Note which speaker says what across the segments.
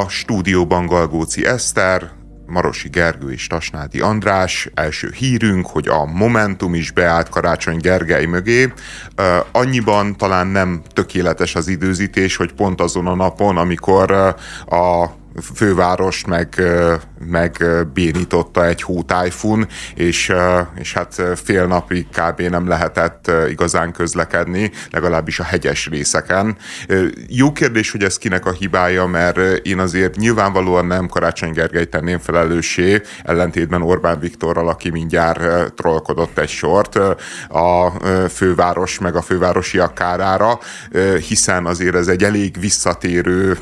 Speaker 1: A stúdióban Galgóci Eszter, Marosi Gergő és Tasnádi András. Első hírünk, hogy a Momentum is beállt Karácsony Gergely mögé. Annyiban talán nem tökéletes az időzítés, hogy pont azon a napon, amikor a fővárost meg, meg bénította egy hótájfun, és, és hát fél napig kb. nem lehetett igazán közlekedni, legalábbis a hegyes részeken. Jó kérdés, hogy ez kinek a hibája, mert én azért nyilvánvalóan nem Karácsony Gergely tenném felelőssé, ellentétben Orbán Viktorral, aki mindjárt trollkodott egy sort a főváros meg a fővárosiak kárára, hiszen azért ez egy elég visszatérő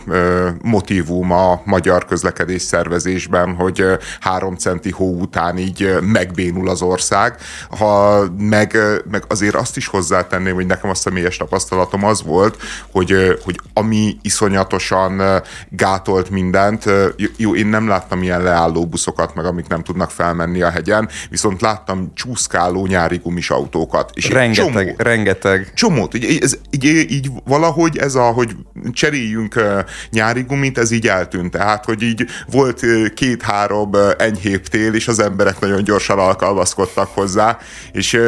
Speaker 1: motivum a magyar közlekedés szervezésben, hogy három centi hó után így megbénul az ország. Ha meg, meg azért azt is hozzátenném, hogy nekem a személyes tapasztalatom az volt, hogy, hogy ami iszonyatosan gátolt mindent, jó, én nem láttam ilyen leálló buszokat, meg amik nem tudnak felmenni a hegyen, viszont láttam csúszkáló nyári gumis autókat.
Speaker 2: És rengeteg, csomó, rengeteg.
Speaker 1: Csomót. Így, ez, így, így valahogy ez a, hogy cseréljünk nyári gumit, ez így eltűnt. Tehát, hogy így volt két-három enyhébb tél, és az emberek nagyon gyorsan alkalmazkodtak hozzá, és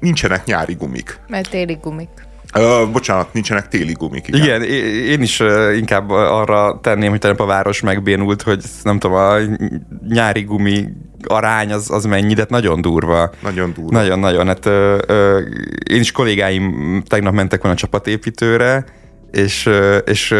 Speaker 1: nincsenek nyári gumik.
Speaker 3: Mert téli gumik.
Speaker 1: Uh, bocsánat, nincsenek téli gumik.
Speaker 2: Igen, igen én is uh, inkább arra tenném, hogy tegnap a város megbénult, hogy nem tudom, a nyári gumi arány az, az mennyi, de hát nagyon durva.
Speaker 1: Nagyon durva.
Speaker 2: Nagyon-nagyon. Hát, uh, uh, én is kollégáim tegnap mentek volna a csapatépítőre, és, és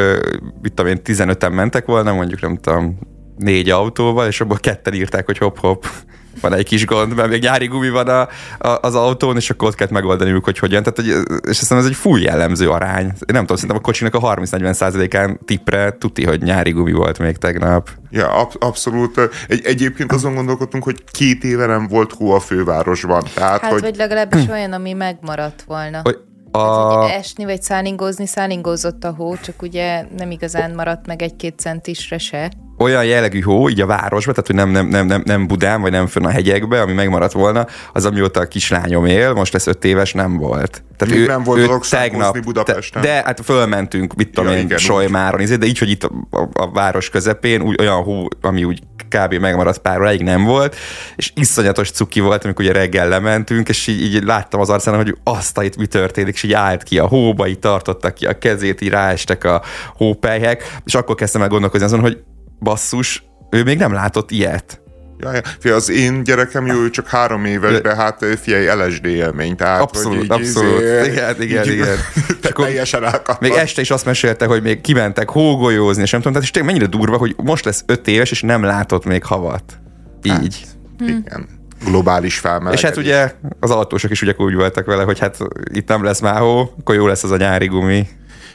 Speaker 2: mit tudom én, 15-en mentek volna, mondjuk nem tudom, négy autóval, és abból ketten írták, hogy hop-hop, van egy kis gond, mert még nyári gumi van a, a, az autón, és akkor ott kellett megoldaniuk, hogy hogyan. Tehát, hogy, és aztán ez egy full jellemző arány. Én nem tudom, szerintem a kocsinak a 30-40 százalékán tippre tuti, hogy nyári gumi volt még tegnap.
Speaker 1: Ja, ab, abszolút. Egy, egyébként azon gondolkodtunk, hogy két éve nem volt hó a fővárosban. Tehát,
Speaker 3: hát,
Speaker 1: hogy...
Speaker 3: vagy legalábbis olyan, ami megmaradt volna. Hogy a... Hát, esni vagy szállingózni, szállingózott a hó, csak ugye nem igazán maradt meg egy-két centisre se.
Speaker 2: Olyan jellegű hó, így a városban, tehát hogy nem, nem, nem, nem, nem Budán, vagy nem fönn a hegyekbe, ami megmaradt volna, az amióta a kislányom él, most lesz öt éves, nem volt.
Speaker 1: Tehát Még ő, nem volt dolog tegnap, Budapesten.
Speaker 2: De, de hát fölmentünk, mit tudom ja, én, Solymáron, izé, de így, hogy itt a, a, a város közepén, úgy olyan hó, ami úgy kb. megmaradt pár óráig nem volt, és iszonyatos cuki volt, amikor ugye reggel lementünk, és így, így láttam az arcán, hogy azt itt mi történik, és így állt ki a hóba, így tartotta ki a kezét, így ráestek a hópelyhek, és akkor kezdtem el gondolkozni azon, hogy basszus, ő még nem látott ilyet.
Speaker 1: Ja, ja. Fia, az én gyerekem jó, ő csak három éves, de hát fiai LSD élmény. Tehát,
Speaker 2: abszolút, hogy így, abszolút. Izé, igen, igen, így, igen.
Speaker 1: teljesen elkapott.
Speaker 2: Még este is azt mesélte, hogy még kimentek hógolyózni, és nem tudom, tehát és tényleg mennyire durva, hogy most lesz öt éves, és nem látott még havat. Így.
Speaker 1: Hát, igen globális felmelegedés.
Speaker 2: És hát ugye az autósok is ugye úgy voltak vele, hogy hát itt nem lesz már hó, akkor jó lesz az a nyári gumi.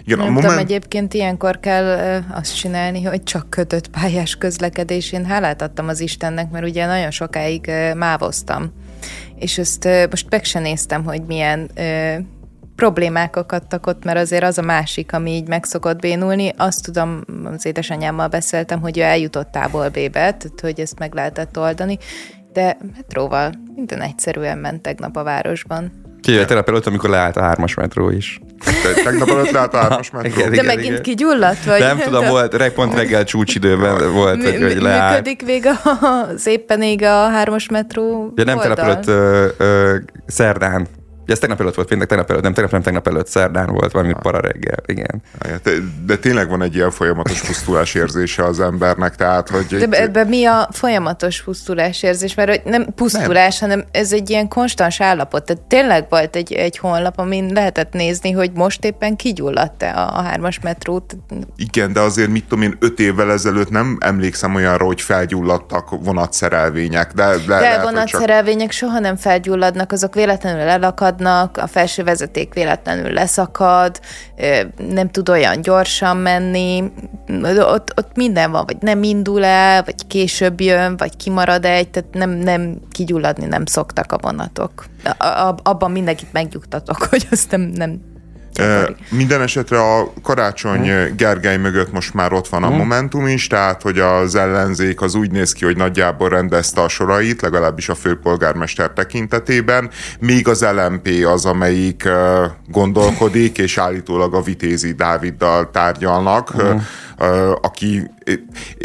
Speaker 3: Igen, nem moment... tudom, egyébként ilyenkor kell azt csinálni, hogy csak kötött pályás közlekedés. Én hálát adtam az Istennek, mert ugye nagyon sokáig mávoztam. És ezt most meg se néztem, hogy milyen problémák akadtak ott, mert azért az a másik, ami így meg szokott bénulni. Azt tudom, az édesanyámmal beszéltem, hogy ő eljutott tából B-be, tehát hogy ezt meg lehetett oldani, de metróval minden egyszerűen ment tegnap a városban.
Speaker 2: Kijöjjön tegnap előtt, amikor leállt a hármas metró is.
Speaker 1: Tegnap előtt leállt a hármas metró. Igen,
Speaker 3: De igen, megint igen. kigyulladt? Vagy?
Speaker 2: Nem tudom, volt, pont reggel csúcsidőben volt, hogy, hogy leállt.
Speaker 3: Működik még a, szépen ég a hármas metró
Speaker 2: Ja, nem ö, ö, szerdán Ja, ez tegnap előtt volt, péntek tegnap előtt, nem tegnap, nem tegnap előtt, szerdán volt valami para reggel, igen.
Speaker 1: De, de tényleg van egy ilyen folyamatos pusztulás érzése az embernek, tehát, hogy...
Speaker 3: De itt... ebben mi a folyamatos pusztulás érzés? Mert hogy nem pusztulás, nem. hanem ez egy ilyen konstans állapot. Tehát tényleg volt egy, egy honlap, amin lehetett nézni, hogy most éppen kigyulladt-e a, a hármas metrót.
Speaker 1: Igen, de azért mit tudom én, öt évvel ezelőtt nem emlékszem olyanra, hogy felgyulladtak vonatszerelvények. De, de,
Speaker 3: de lehet, vonatszerelvények csak... soha nem felgyulladnak, azok véletlenül elakad leszakadnak, a felső vezeték véletlenül leszakad, nem tud olyan gyorsan menni, ott, ott minden van, vagy nem indul el, vagy később jön, vagy kimarad egy, tehát nem, nem kigyulladni nem szoktak a vonatok. Abban mindenkit megnyugtatok, hogy azt nem, nem
Speaker 1: minden esetre a Karácsony hmm. Gergely mögött most már ott van a hmm. Momentum is, tehát hogy az ellenzék az úgy néz ki, hogy nagyjából rendezte a sorait, legalábbis a főpolgármester tekintetében, még az LMP az, amelyik gondolkodik, és állítólag a Vitézi Dáviddal tárgyalnak, hmm. aki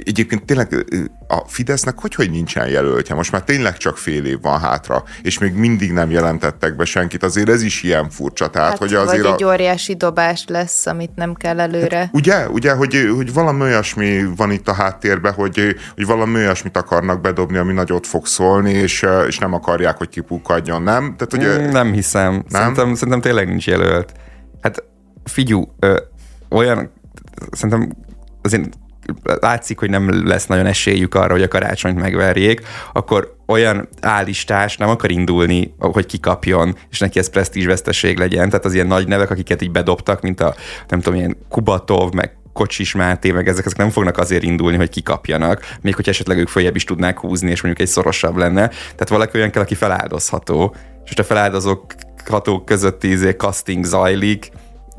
Speaker 1: egyébként tényleg a Fidesznek hogy, hogy nincsen jelöltje? Most már tényleg csak fél év van hátra, és még mindig nem jelentettek be senkit. Azért ez is ilyen furcsa. Tehát,
Speaker 3: hát,
Speaker 1: hogy
Speaker 3: azért
Speaker 1: vagy
Speaker 3: egy a... óriási dobás lesz, amit nem kell előre. Hát,
Speaker 1: ugye, ugye hogy, hogy valami olyasmi van itt a háttérben, hogy, hogy valami olyasmit akarnak bedobni, ami nagyot fog szólni, és, és nem akarják, hogy kipukadjon, nem?
Speaker 2: Tehát, hogy, nem hiszem. Nem? Szerintem, szerintem tényleg nincs jelölt. Hát figyú, ö, olyan, szerintem azért látszik, hogy nem lesz nagyon esélyük arra, hogy a karácsonyt megverjék, akkor olyan állistás nem akar indulni, hogy kikapjon, és neki ez presztízsveszteség legyen. Tehát az ilyen nagy nevek, akiket így bedobtak, mint a nem tudom, ilyen Kubatov, meg Kocsis Máté, meg ezek, ezek nem fognak azért indulni, hogy kikapjanak, még hogy esetleg ők följebb is tudnák húzni, és mondjuk egy szorosabb lenne. Tehát valaki olyan kell, aki feláldozható. És most a feláldozók hatók közötti izé casting zajlik,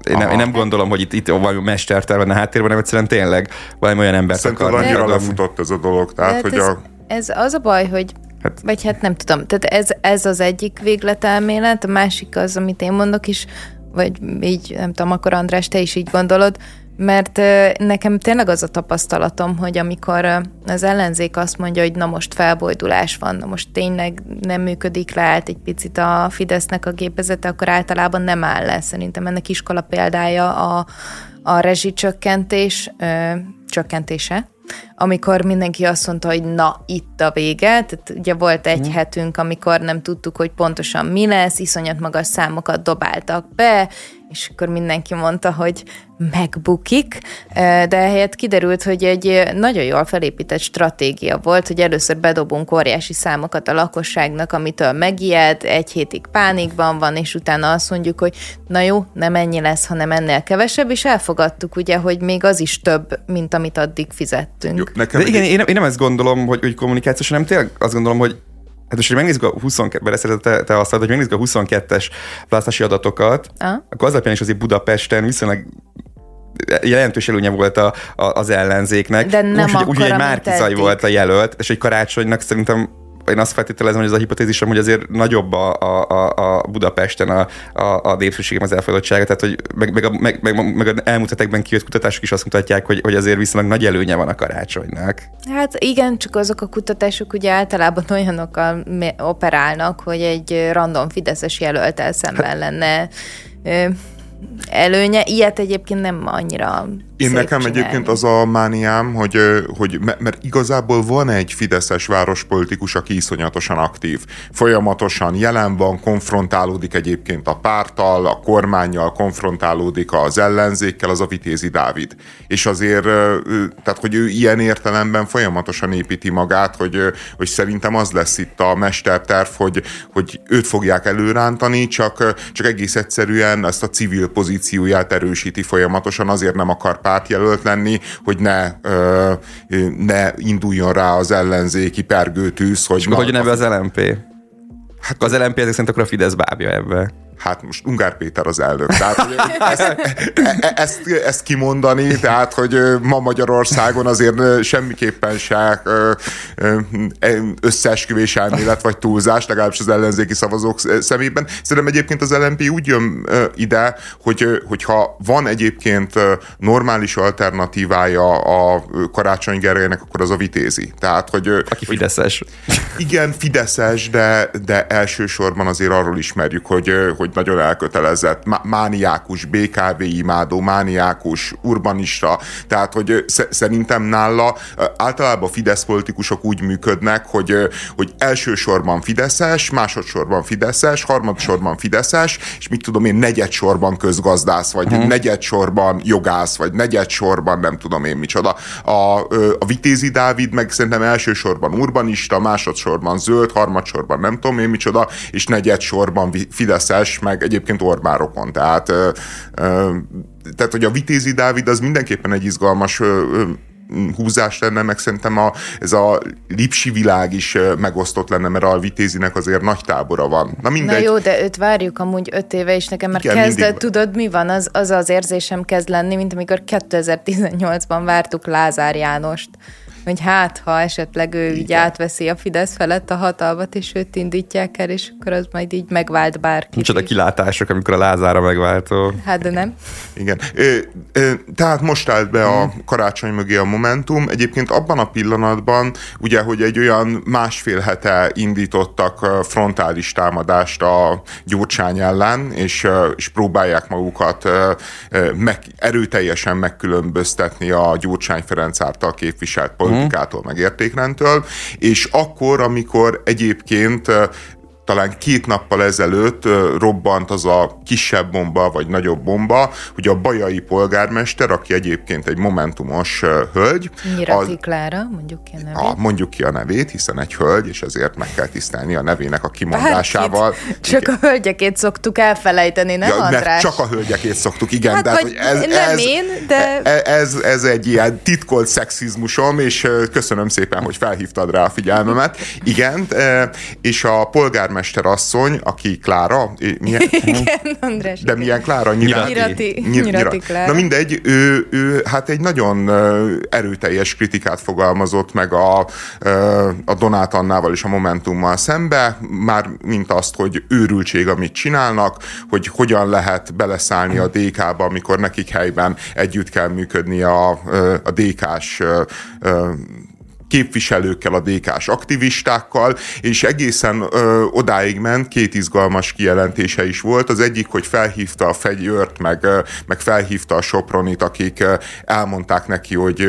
Speaker 2: én nem, én nem gondolom, hogy itt, itt valami mesterterv van a háttérben, hanem egyszerűen tényleg valami olyan ember
Speaker 1: Szerintem annyira lefutott ez a dolog. Tehát, hát hogy
Speaker 3: ez,
Speaker 1: a...
Speaker 3: ez az a baj, hogy Hát. Vagy hát nem tudom. Tehát ez, ez az egyik végletelmélet, a másik az, amit én mondok is, vagy így, nem tudom, akkor András, te is így gondolod, mert nekem tényleg az a tapasztalatom, hogy amikor az ellenzék azt mondja, hogy na most felbojdulás van, na most tényleg nem működik le, állt egy picit a Fidesznek a gépezete, akkor általában nem áll le. Szerintem ennek iskola példája a, a rezsicsökkentés ö, csökkentése, amikor mindenki azt mondta, hogy na, itt a vége. Tehát ugye volt egy mm. hetünk, amikor nem tudtuk, hogy pontosan mi lesz, iszonyat magas számokat dobáltak be, és akkor mindenki mondta, hogy megbukik, de ehelyett kiderült, hogy egy nagyon jól felépített stratégia volt, hogy először bedobunk óriási számokat a lakosságnak, amitől megijed, egy hétig pánikban van, és utána azt mondjuk, hogy na jó, nem ennyi lesz, hanem ennél kevesebb, és elfogadtuk ugye, hogy még az is több, mint amit addig fizettünk. Jó,
Speaker 2: nekem De igen, én, én nem ezt gondolom, hogy, hogy kommunikációs, hanem tényleg azt gondolom, hogy Hát most, hogy megnézzük a 22 te, te azt hogy megnézzük a 22-es választási adatokat, ah. akkor az alapján is azért Budapesten viszonylag jelentős előnye volt a, a, az ellenzéknek.
Speaker 3: De nem
Speaker 2: Úgy, úgy, egy Márkizaj volt a jelölt, és egy karácsonynak szerintem én azt feltételezem, hogy ez a hipotézisem, hogy azért nagyobb a, a, a Budapesten a, a, a népszerűségem az elfogadottsága, tehát hogy meg, meg, a, meg, meg, meg a elmúlt hetekben kijött kutatások is azt mutatják, hogy, hogy azért viszonylag nagy előnye van a karácsonynak.
Speaker 3: Hát igen, csak azok a kutatások ugye általában olyanokkal operálnak, hogy egy random Fideszes jelöltel szemben hát, lenne előnye. Ilyet egyébként nem annyira
Speaker 1: én nekem csinálni. egyébként az a mániám, hogy, hogy mert igazából van egy fideszes várospolitikus, aki iszonyatosan aktív. Folyamatosan jelen van, konfrontálódik egyébként a párttal, a kormányjal, konfrontálódik az ellenzékkel, az a Vitézi Dávid. És azért, tehát hogy ő ilyen értelemben folyamatosan építi magát, hogy, hogy szerintem az lesz itt a mesterterv, hogy, hogy őt fogják előrántani, csak, csak egész egyszerűen ezt a civil pozícióját erősíti folyamatosan, azért nem akar pártjelölt lenni, hogy ne, ö, ne induljon rá az ellenzéki pergőtűz.
Speaker 2: Hogy, És na, hogy neve az LMP? Hát az LMP ezek szerint akkor a Fidesz bábja ebbe
Speaker 1: hát most Ungár Péter az elnök. Tehát, hogy ezt, e, e, ezt, ezt kimondani, tehát, hogy ma Magyarországon azért semmiképpen se összeesküvés elmélet vagy túlzás, legalábbis az ellenzéki szavazók szemében. Szerintem egyébként az LNP úgy jön ide, hogy, hogyha van egyébként normális alternatívája a Karácsony Gergelynek, akkor az a vitézi. Tehát, hogy,
Speaker 2: Aki fideszes.
Speaker 1: Igen, fideszes, de, de elsősorban azért arról ismerjük, hogy, hogy hogy nagyon elkötelezett, mániákus, BKV imádó, mániákus, urbanista, tehát hogy szerintem nála általában Fidesz politikusok úgy működnek, hogy, hogy elsősorban Fideszes, másodszorban Fideszes, harmadsorban Fideszes, és mit tudom én, negyedsorban közgazdász, vagy hmm. negyedsorban jogász, vagy negyedsorban nem tudom én micsoda. A, a Vitézi Dávid meg szerintem elsősorban urbanista, másodszorban zöld, harmadsorban nem tudom én micsoda, és negyedsorban Fideszes, meg egyébként Orbán rokon. Tehát, tehát, hogy a Vitézi Dávid az mindenképpen egy izgalmas húzás lenne, meg szerintem a, ez a lipsi világ is megosztott lenne, mert a Vitézinek azért nagy tábora van.
Speaker 3: Na, mindegy. Na jó, de őt várjuk amúgy öt éve, és nekem már kezd, mindig... tudod mi van? Az, az az érzésem kezd lenni, mint amikor 2018-ban vártuk Lázár Jánost. Hogy hát, ha esetleg ő így átveszi a Fidesz felett a hatalmat, és őt indítják el, és akkor az majd így megvált bárki.
Speaker 2: Micsoda kilátások, amikor a Lázára megváltó.
Speaker 3: Hát, de nem.
Speaker 1: Igen. Ö, ö, tehát most állt be a karácsony mögé a Momentum. Egyébként abban a pillanatban, ugye, hogy egy olyan másfél hete indítottak frontális támadást a Gyurcsány ellen, és, és próbálják magukat meg, erőteljesen megkülönböztetni a Gyurcsány Ferenc által képviselt politikától, meg értékrendtől, és akkor, amikor egyébként talán két nappal ezelőtt robbant az a kisebb bomba, vagy nagyobb bomba, hogy a bajai polgármester, aki egyébként egy momentumos hölgy.
Speaker 3: Nyirati az, Klára, mondjuk ki a nevét. A,
Speaker 1: mondjuk ki a nevét, hiszen egy hölgy, és ezért meg kell tisztelni a nevének a kimondásával.
Speaker 3: Bárkit, csak igen. a hölgyekét szoktuk elfelejteni, nem ja, András?
Speaker 1: Csak a hölgyekét szoktuk, igen. Hát, de
Speaker 3: hogy ez, nem ez, én, de...
Speaker 1: Ez, ez, ez egy ilyen titkolt szexizmusom, és köszönöm szépen, hogy felhívtad rá a figyelmemet. Igen, és a polgármester polgármester asszony, aki Klára.
Speaker 3: Milyen? Igen, András.
Speaker 1: De milyen Klára?
Speaker 3: Nyirati. Nyirati, Nyirati Klára.
Speaker 1: Na mindegy, ő, ő hát egy nagyon erőteljes kritikát fogalmazott meg a, a Donát Annával és a Momentummal szembe, már mint azt, hogy őrültség, amit csinálnak, hogy hogyan lehet beleszállni a DK-ba, amikor nekik helyben együtt kell működni a, a DK-s képviselőkkel, a DK-s aktivistákkal, és egészen ö, odáig ment, két izgalmas kijelentése is volt. Az egyik, hogy felhívta a Fegyőrt, meg, meg felhívta a Sopronit, akik elmondták neki, hogy,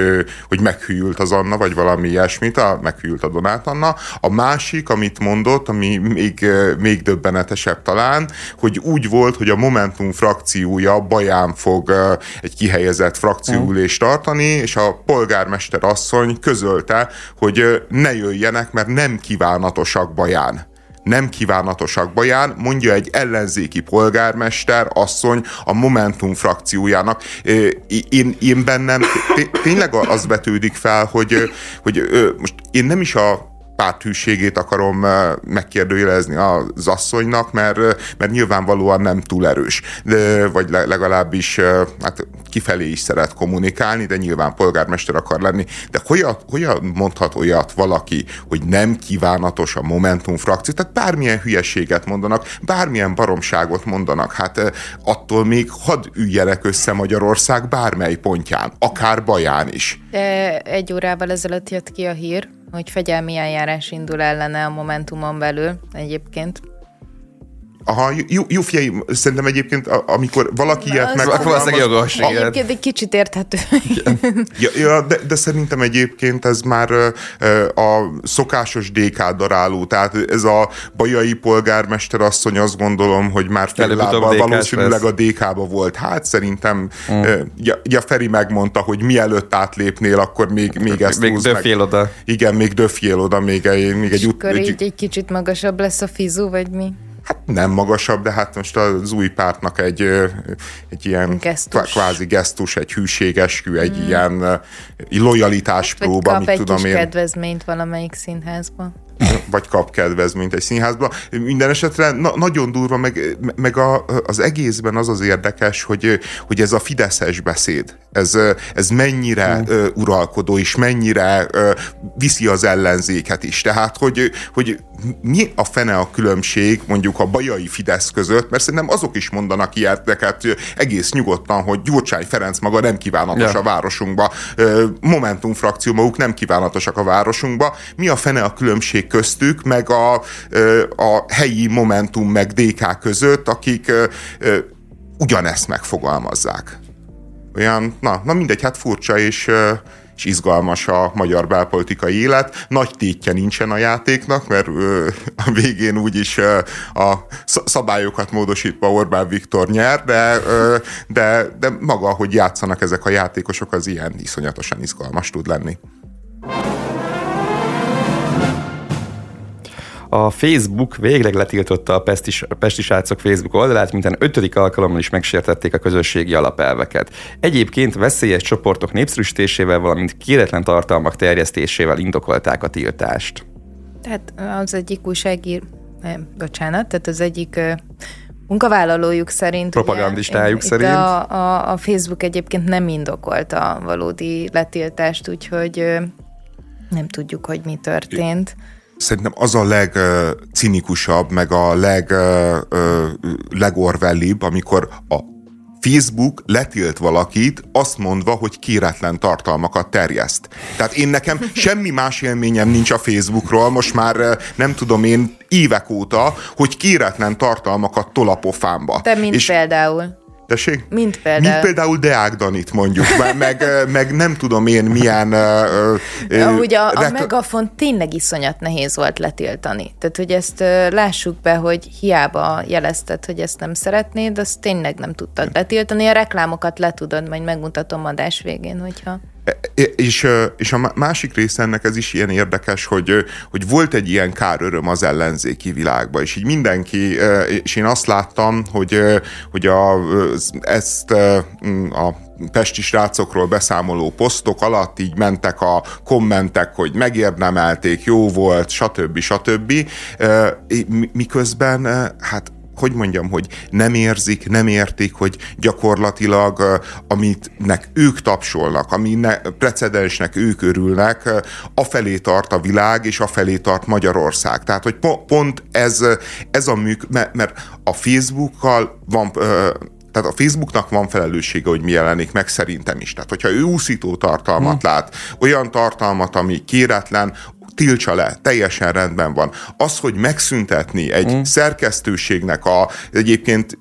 Speaker 1: hogy meghűlt az Anna, vagy valami ilyesmit, a, meghűlt a Donát Anna. A másik, amit mondott, ami még, még döbbenetesebb talán, hogy úgy volt, hogy a Momentum frakciója baján fog egy kihelyezett frakcióülést tartani, és a polgármester asszony közölte, hogy ne jöjjenek, mert nem kívánatosak baján nem kívánatosak baján, mondja egy ellenzéki polgármester asszony a Momentum frakciójának. Én, én bennem tényleg az vetődik fel, hogy, hogy most én nem is a párthűségét akarom megkérdőjelezni az asszonynak, mert, mert nyilvánvalóan nem túl erős, de, vagy legalábbis hát kifelé is szeret kommunikálni, de nyilván polgármester akar lenni. De hogyan, hogyan mondhat olyat valaki, hogy nem kívánatos a Momentum frakció? Tehát bármilyen hülyeséget mondanak, bármilyen baromságot mondanak, hát attól még hadd üljenek össze Magyarország bármely pontján, akár baján is.
Speaker 3: De egy órával ezelőtt jött ki a hír, hogy fegyelmi eljárás indul ellene a Momentumon belül egyébként.
Speaker 1: Aha, figyelj, szerintem egyébként, amikor valaki ilyet
Speaker 2: megfogalmaz...
Speaker 3: Egyébként egy kicsit érthető.
Speaker 1: ja, ja de, de szerintem egyébként ez már a szokásos DK daráló, tehát ez a bajai polgármester asszony azt gondolom, hogy már fél lábbal valószínűleg a DK-ba volt. Hát szerintem mm. ja, ja, Feri megmondta, hogy mielőtt átlépnél, akkor még, még ezt
Speaker 2: még döfjél meg. oda.
Speaker 1: Igen, még döfjél oda, még egy, még egy,
Speaker 3: ut- egy, egy kicsit magasabb lesz a fizu, vagy mi?
Speaker 1: Hát nem magasabb, de hát most az új pártnak egy, egy ilyen
Speaker 3: gesztus.
Speaker 1: kvázi gesztus, egy hűségeskü, egy hmm. ilyen lojalitás próba,
Speaker 3: mit tudom én. kedvezményt valamelyik színházban
Speaker 1: vagy kap kedvezményt egy színházba. Minden esetre na, nagyon durva, meg, meg a, az egészben az az érdekes, hogy, hogy ez a fideszes beszéd, ez, ez mennyire mm. uralkodó, és mennyire viszi az ellenzéket is. Tehát, hogy, hogy mi a fene a különbség mondjuk a bajai Fidesz között, mert szerintem azok is mondanak ilyeteket egész nyugodtan, hogy Gyurcsány Ferenc maga nem kívánatos ja. a városunkba, Momentum frakció maguk nem kívánatosak a városunkba. Mi a fene a különbség köztük, meg a, a helyi Momentum meg DK között, akik ugyanezt megfogalmazzák. Olyan, na, na mindegy, hát furcsa, és és izgalmas a magyar belpolitikai élet. Nagy tétje nincsen a játéknak, mert ö, a végén úgyis ö, a szabályokat módosítva Orbán Viktor nyer, de, ö, de, de maga, hogy játszanak ezek a játékosok, az ilyen iszonyatosan izgalmas tud lenni.
Speaker 2: A Facebook végleg letiltotta a Pestis, Pesti srácok Facebook oldalát, minden ötödik alkalommal is megsértették a közösségi alapelveket. Egyébként veszélyes csoportok népszerűsítésével, valamint kéretlen tartalmak terjesztésével indokolták a tiltást.
Speaker 3: Tehát az egyik újságír, eh, bocsánat, tehát az egyik munkavállalójuk szerint.
Speaker 2: Propagandistájuk ugye, szerint.
Speaker 3: A, a, a Facebook egyébként nem indokolta a valódi letiltást, úgyhogy Nem tudjuk, hogy mi történt.
Speaker 1: Szerintem az a legcinikusabb, meg a leg, legorvellibb, amikor a Facebook letilt valakit, azt mondva, hogy kéretlen tartalmakat terjeszt. Tehát én nekem semmi más élményem nincs a Facebookról, most már nem tudom én évek óta, hogy kéretlen tartalmakat tol a pofámba.
Speaker 3: Te mint És például?
Speaker 1: Tessék?
Speaker 3: Mint például.
Speaker 1: Mint például Deák Danit mondjuk, meg, meg nem tudom én milyen...
Speaker 3: Ahogy a, a megafon tényleg iszonyat nehéz volt letiltani. Tehát, hogy ezt lássuk be, hogy hiába jelezted, hogy ezt nem szeretnéd, azt tényleg nem tudtad letiltani. A reklámokat le tudod, majd megmutatom adás végén, hogyha...
Speaker 1: És, és a másik része ennek ez is ilyen érdekes, hogy, hogy volt egy ilyen kár öröm az ellenzéki világban, és így mindenki, és én azt láttam, hogy, hogy a, ezt a pesti srácokról beszámoló posztok alatt így mentek a kommentek, hogy megérdemelték, jó volt, stb. stb. Miközben hát hogy mondjam, hogy nem érzik, nem értik, hogy gyakorlatilag amitnek ők tapsolnak, ami ne, precedensnek ők örülnek, afelé tart a világ, és afelé tart Magyarország. Tehát, hogy pont ez, ez a műk, mert a Facebookkal van tehát a Facebooknak van felelőssége, hogy mi jelenik meg, szerintem is. Tehát, hogyha ő úszító tartalmat hmm. lát, olyan tartalmat, ami kéretlen, tiltsa le, teljesen rendben van. Az, hogy megszüntetni egy mm. szerkesztőségnek a egyébként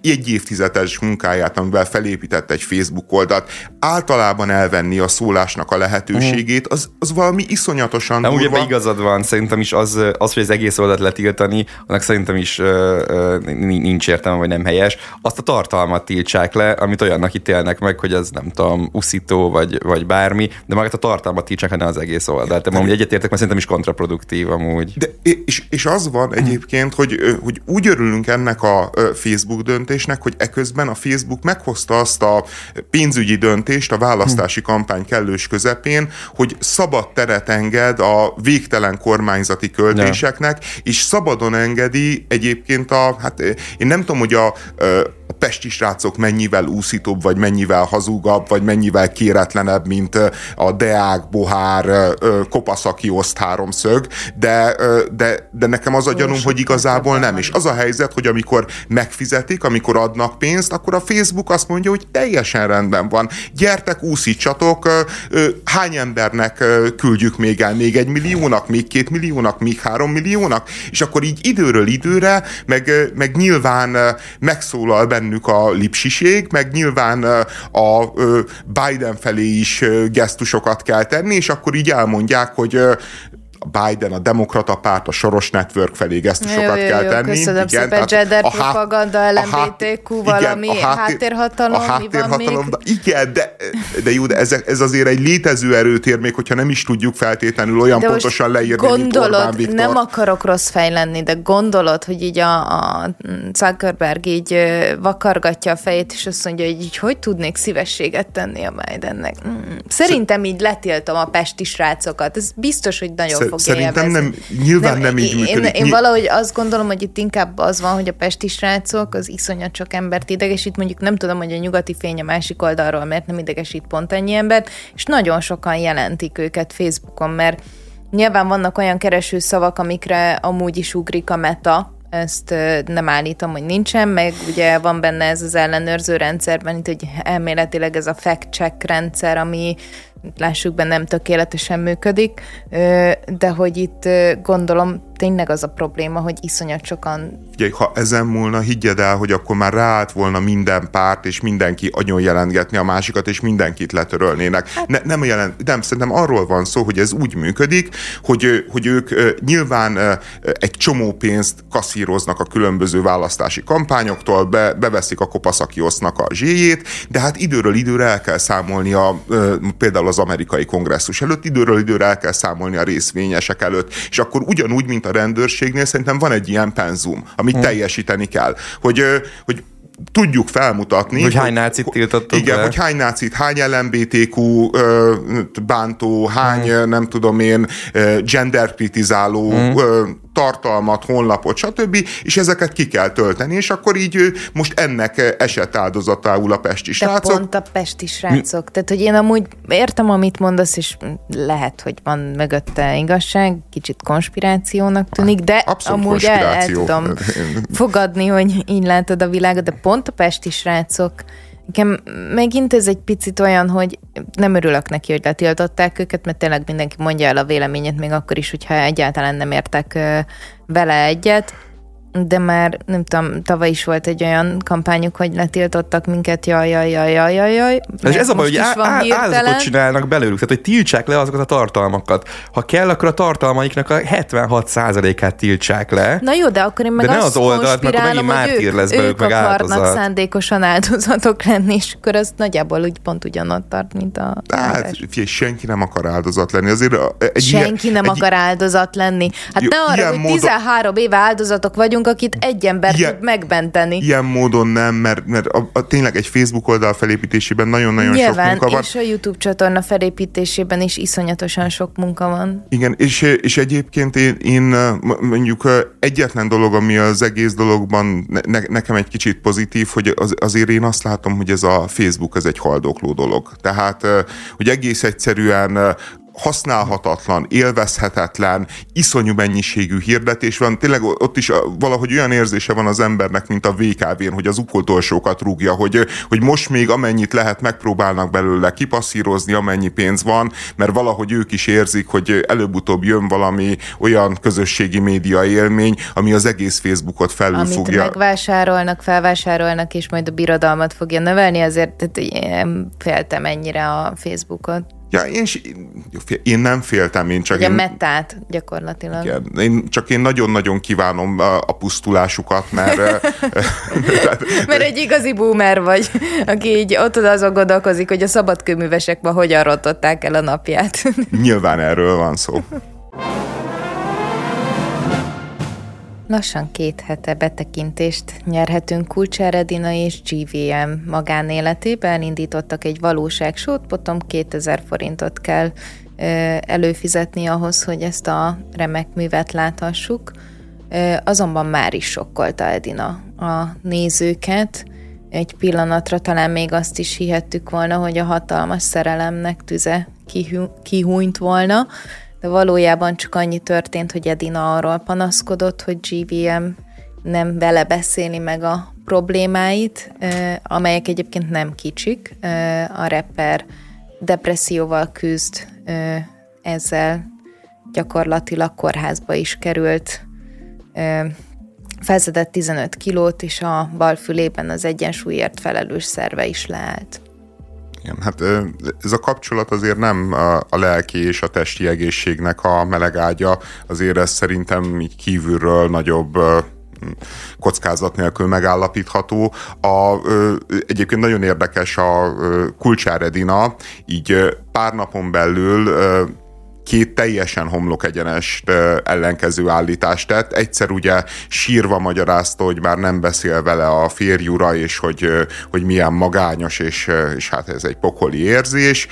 Speaker 1: egy évtizedes munkáját, amivel felépített egy Facebook oldalt, általában elvenni a szólásnak a lehetőségét, az, az valami iszonyatosan
Speaker 2: Nem, durva. ugye igazad van, szerintem is az, az hogy az egész oldalt letiltani, annak szerintem is uh, nincs értelme, vagy nem helyes. Azt a tartalmat tiltsák le, amit olyannak ítélnek meg, hogy az nem tudom, uszító, vagy, vagy bármi, de magát a tartalmat tiltsák le, az egész oldalt. De amúgy egyetértek, mert szerintem is kontraproduktív amúgy.
Speaker 1: De, és, és az van egyébként, hogy, hogy úgy örülünk ennek a Facebook döntésnek, hogy eközben a Facebook meghozta azt a pénzügyi döntést a választási kampány kellős közepén, hogy szabad teret enged a végtelen kormányzati költéseknek, ja. és szabadon engedi egyébként a, hát én nem tudom, hogy a, a pesti srácok mennyivel úszítóbb, vagy mennyivel hazugabb, vagy mennyivel kéretlenebb, mint a Deák, Bohár, Kopaszaki oszt háromszög, de, de, de nekem az a gyanúm, hogy igazából nem. És az a helyzet, hogy amikor megfizetik, amikor adnak pénzt, akkor a Facebook azt mondja, hogy teljesen rendben van. Gyertek, úszítsatok, hány embernek küldjük még el? Még egy milliónak, még két milliónak, még három milliónak? És akkor így időről időre, meg, meg nyilván megszólal bennük a lipsiség, meg nyilván a Biden felé is gesztusokat kell tenni, és akkor így elmondják, hogy where a Biden, a demokrata párt, a Soros Network felé gesztusokat jó, jó, kell jó, tenni.
Speaker 3: Köszönöm igen, szépen, gender propaganda, LMBTQ, valami igen, a háttérhatalom, a háttérhatalom,
Speaker 1: de, igen, de, de jó, de ez, ez azért egy létező erőtér, még hogyha nem is tudjuk feltétlenül olyan de pontosan leírni, gondolod, mint Orbán Viktor.
Speaker 3: nem akarok rossz fej lenni, de gondolod, hogy így a, a Zuckerberg így vakargatja a fejét, és azt mondja, hogy így hogy tudnék szívességet tenni a Bidennek. Mm. Szerintem így letiltom a pesti srácokat. Ez biztos, hogy nagyon Szer- fogja
Speaker 1: Szerintem nem, nyilván nem, nem így működik.
Speaker 3: Én, én valahogy azt gondolom, hogy itt inkább az van, hogy a pesti srácok az iszonyat sok embert idegesít, mondjuk nem tudom, hogy a nyugati fény a másik oldalról, mert nem idegesít pont ennyi embert, és nagyon sokan jelentik őket Facebookon, mert nyilván vannak olyan keresőszavak, amikre amúgy is ugrik a meta, ezt nem állítom, hogy nincsen, meg ugye van benne ez az ellenőrző rendszerben, itt hogy elméletileg ez a fact-check rendszer, ami lássuk be, nem tökéletesen működik, de hogy itt gondolom tényleg az a probléma, hogy iszonyat sokan...
Speaker 1: Ugye, ha ezen múlna, higgyed el, hogy akkor már ráállt volna minden párt, és mindenki agyon jelentgetni a másikat, és mindenkit letörölnének. Hát... Ne, nem, jelent, nem, szerintem arról van szó, hogy ez úgy működik, hogy, hogy ők nyilván egy csomó pénzt kaszíroznak a különböző választási kampányoktól, be, beveszik a kopaszakiosznak a zséjét, de hát időről időre el kell számolni a, például az amerikai kongresszus előtt, időről időre el kell számolni a részvényesek előtt, és akkor ugyanúgy, mint a rendőrségnél szerintem van egy ilyen penzum, amit hmm. teljesíteni kell, hogy, hogy tudjuk felmutatni.
Speaker 2: Hogy hány nácit tiltottuk
Speaker 1: Igen, be. hogy hány nácit, hány LMBTQ bántó, hány, hmm. nem tudom én, genderkritizáló hmm tartalmat, honlapot, stb., és ezeket ki kell tölteni, és akkor így most ennek esett áldozatául a pesti srácok.
Speaker 3: De pont a pesti srácok. Mi? Tehát, hogy én amúgy értem, amit mondasz, és lehet, hogy van mögötte igazság, kicsit konspirációnak tűnik, de Abszolút amúgy el, el tudom fogadni, hogy így látod a világot, de pont a pesti srácok Nekem megint ez egy picit olyan, hogy nem örülök neki, hogy letiltották őket, mert tényleg mindenki mondja el a véleményét, még akkor is, hogyha egyáltalán nem értek vele egyet de már nem tudom, tavaly is volt egy olyan kampányuk, hogy letiltottak minket, jaj, jaj, jaj, jaj, jaj, jaj.
Speaker 2: És ez a baj, hogy áldozatot csinálnak belőlük, tehát hogy tiltsák le azokat a tartalmakat. Ha kell, akkor a tartalmaiknak a 76%-át tiltsák le.
Speaker 3: Na jó, de akkor én meg
Speaker 2: de ne az oldalt, mert akkor megint mártír lesz belőlük, meg
Speaker 3: áldozat. szándékosan áldozatok lenni, és akkor az nagyjából úgy pont ugyanott tart, mint a...
Speaker 1: Hát, figyelj, senki nem akar áldozat lenni. Azért
Speaker 3: egy senki ilyen, nem egy, akar áldozat lenni. Hát jó, ne arra, hogy módon... 13 éve áldozatok vagyunk, vagyunk, akit egy ember ilyen, tud megmenteni.
Speaker 1: Ilyen módon nem, mert, mert a, a, tényleg egy Facebook oldal felépítésében nagyon-nagyon sok munka van.
Speaker 3: és a YouTube csatorna felépítésében is iszonyatosan sok munka van.
Speaker 1: Igen, és, és egyébként én, én mondjuk egyetlen dolog, ami az egész dologban ne, nekem egy kicsit pozitív, hogy az, azért én azt látom, hogy ez a Facebook ez egy haldokló dolog. Tehát, hogy egész egyszerűen használhatatlan, élvezhetetlen, iszonyú mennyiségű hirdetés van. Tényleg ott is valahogy olyan érzése van az embernek, mint a VKV-n, hogy az ukoltolsókat rúgja, hogy, hogy most még amennyit lehet megpróbálnak belőle kipasszírozni, amennyi pénz van, mert valahogy ők is érzik, hogy előbb-utóbb jön valami olyan közösségi média élmény, ami az egész Facebookot felülfogja.
Speaker 3: Amit megvásárolnak, felvásárolnak, és majd a birodalmat fogja növelni, azért tehát féltem ennyire a Facebookot.
Speaker 1: Ja, én, én nem féltem, én csak...
Speaker 3: Ugye
Speaker 1: én,
Speaker 3: metát gyakorlatilag.
Speaker 1: Igen, én, csak én nagyon-nagyon kívánom a, a pusztulásukat, mert...
Speaker 3: mert egy igazi boomer vagy, aki így ott azon gondolkozik, hogy a szabadkőművesek ma hogyan rontották el a napját.
Speaker 1: Nyilván erről van szó.
Speaker 3: Lassan két hete betekintést nyerhetünk Kulcsár Edina és GVM magánéletébe. Elindítottak egy valóságsót, potom 2000 forintot kell előfizetni ahhoz, hogy ezt a remek művet láthassuk. Azonban már is sokkolta Edina a nézőket. Egy pillanatra talán még azt is hihettük volna, hogy a hatalmas szerelemnek tüze kihúnyt volna, de valójában csak annyi történt, hogy Edina arról panaszkodott, hogy GVM nem vele beszéli meg a problémáit, amelyek egyébként nem kicsik. A rapper depresszióval küzd, ezzel gyakorlatilag kórházba is került, felszedett 15 kilót, és a bal fülében az egyensúlyért felelős szerve is leállt.
Speaker 1: Igen, hát ez a kapcsolat azért nem a lelki és a testi egészségnek a melegágya, azért ez szerintem így kívülről nagyobb kockázat nélkül megállapítható. A, ö, egyébként nagyon érdekes a Edina, így pár napon belül ö, két teljesen homlok egyenest ellenkező állítást tett. Egyszer ugye sírva magyarázta, hogy már nem beszél vele a férjura, és hogy, hogy milyen magányos, és, és hát ez egy pokoli érzés.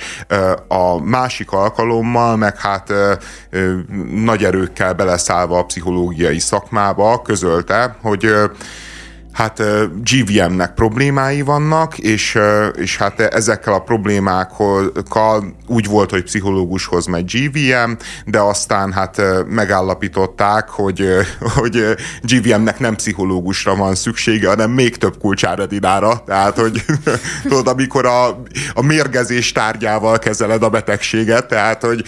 Speaker 1: A másik alkalommal meg hát nagy erőkkel beleszállva a pszichológiai szakmába közölte, hogy hát GVM-nek problémái vannak, és, és hát ezekkel a problémákkal úgy volt, hogy pszichológushoz megy GVM, de aztán hát megállapították, hogy, hogy GVM-nek nem pszichológusra van szüksége, hanem még több kulcsáredinára, tehát hogy tudod, amikor a, a mérgezés tárgyával kezeled a betegséget, tehát hogy,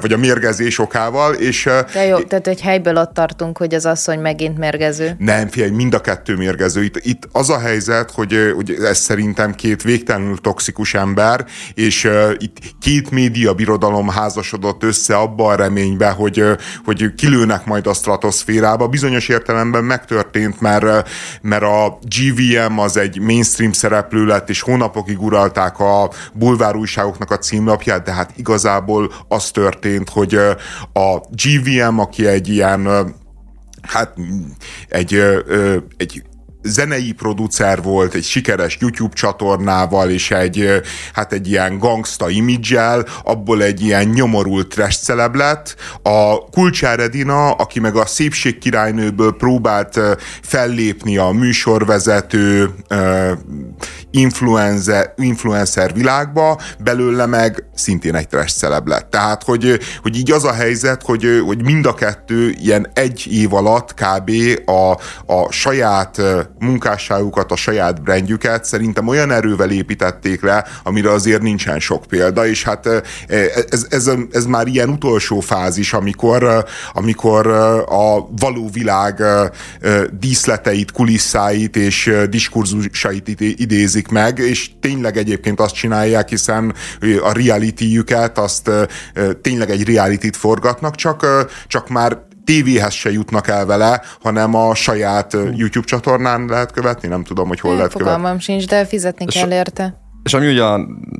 Speaker 1: vagy a mérgezés okával, és...
Speaker 3: De jó, tehát egy helyből ott tartunk, hogy az asszony megint mérgező.
Speaker 1: Nem, figyelj, mind a kettő mérgező mérgező. Itt, itt az a helyzet, hogy, hogy ez szerintem két végtelenül toxikus ember, és uh, itt két média birodalom házasodott össze abban a reményben, hogy, uh, hogy kilőnek majd a stratoszférába. Bizonyos értelemben megtörtént, mert, mert a GVM az egy mainstream szereplő lett, és hónapokig uralták a bulvár újságoknak a címlapját, de hát igazából az történt, hogy a GVM, aki egy ilyen hát egy, egy zenei producer volt, egy sikeres YouTube csatornával, és egy, hát egy ilyen gangsta imidzsel, abból egy ilyen nyomorult trash celeb lett. A Kulcsár Edina, aki meg a szépség királynőből próbált fellépni a műsorvezető influencer, influencer világba, belőle meg szintén egy trash celeb lett. Tehát, hogy, hogy így az a helyzet, hogy, hogy mind a kettő ilyen egy év alatt kb. a, a saját munkásságukat, a saját brandjüket szerintem olyan erővel építették le, amire azért nincsen sok példa, és hát ez, ez, ez már ilyen utolsó fázis, amikor, amikor a való világ díszleteit, kulisszáit és diskurzusait idézik meg, és tényleg egyébként azt csinálják, hiszen a reality-jüket, azt tényleg egy reality-t forgatnak, csak, csak már tévéhez se jutnak el vele, hanem a saját YouTube csatornán lehet követni, nem tudom, hogy hol lehet
Speaker 3: követni. Fogalmam sincs, de fizetni és kell érte.
Speaker 2: És ami ugye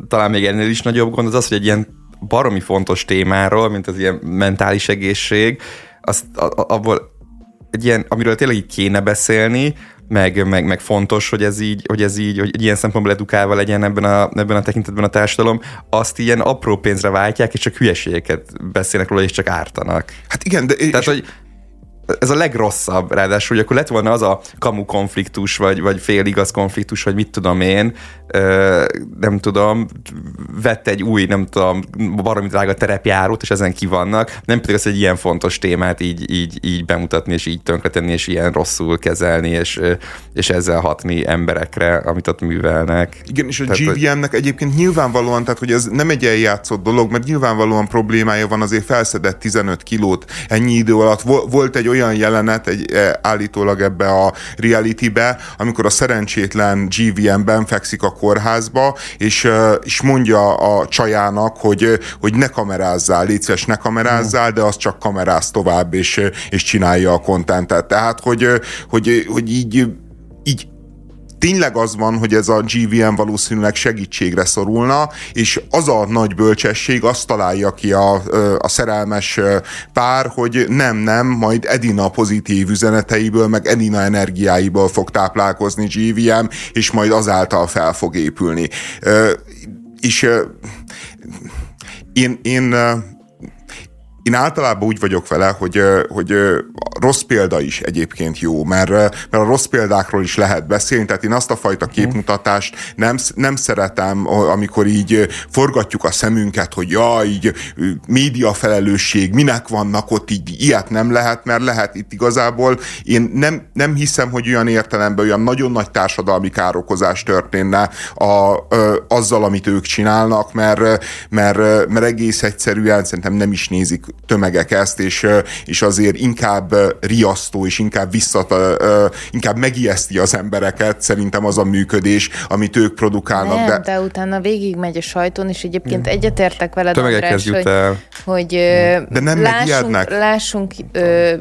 Speaker 2: talán még ennél is nagyobb gond, az az, hogy egy ilyen baromi fontos témáról, mint az ilyen mentális egészség, azt abból egy ilyen, amiről tényleg így kéne beszélni, meg, meg, meg fontos, hogy ez így, hogy ez így, hogy ilyen szempontból edukálva legyen ebben a, ebben a tekintetben a társadalom, azt ilyen apró pénzre váltják, és csak hülyeségeket beszélnek róla, és csak ártanak.
Speaker 1: Hát igen, de...
Speaker 2: Tehát, és... hogy ez a legrosszabb, ráadásul, hogy akkor lett volna az a kamu konfliktus, vagy, vagy féligaz konfliktus, vagy mit tudom én, nem tudom, vett egy új, nem tudom, baromi drága terepjárót, és ezen ki vannak, nem pedig az egy ilyen fontos témát így, így, így bemutatni, és így tönkretenni, és ilyen rosszul kezelni, és, és ezzel hatni emberekre, amit ott művelnek.
Speaker 1: Igen, és a GVM-nek egyébként nyilvánvalóan, tehát hogy ez nem egy eljátszott dolog, mert nyilvánvalóan problémája van, azért felszedett 15 kilót ennyi idő alatt. Volt egy olyan jelenet, egy, e, állítólag ebbe a reality-be, amikor a szerencsétlen GVM-ben fekszik a kórházba, és, és mondja a csajának, hogy, hogy ne kamerázzál, légy szíves, ne kamerázzál, de az csak kameráz tovább, és, és csinálja a kontentet. Tehát, hogy, hogy, hogy így tényleg az van, hogy ez a GVM valószínűleg segítségre szorulna, és az a nagy bölcsesség azt találja ki a, a szerelmes pár, hogy nem, nem, majd Edina pozitív üzeneteiből, meg Edina energiáiból fog táplálkozni GVM, és majd azáltal fel fog épülni. És én, én én általában úgy vagyok vele, hogy, hogy a rossz példa is egyébként jó, mert, mert a rossz példákról is lehet beszélni, tehát én azt a fajta mhm. képmutatást nem, nem szeretem, amikor így forgatjuk a szemünket, hogy ja, így média felelősség, minek vannak ott, így ilyet nem lehet, mert lehet itt igazából. Én nem, nem hiszem, hogy olyan értelemben olyan nagyon nagy társadalmi károkozás történne a, azzal, amit ők csinálnak, mert, mert, mert egész egyszerűen szerintem nem is nézik tömegek ezt, és, és azért inkább riasztó, és inkább visszat, inkább megijeszti az embereket, szerintem az a működés, amit ők produkálnak. Nem,
Speaker 3: de, de utána végig megy a sajton, és egyébként hmm. egyetértek veled, András, jut hogy, el. hogy de nem lássunk, lássunk ö,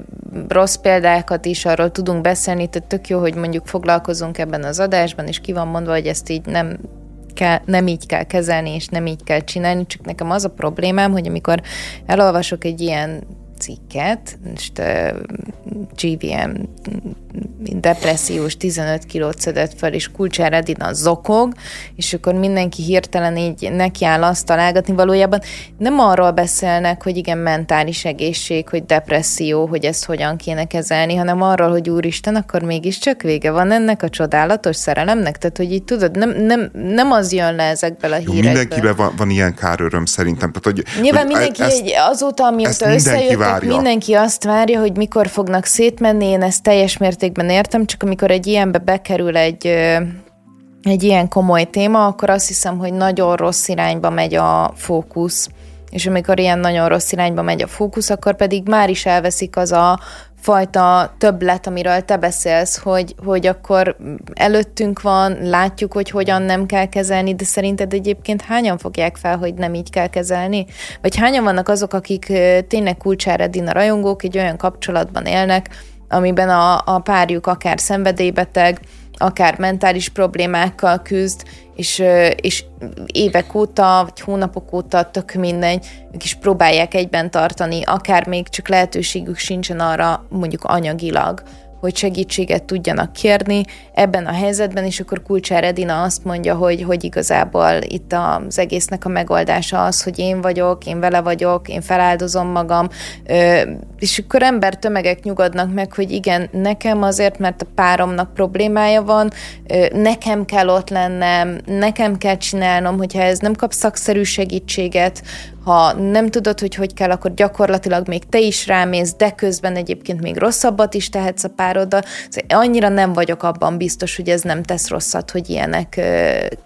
Speaker 3: rossz példákat is, arról tudunk beszélni, tehát tök jó, hogy mondjuk foglalkozunk ebben az adásban, és ki van mondva, hogy ezt így nem kell, nem így kell kezelni, és nem így kell csinálni, csak nekem az a problémám, hogy amikor elolvasok egy ilyen cikket, most uh, GVM depressziós 15 kilót szedett fel, és Kulcsár Edina zokog, és akkor mindenki hirtelen így nekiáll azt találgatni. Valójában nem arról beszélnek, hogy igen, mentális egészség, hogy depresszió, hogy ezt hogyan kéne kezelni, hanem arról, hogy úristen, akkor mégiscsak vége van ennek a csodálatos szerelemnek. Tehát, hogy így tudod, nem, nem, nem az jön le ezekből a hírekből.
Speaker 1: Mindenkiben van, van ilyen káröröm szerintem. Tehát,
Speaker 3: hogy, Nyilván hogy mindenki ezt, egy, azóta, amióta összejöttek, mindenki azt várja, hogy mikor fognak szétmenni, én ezt teljes mértékben értem, csak amikor egy ilyenbe bekerül egy, egy ilyen komoly téma, akkor azt hiszem, hogy nagyon rossz irányba megy a fókusz. És amikor ilyen nagyon rossz irányba megy a fókusz, akkor pedig már is elveszik az a fajta többlet, amiről te beszélsz, hogy, hogy akkor előttünk van, látjuk, hogy hogyan nem kell kezelni, de szerinted egyébként hányan fogják fel, hogy nem így kell kezelni? Vagy hányan vannak azok, akik tényleg kulcsáredina rajongók, egy olyan kapcsolatban élnek, amiben a, a párjuk akár szenvedélybeteg, akár mentális problémákkal küzd, és, és évek óta, vagy hónapok óta, tök mindegy, ők is próbálják egyben tartani, akár még csak lehetőségük sincsen arra mondjuk anyagilag, hogy segítséget tudjanak kérni. Ebben a helyzetben, és akkor Kulcsár Edina azt mondja, hogy, hogy igazából itt az egésznek a megoldása az, hogy én vagyok, én vele vagyok, én feláldozom magam, és akkor ember tömegek nyugodnak meg, hogy igen, nekem azért, mert a páromnak problémája van, nekem kell ott lennem, nekem kell csinálnom, hogyha ez nem kap szakszerű segítséget, ha nem tudod, hogy hogy kell, akkor gyakorlatilag még te is rámész, de közben egyébként még rosszabbat is tehetsz a pároddal. Szóval annyira nem vagyok abban biztos, hogy ez nem tesz rosszat, hogy ilyenek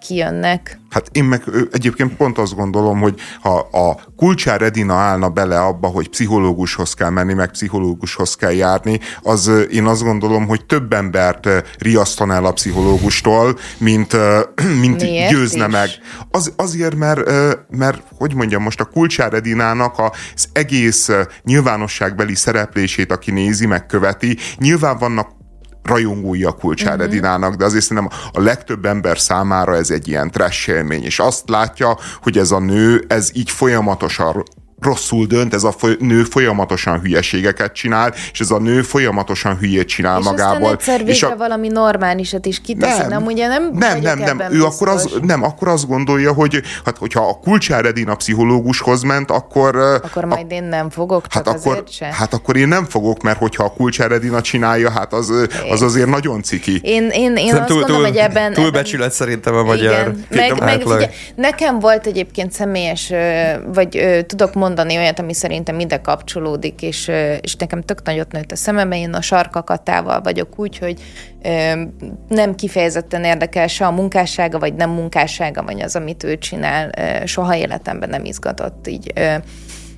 Speaker 3: kijönnek.
Speaker 1: Hát én meg egyébként pont azt gondolom, hogy ha a Kulcsár Edina állna bele abba, hogy pszichológushoz kell menni, meg pszichológushoz kell járni, az én azt gondolom, hogy több embert riasztan el a pszichológustól, mint, mint győzne is? meg. Az, azért, mert, mert, hogy mondjam, most a Kulcsár Edinának az egész nyilvánosságbeli szereplését, aki nézi, megköveti, nyilván vannak rajongói a Kulcsár uh-huh. Edinának, de azért szerintem a legtöbb ember számára ez egy ilyen trash élmény, és azt látja, hogy ez a nő, ez így folyamatosan rosszul dönt, ez a nő folyamatosan hülyeségeket csinál, és ez a nő folyamatosan hülyét csinál
Speaker 3: és
Speaker 1: magából.
Speaker 3: És és a... valami normálisat is kiteszi, nem, nem ugye nem
Speaker 1: Nem, nem, nem, ő biztos. akkor, az, nem, akkor azt gondolja, hogy hát, hogyha a Kulcsár Edina pszichológushoz ment, akkor...
Speaker 3: Akkor majd a, én nem fogok,
Speaker 1: hát akkor, se. Hát akkor én nem fogok, mert hogyha a Kulcsár Edina csinálja, hát az, az azért nagyon ciki.
Speaker 3: Én, én, én azt túl, gondolom, hogy ebben...
Speaker 2: Túlbecsület ebben, szerintem a magyar. Igen,
Speaker 3: meg, meg figyelj, nekem volt egyébként személyes, vagy tudok mondani mondani olyat, ami szerintem ide kapcsolódik, és, és nekem tök nagyot nőtt a szemembe, én a sarkakatával vagyok úgy, hogy nem kifejezetten érdekel se a munkássága, vagy nem munkássága, vagy az, amit ő csinál, soha életemben nem izgatott így.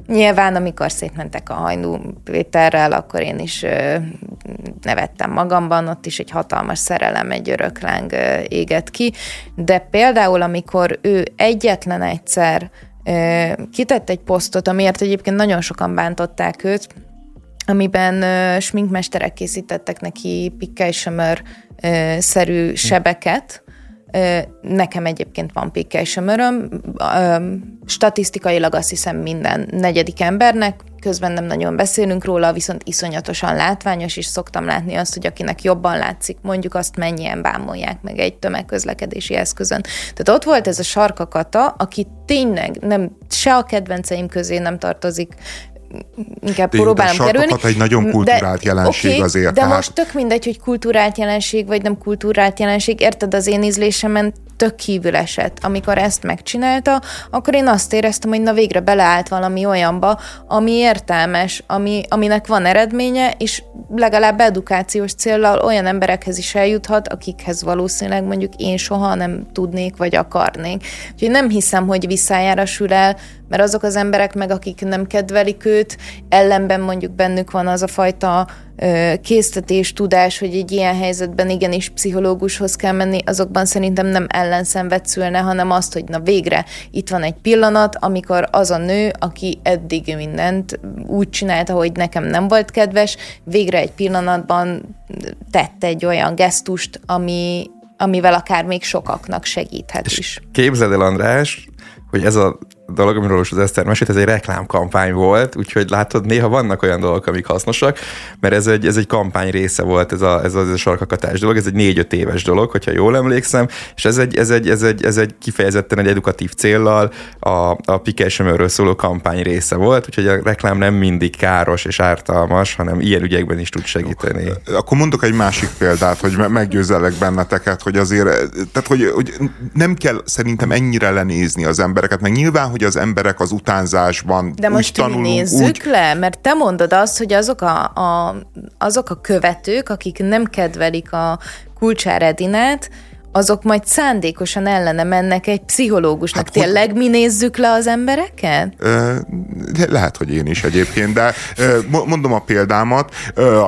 Speaker 3: Nyilván, amikor szétmentek a hajnú Péterrel, akkor én is nevettem magamban, ott is egy hatalmas szerelem, egy örökláng ö, éget ki, de például, amikor ő egyetlen egyszer kitett egy posztot, amiért egyébként nagyon sokan bántották őt, amiben sminkmesterek készítettek neki pikkely szerű sebeket. Nekem egyébként van pikkely Uh, statisztikailag azt hiszem minden negyedik embernek, közben nem nagyon beszélünk róla, viszont iszonyatosan látványos, és szoktam látni azt, hogy akinek jobban látszik, mondjuk azt mennyien bámolják meg egy tömegközlekedési eszközön. Tehát ott volt ez a sarkakata, aki tényleg nem se a kedvenceim közé nem tartozik, inkább de, próbálom de kerülni.
Speaker 1: egy nagyon kultúrált de, jelenség okay, azért.
Speaker 3: De tehát... most tök mindegy, hogy kultúrált jelenség, vagy nem kultúrált jelenség. Érted, az én ízlésemen tök kívül esett. Amikor ezt megcsinálta, akkor én azt éreztem, hogy na végre beleállt valami olyanba, ami értelmes, ami, aminek van eredménye, és legalább edukációs célral olyan emberekhez is eljuthat, akikhez valószínűleg mondjuk én soha nem tudnék, vagy akarnék. Úgyhogy nem hiszem, hogy visszájára sül el, mert azok az emberek meg, akik nem kedvelik őt, ellenben mondjuk bennük van az a fajta késztetés, tudás, hogy egy ilyen helyzetben igenis pszichológushoz kell menni, azokban szerintem nem ellenszenvet szülne, hanem azt, hogy na végre itt van egy pillanat, amikor az a nő, aki eddig mindent úgy csinálta, hogy nekem nem volt kedves, végre egy pillanatban tette egy olyan gesztust, ami, amivel akár még sokaknak segíthet és is.
Speaker 2: Képzeld el, András, hogy ez a dolog, amiről most az Eszter mesélt, ez egy reklámkampány volt, úgyhogy látod, néha vannak olyan dolgok, amik hasznosak, mert ez egy, ez egy kampány része volt, ez a, ez a, ez a sarkakatás dolog, ez egy négy-öt éves dolog, hogyha jól emlékszem, és ez egy, ez egy, ez egy, ez egy kifejezetten egy edukatív céllal a, a pikelsömörről szóló kampány része volt, úgyhogy a reklám nem mindig káros és ártalmas, hanem ilyen ügyekben is tud segíteni.
Speaker 1: Jó. Akkor mondok egy másik példát, hogy meggyőzelek benneteket, hogy azért, tehát hogy, hogy nem kell szerintem ennyire lenézni az embereket, meg nyilván, hogy az emberek az utánzásban
Speaker 3: De
Speaker 1: most úgy tanulunk,
Speaker 3: nézzük úgy... le, mert te mondod azt, hogy azok a, a, azok a követők, akik nem kedvelik a Kulcsár Edinát, azok majd szándékosan ellene mennek egy pszichológusnak. Hát, Tényleg mi nézzük le az embereket?
Speaker 1: Lehet, hogy én is egyébként, de mondom a példámat.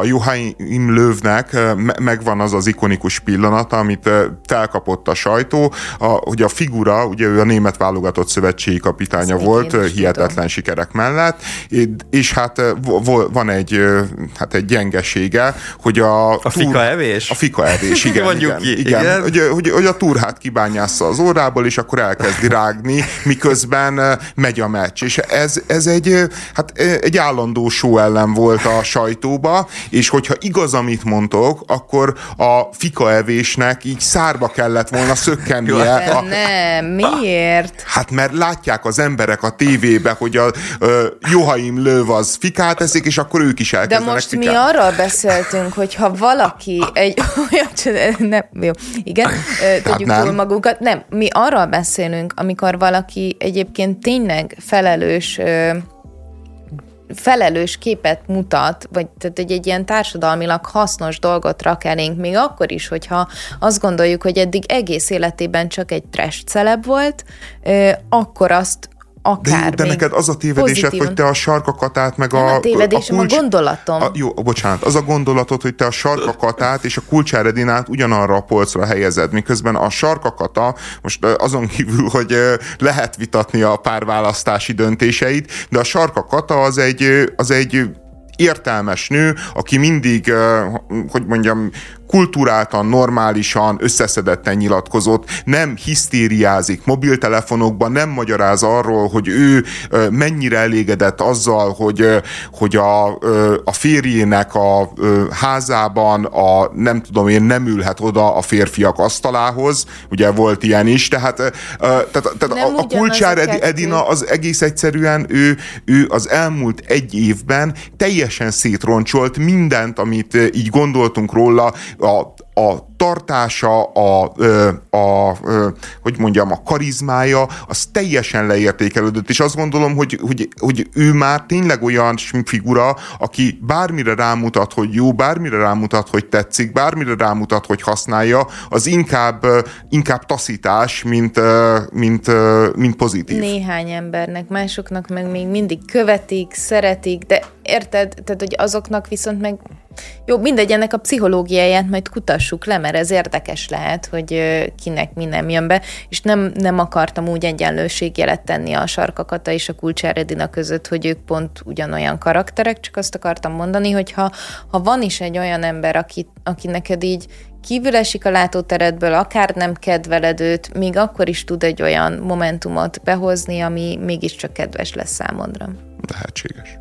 Speaker 1: A Joachim Lövnek megvan az az ikonikus pillanat, amit felkapott a sajtó, a, hogy a figura, ugye ő a német válogatott szövetségi kapitánya Ezt volt, hihetetlen tudom. sikerek mellett, és hát van egy, hát egy gyengesége, hogy a...
Speaker 2: A fika evés?
Speaker 1: A fika evés, igen.
Speaker 2: Mondjuk
Speaker 1: igen, ki. igen. igen hogy, hogy a turhát kibányásza az órából, és akkor elkezdi rágni, miközben megy a meccs. És ez, ez egy, hát egy állandó show ellen volt a sajtóba, és hogyha igaz, amit mondtok, akkor a fikaevésnek így szárba kellett volna szökkennie.
Speaker 3: Nem, a, nem, miért?
Speaker 1: Hát mert látják az emberek a tévébe, hogy a, a Johaim Löv az fikát eszik, és akkor ők is elkezdenek
Speaker 3: De most
Speaker 1: fikát.
Speaker 3: mi arról beszéltünk, hogy ha valaki egy olyan, nem, jó, igen, hát tudjuk nem. túl magunkat. Nem, mi arról beszélünk, amikor valaki egyébként tényleg felelős felelős képet mutat, vagy tehát egy, egy ilyen társadalmilag hasznos dolgot rak elénk, még akkor is, hogyha azt gondoljuk, hogy eddig egész életében csak egy trash celeb volt, akkor azt akár.
Speaker 1: De, de neked az a tévedésed, hogy te a sarkakatát meg a...
Speaker 3: a tévedésem, a, kulcs, a gondolatom. A,
Speaker 1: jó, bocsánat, az a gondolatod, hogy te a sarkakatát és a kulcsáredinát ugyanarra a polcra helyezed, miközben a sarkakata, most azon kívül, hogy lehet vitatni a párválasztási döntéseit, de a sarkakata az egy, az egy értelmes nő, aki mindig, hogy mondjam, kulturáltan, normálisan, összeszedetten nyilatkozott, nem hisztériázik mobiltelefonokban, nem magyaráz arról, hogy ő mennyire elégedett azzal, hogy, hogy a, a férjének a házában a nem tudom én nem ülhet oda a férfiak asztalához, ugye volt ilyen is, tehát, tehát, tehát a, a kulcsár Edi, Edina az egész egyszerűen ő, ő az elmúlt egy évben teljesen szétroncsolt mindent, amit így gondoltunk róla, a, a tartása, a, a, a, hogy mondjam, a karizmája, az teljesen leértékelődött, és azt gondolom, hogy, hogy, hogy ő már tényleg olyan figura, aki bármire rámutat, hogy jó, bármire rámutat, hogy tetszik, bármire rámutat, hogy használja, az inkább, inkább taszítás, mint, mint, mint pozitív.
Speaker 3: Néhány embernek, másoknak meg még mindig követik, szeretik, de érted? Tehát, hogy azoknak viszont meg jó, mindegy, ennek a pszichológiáját majd kutassuk le, mert ez érdekes lehet, hogy kinek mi nem jön be, és nem, nem akartam úgy egyenlőségjelet tenni a sarkakata és a kulcsáredina között, hogy ők pont ugyanolyan karakterek, csak azt akartam mondani, hogy ha, ha van is egy olyan ember, aki, aki neked így kívül esik a látóteredből, akár nem kedveled őt, még akkor is tud egy olyan momentumot behozni, ami mégiscsak kedves lesz számodra.
Speaker 1: Lehetséges.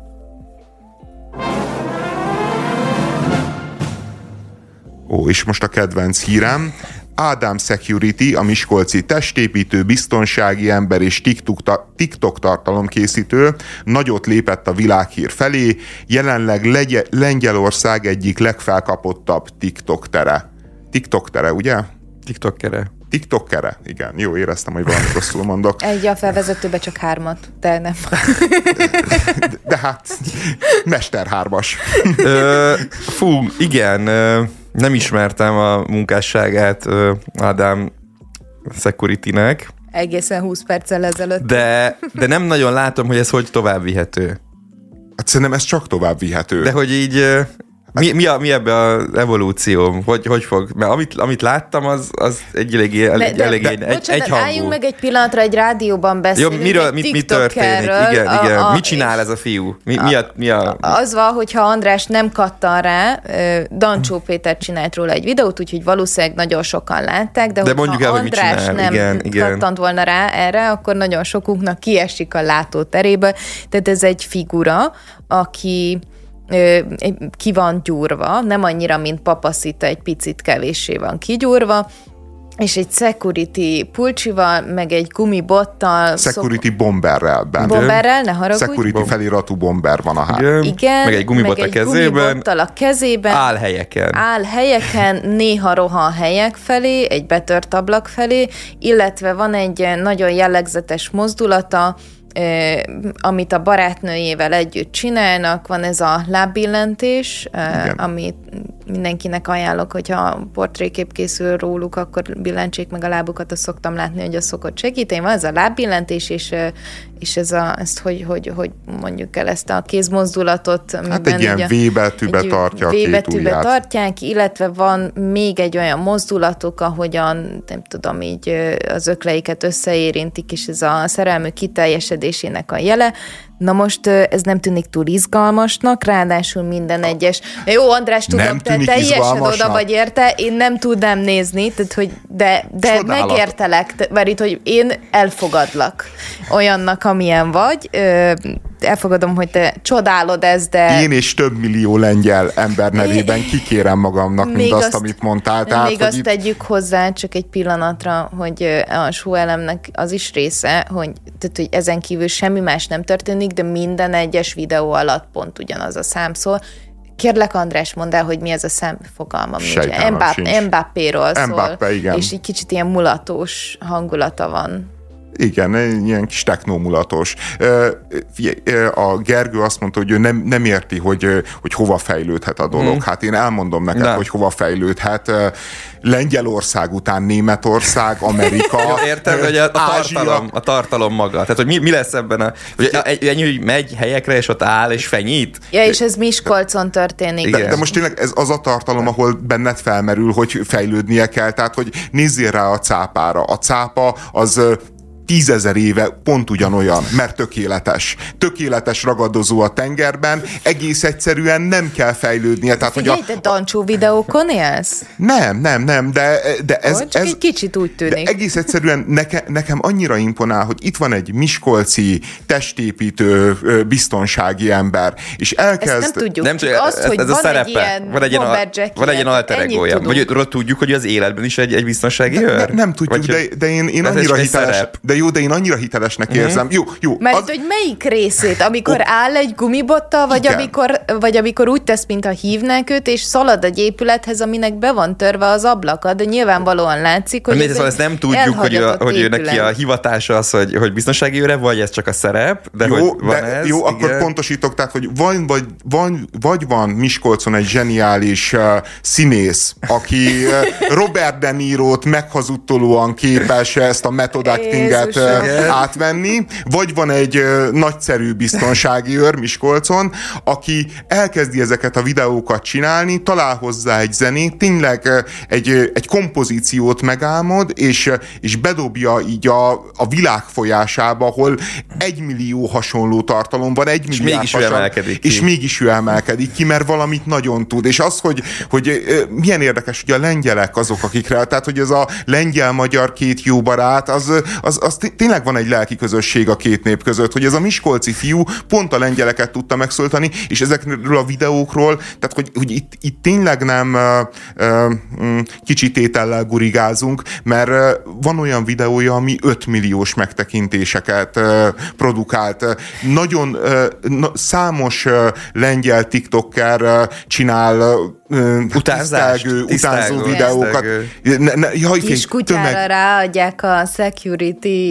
Speaker 1: Ó, és most a kedvenc hírem. Ádám Security, a Miskolci testépítő, biztonsági ember és TikTok, TikTok tartalomkészítő nagyot lépett a világhír felé, jelenleg legye, Lengyelország egyik legfelkapottabb TikTok tere. TikTok tere, ugye?
Speaker 2: TikTok tere.
Speaker 1: TikTokere? Igen, jó, éreztem, hogy valamit rosszul mondok.
Speaker 3: Egy a felvezetőbe csak hármat, de nem.
Speaker 1: De, de hát, mester hármas.
Speaker 2: Ö, fú, igen, nem ismertem a munkásságát Ádám Security-nek.
Speaker 3: Egészen 20 perccel ezelőtt.
Speaker 2: De, de nem nagyon látom, hogy ez hogy tovább vihető.
Speaker 1: Hát szerintem ez csak tovább vihető.
Speaker 2: De hogy így mi, mi, a, mi ebbe az evolúció? Hogy, hogy fog? Mert amit, amit láttam, az, az egy eléggé, elég, de, elég de, egy, bocsánat, egy hangú.
Speaker 3: álljunk meg egy pillanatra, egy rádióban beszélünk.
Speaker 2: Jó, miről, mit, mi történik? Igen, igen. A, a, mit csinál ez a fiú? Mi, mi, a, mi a...
Speaker 3: Az van, hogyha András nem kattan rá, Dancsó Péter csinált róla egy videót, úgyhogy valószínűleg nagyon sokan látták, de, de mondjuk el, András hogy nem igen, igen. kattant volna rá erre, akkor nagyon sokunknak kiesik a látóteréből. Tehát ez egy figura, aki ki van gyúrva, nem annyira, mint papaszita, egy picit kevéssé van kigyúrva, és egy security pulcsival, meg egy gumibottal.
Speaker 1: Security szok... bomberrel benne.
Speaker 3: Bomberrel, ne haragudj.
Speaker 1: Security Bom. feliratú bomber van a hát.
Speaker 3: Igen, Igen,
Speaker 2: meg egy gumibot meg a kezében.
Speaker 3: a kezében.
Speaker 2: Áll helyeken.
Speaker 3: Áll helyeken, néha rohan helyek felé, egy betört ablak felé, illetve van egy nagyon jellegzetes mozdulata, amit a barátnőjével együtt csinálnak, van ez a lábbillentés, Igen. amit mindenkinek ajánlok, hogyha portrékép készül róluk, akkor billentsék meg a lábukat, azt szoktam látni, hogy az szokott segíteni. Van ez a lábbillentés, és, és ez a, ezt hogy, hogy, hogy mondjuk el ezt a kézmozdulatot.
Speaker 1: Hát egy ilyen V betűbe tartja a V betűbe
Speaker 3: tartják, illetve van még egy olyan mozdulatok, ahogyan, nem tudom, így az ökleiket összeérintik, és ez a szerelmű kiteljesedésének a jele. Na most ez nem tűnik túl izgalmasnak, ráadásul minden egyes. Jó, András, tudom,
Speaker 1: nem
Speaker 3: te teljesen oda vagy érte, én nem tudnám nézni, tehát hogy de, de megértelek, mert itt, hogy én elfogadlak olyannak, amilyen vagy, elfogadom, hogy te csodálod ezt, de...
Speaker 1: Én és több millió lengyel ember nevében kikérem magamnak mindazt, azt, amit mondtál.
Speaker 3: Tehát, még azt itt... tegyük hozzá csak egy pillanatra, hogy a súelemnek az is része, hogy, tehát, hogy ezen kívül semmi más nem történik, de minden egyes videó alatt pont ugyanaz a szám szól. Kérlek, András, mondd el, hogy mi ez a szám, fogalmam. Mbappé-ról szól. Mbappé, igen. És egy kicsit ilyen mulatós hangulata van.
Speaker 1: Igen, ilyen kis technómulatos. A Gergő azt mondta, hogy ő nem, nem érti, hogy, hogy hova fejlődhet a dolog. Hmm. Hát én elmondom neked, De. hogy hova fejlődhet. Lengyelország után Németország, Amerika,
Speaker 2: értem, hogy a, a, tartalom, a tartalom maga. Tehát, hogy mi, mi lesz ebben a... Hogy ennyi, hogy megy helyekre, és ott áll, és fenyít.
Speaker 3: Ja, és ez Miskolcon történik.
Speaker 1: De, de most tényleg ez az a tartalom, ahol benned felmerül, hogy fejlődnie kell. Tehát, hogy nézzél rá a cápára. A cápa az tízezer éve pont ugyanolyan, mert tökéletes. Tökéletes ragadozó a tengerben, egész egyszerűen nem kell fejlődnie. Tehát,
Speaker 3: Figyelj, hogy a, te dancsó videókon élsz?
Speaker 1: Nem, nem, nem, de, de ez...
Speaker 3: Oh, csak ez, egy kicsit úgy tűnik.
Speaker 1: egész egyszerűen neke, nekem annyira imponál, hogy itt van egy miskolci testépítő biztonsági ember, és elkezd... Ezt
Speaker 3: nem tudjuk, nem, csak azt, ez, hogy ez van a szerepe. egy ilyen van egy ilyen,
Speaker 2: van egy ilyen alter egója. Vagy tudjuk, hogy az életben is egy, egy biztonsági őr?
Speaker 1: Ne, nem tudjuk, Vagy, de, de én, én annyira hiteles, de jó, de én annyira hitelesnek mm-hmm. érzem. Jó, jó.
Speaker 3: Mert az... hogy melyik részét? Amikor oh. áll egy gumibottal, vagy amikor, vagy amikor úgy tesz, mintha hívnák őt, és szalad egy épülethez, aminek be van törve az ablaka, de nyilvánvalóan látszik, hogy
Speaker 2: ez szóval ezt nem tudjuk, hogy, a, hogy ő neki a hivatása az, hogy, hogy biztonsági őre, vagy ez csak a szerep, de jó, hogy van de, ez,
Speaker 1: Jó, igen. akkor pontosítok, tehát, hogy van, vagy, van, vagy van Miskolcon egy zseniális uh, színész, aki uh, Robert De Niro-t meghazudtolóan képes ezt a method uh, átvenni, vagy van egy nagyszerű biztonsági őr Miskolcon, aki elkezdi ezeket a videókat csinálni, talál hozzá egy zenét, tényleg egy, egy kompozíciót megálmod, és, és bedobja így a, a világ folyásába, ahol egy millió hasonló tartalom van, egy
Speaker 2: millió mégis hasonló, ő emelkedik
Speaker 1: ki. És mégis ő emelkedik ki, mert valamit nagyon tud. És az, hogy, hogy milyen érdekes, hogy a lengyelek azok, akikre, tehát hogy ez a lengyel-magyar két jó barát, az, az, az tényleg van egy lelki közösség a két nép között, hogy ez a miskolci fiú pont a lengyeleket tudta megszólítani, és ezekről a videókról, tehát hogy, hogy itt, itt tényleg nem uh, uh, kicsit tétellel gurigázunk, mert uh, van olyan videója, ami 5 milliós megtekintéseket uh, produkált. Nagyon uh, na, számos uh, lengyel tiktoker uh, csinál Utánzás, tisztelgő, utánzó videókat.
Speaker 3: Ne, ne, jaj, Kis kutyára tömeg... ráadják a security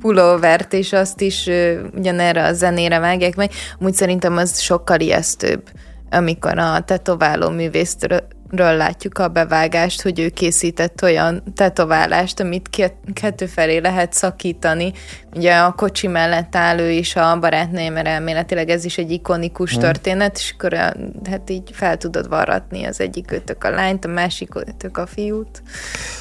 Speaker 3: pulóvert, és azt is ugyanerre a zenére vágják meg. Úgy szerintem az sokkal ijesztőbb, amikor a tetováló művészt ről látjuk a bevágást, hogy ő készített olyan tetoválást, amit kettő felé lehet szakítani. Ugye a kocsi mellett áll ő is a barátnője, mert elméletileg ez is egy ikonikus hmm. történet, és akkor hát így fel tudod varratni az egyik ötök a lányt, a másik ötök a fiút.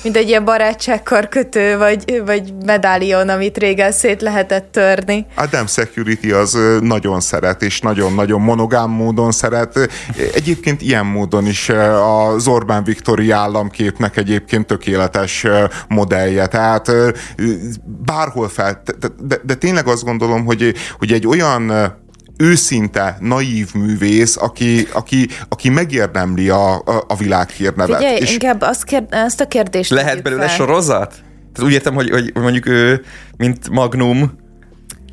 Speaker 3: Mint egy ilyen barátságkarkötő, vagy, vagy medálion, amit régen szét lehetett törni.
Speaker 1: Adam Security az nagyon szeret, és nagyon-nagyon monogám módon szeret. Egyébként ilyen módon is a az Orbán Viktori államképnek egyébként tökéletes modellje. Tehát bárhol fel, de, de, de tényleg azt gondolom, hogy, hogy egy olyan őszinte, naív művész, aki, aki, aki megérdemli a, a, a világhírnevet.
Speaker 3: Figyelj, és inkább azt, kér, azt a kérdést
Speaker 2: Lehet belőle fel. sorozat? Tehát úgy értem, hogy, hogy mondjuk ő, mint Magnum,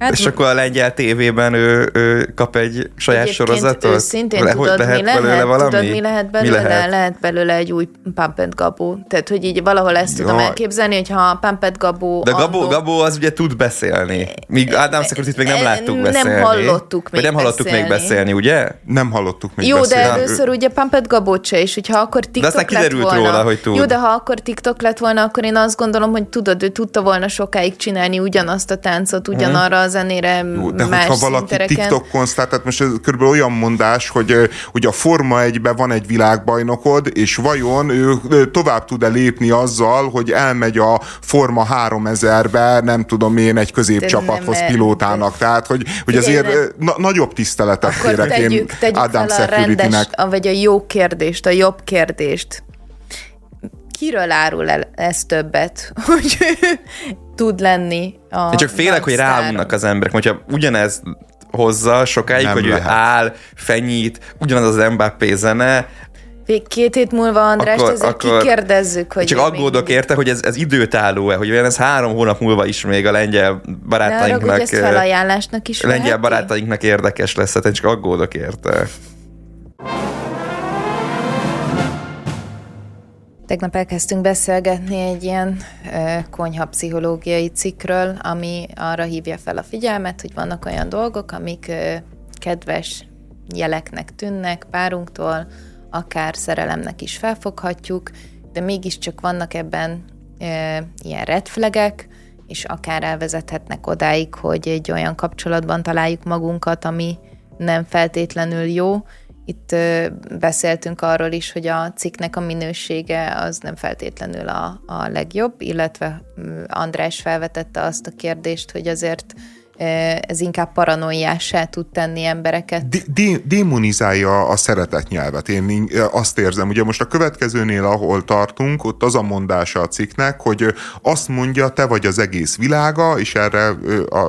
Speaker 2: Hát, és akkor a lengyel tévében ő, ő kap egy saját sorozatot?
Speaker 3: Őszintén Le, tudod, lehet mi lehet? Belőle valami? Tudod, mi lehet belőle? Mi lehet? lehet belőle egy új Pumped Gabó. Tehát, hogy így valahol ezt Jó. tudom elképzelni, hogyha a Pumped Gabó...
Speaker 2: De Gabó, annó... Gabó az ugye tud beszélni. Míg Ádám Szekuritit még nem láttuk beszélni.
Speaker 3: Nem hallottuk még
Speaker 2: Vagy nem hallottuk beszélni. még beszélni, ugye?
Speaker 1: Nem hallottuk még
Speaker 3: Jó,
Speaker 1: beszélni.
Speaker 3: de először ugye Pumped Gabót se, és hogyha akkor TikTok de lett volna... Róla, hogy tud. Jó, de ha akkor TikTok lett volna, akkor én azt gondolom, hogy tudod, ő tudta volna sokáig csinálni ugyanazt a táncot, ugyanarra a zenére,
Speaker 1: Jó, de
Speaker 3: más
Speaker 1: hogyha valaki
Speaker 3: szintereken.
Speaker 1: TikTokon, tehát most ez körülbelül olyan mondás, hogy, hogy a Forma 1 van egy világbajnokod, és vajon ő tovább tud-e lépni azzal, hogy elmegy a Forma 3000-be, nem tudom én, egy középcsapathoz
Speaker 3: nem,
Speaker 1: pilótának. Tehát, hogy, hogy
Speaker 3: Figyelj,
Speaker 1: azért na, nagyobb tiszteletet
Speaker 3: Akkor
Speaker 1: kérek én
Speaker 3: tegyük, tegyük
Speaker 1: Adam
Speaker 3: fel a rendes, a- vagy a jó kérdést, a jobb kérdést. Kiről árul el ez többet, hogy ő tud lenni a
Speaker 2: Én csak félek, hogy ráunnak az emberek, hogyha ugyanez hozza sokáig,
Speaker 1: Nem
Speaker 2: hogy
Speaker 1: lehet.
Speaker 2: ő áll, fenyít, ugyanaz az Mbappé zene,
Speaker 3: Még két hét múlva, András,
Speaker 2: Akkor-
Speaker 3: ezért
Speaker 2: akkor-
Speaker 3: kikérdezzük, hogy
Speaker 2: csak aggódok
Speaker 3: még
Speaker 2: érte, hogy ez, ez időtálló-e, hogy olyan ez három hónap múlva is még a lengyel
Speaker 3: Ne arra, hogy
Speaker 2: barátainknak,
Speaker 3: ezt
Speaker 2: ö,
Speaker 3: felajánlásnak is
Speaker 2: lengyel
Speaker 3: veheti?
Speaker 2: barátainknak érdekes lesz, hát én csak aggódok érte.
Speaker 3: Tegnap elkezdtünk beszélgetni egy ilyen ö, konyhapszichológiai cikkről, ami arra hívja fel a figyelmet, hogy vannak olyan dolgok, amik kedves jeleknek tűnnek párunktól, akár szerelemnek is felfoghatjuk, de mégiscsak vannak ebben ilyen red flagek, és akár elvezethetnek odáig, hogy egy olyan kapcsolatban találjuk magunkat, ami nem feltétlenül jó. Itt beszéltünk arról is, hogy a cikknek a minősége az nem feltétlenül a, a legjobb, illetve András felvetette azt a kérdést, hogy azért ez inkább paranoiássá tud tenni embereket.
Speaker 1: Dé- dé- démonizálja a szeretet nyelvet. Én azt érzem, ugye most a következőnél, ahol tartunk, ott az a mondása a cikknek, hogy azt mondja, te vagy az egész világa, és erre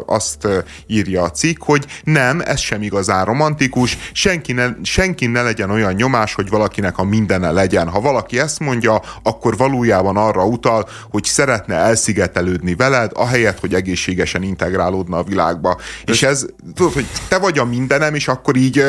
Speaker 1: azt írja a cikk, hogy nem, ez sem igazán romantikus, senki ne, senki ne legyen olyan nyomás, hogy valakinek a mindene legyen. Ha valaki ezt mondja, akkor valójában arra utal, hogy szeretne elszigetelődni veled, ahelyett, hogy egészségesen integrálódna a világba. És ez, tudod, hogy te vagy a mindenem, és akkor így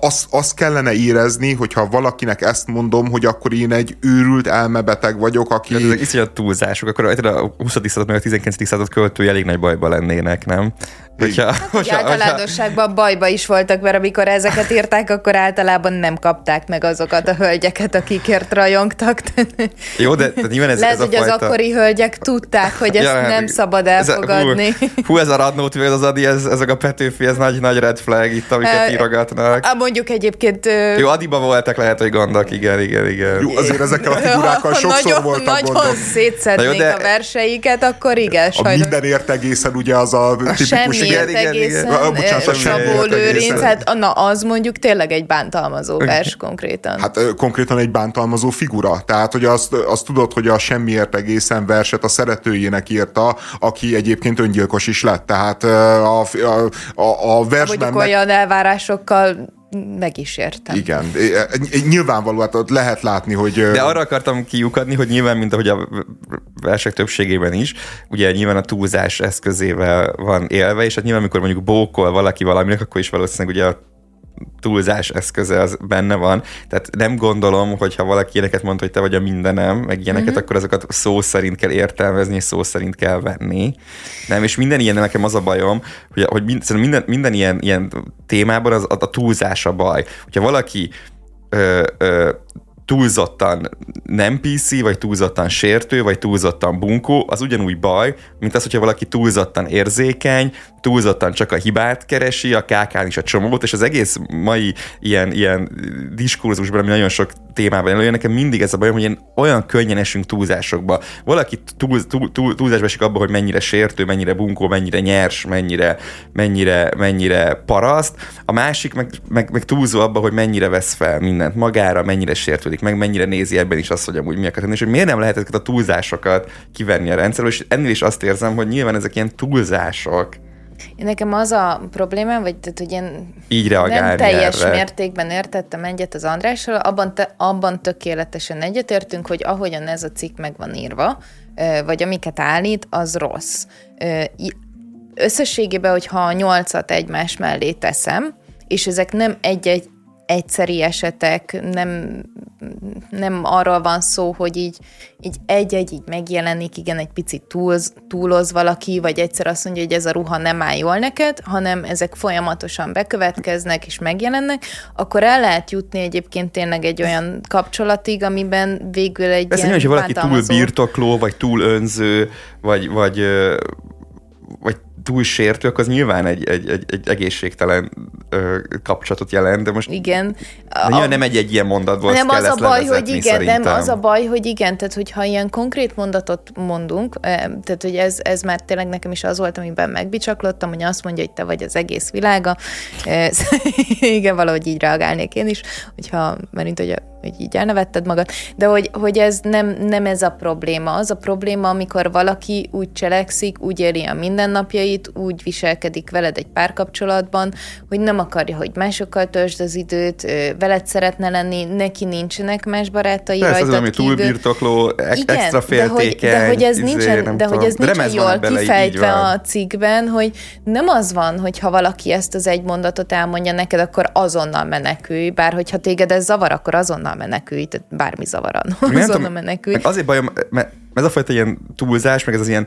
Speaker 1: azt az kellene érezni, hogyha valakinek ezt mondom, hogy akkor én egy őrült elmebeteg vagyok, aki...
Speaker 2: Tehát ezek iszonyat túlzások, akkor a 20. század meg a 19. század költői elég nagy bajba lennének, nem? Hogyha,
Speaker 3: Hogy
Speaker 2: hogyha, hogyha,
Speaker 3: általánosságban bajba is voltak, mert amikor ezeket írták, akkor általában nem kapták meg azokat a hölgyeket, akikért rajongtak.
Speaker 2: jó, de tehát nyilván ez,
Speaker 3: Lehet,
Speaker 2: ez a
Speaker 3: hogy
Speaker 2: fajta...
Speaker 3: az akkori hölgyek tudták, hogy ezt
Speaker 2: Ja, hát
Speaker 3: nem szabad
Speaker 2: ez a-
Speaker 3: elfogadni.
Speaker 2: hú, hú, ez a Radnót az Adi, ez, ezek a Petőfi, ez nagy, nagy red flag itt, amiket
Speaker 3: Hát,
Speaker 2: írogatnak.
Speaker 3: Á, Mondjuk egyébként...
Speaker 2: Jó, Adiba voltak lehet, hogy gondok, igen, igen, igen.
Speaker 1: Jó, azért ezekkel a figurákkal
Speaker 3: ha
Speaker 1: sokszor
Speaker 3: nagyon,
Speaker 1: voltak
Speaker 3: Nagyon
Speaker 1: gondok.
Speaker 3: szétszednék
Speaker 2: Na jó, de-
Speaker 3: a verseiket, akkor igen,
Speaker 1: A
Speaker 3: sajnos.
Speaker 1: mindenért egészen ugye az a,
Speaker 3: A
Speaker 1: tipikus...
Speaker 2: igen, igen,
Speaker 3: egészen,
Speaker 2: igen.
Speaker 1: Ah, bocsánat, semmiért
Speaker 3: Lőrinc, hát na, az mondjuk tényleg egy bántalmazó vers konkrétan.
Speaker 1: Hát konkrétan egy bántalmazó figura. Tehát, hogy azt, azt tudod, hogy a semmiért egészen verset a szeretőjének írta, aki egyébként öngyilkos is lett. Tehát a, a, a, a versben...
Speaker 3: Mondjuk
Speaker 1: meg-
Speaker 3: olyan elvárásokkal meg is értem.
Speaker 1: Igen, É, é, nyilvánvaló, hát ott lehet látni, hogy...
Speaker 2: De arra akartam kiukadni, hogy nyilván, mint ahogy a versek többségében is, ugye nyilván a túlzás eszközével van élve, és hát nyilván, amikor mondjuk bókol valaki valaminek, akkor is valószínűleg ugye a túlzás eszköze az benne van. Tehát nem gondolom, hogy ha valaki ilyeneket mond, hogy te vagy a mindenem, meg ilyeneket, mm-hmm. akkor azokat szó szerint kell értelmezni, és szó szerint kell venni. Nem, és minden ilyen nekem az a bajom, hogy, hogy mind, szerintem minden, minden ilyen, ilyen témában az, a, a túlzás a baj. Hogyha valaki ö, ö, túlzottan nem PC, vagy túlzottan sértő, vagy túlzottan bunkó, az ugyanúgy baj, mint az, hogyha valaki túlzottan érzékeny, túlzottan csak a hibát keresi, a kákán is a csomót, és az egész mai ilyen, ilyen diskurzusban, ami nagyon sok témában előjön, nekem mindig ez a bajom, hogy ilyen olyan könnyen esünk túlzásokba. Valaki túl, túl, túl, túlzásba esik abba, hogy mennyire sértő, mennyire bunkó, mennyire nyers, mennyire, mennyire, mennyire paraszt, a másik meg, meg, meg túlzó abba, hogy mennyire vesz fel mindent magára, mennyire sértődik meg, mennyire nézi ebben is azt, hogy amúgy mi akar tenni, és hogy miért nem lehet ezeket a túlzásokat kivenni a rendszerből, és ennél is azt érzem, hogy nyilván ezek ilyen túlzások,
Speaker 3: Én nekem az a problémám, vagy tehát, hogy én
Speaker 2: így
Speaker 3: nem teljes
Speaker 2: erre.
Speaker 3: mértékben értettem egyet az Andrással, abban, te, abban tökéletesen egyetértünk, hogy ahogyan ez a cikk meg van írva, vagy amiket állít, az rossz. Összességében, hogyha a nyolcat egymás mellé teszem, és ezek nem egy-egy egyszeri esetek, nem, nem arról van szó, hogy így, így egy-egy így megjelenik, igen, egy picit túlz, túloz valaki, vagy egyszer azt mondja, hogy ez a ruha nem áll jól neked, hanem ezek folyamatosan bekövetkeznek és megjelennek, akkor el lehet jutni egyébként tényleg egy olyan kapcsolatig, amiben végül egy
Speaker 2: Persze
Speaker 3: ilyen
Speaker 2: nyilván, hogy valaki túl birtokló, vagy túl önző, vagy, vagy, vagy túl sértő, akkor az nyilván egy, egy, egy, egy egészségtelen ö, kapcsolatot jelent, de most
Speaker 3: igen.
Speaker 2: De nyilván nem egy, egy ilyen mondatból
Speaker 3: nem az a baj, hogy igen,
Speaker 2: szerintem.
Speaker 3: nem az a baj, hogy igen, tehát hogyha ilyen konkrét mondatot mondunk, eh, tehát hogy ez, ez már tényleg nekem is az volt, amiben megbicsaklottam, hogy azt mondja, hogy te vagy az egész világa. Igen, valahogy így reagálnék én is, hogyha, mert hogy hogy így elnevetted magad, de hogy, hogy ez nem, nem ez a probléma. Az a probléma, amikor valaki úgy cselekszik, úgy éli a mindennapjait, úgy viselkedik veled egy párkapcsolatban, hogy nem akarja, hogy másokkal töltsd az időt, veled szeretne lenni, neki nincsenek más barátai
Speaker 2: Persze,
Speaker 3: rajtad
Speaker 2: az, ami túlbirtokló, e-
Speaker 3: Igen,
Speaker 2: extra féltékeny.
Speaker 3: De hogy, de hogy ez
Speaker 2: izé,
Speaker 3: nincsen, de hogy ez nincsen jól
Speaker 2: bele,
Speaker 3: kifejtve a cikkben, hogy nem az van, hogy ha valaki ezt az egy mondatot elmondja neked, akkor azonnal menekülj, bár hogyha téged ez zavar, akkor azonnal menekülj, tehát bármi zavaran, azonnal menekülj.
Speaker 2: azért bajom, mert ez a fajta ilyen túlzás, meg ez az ilyen,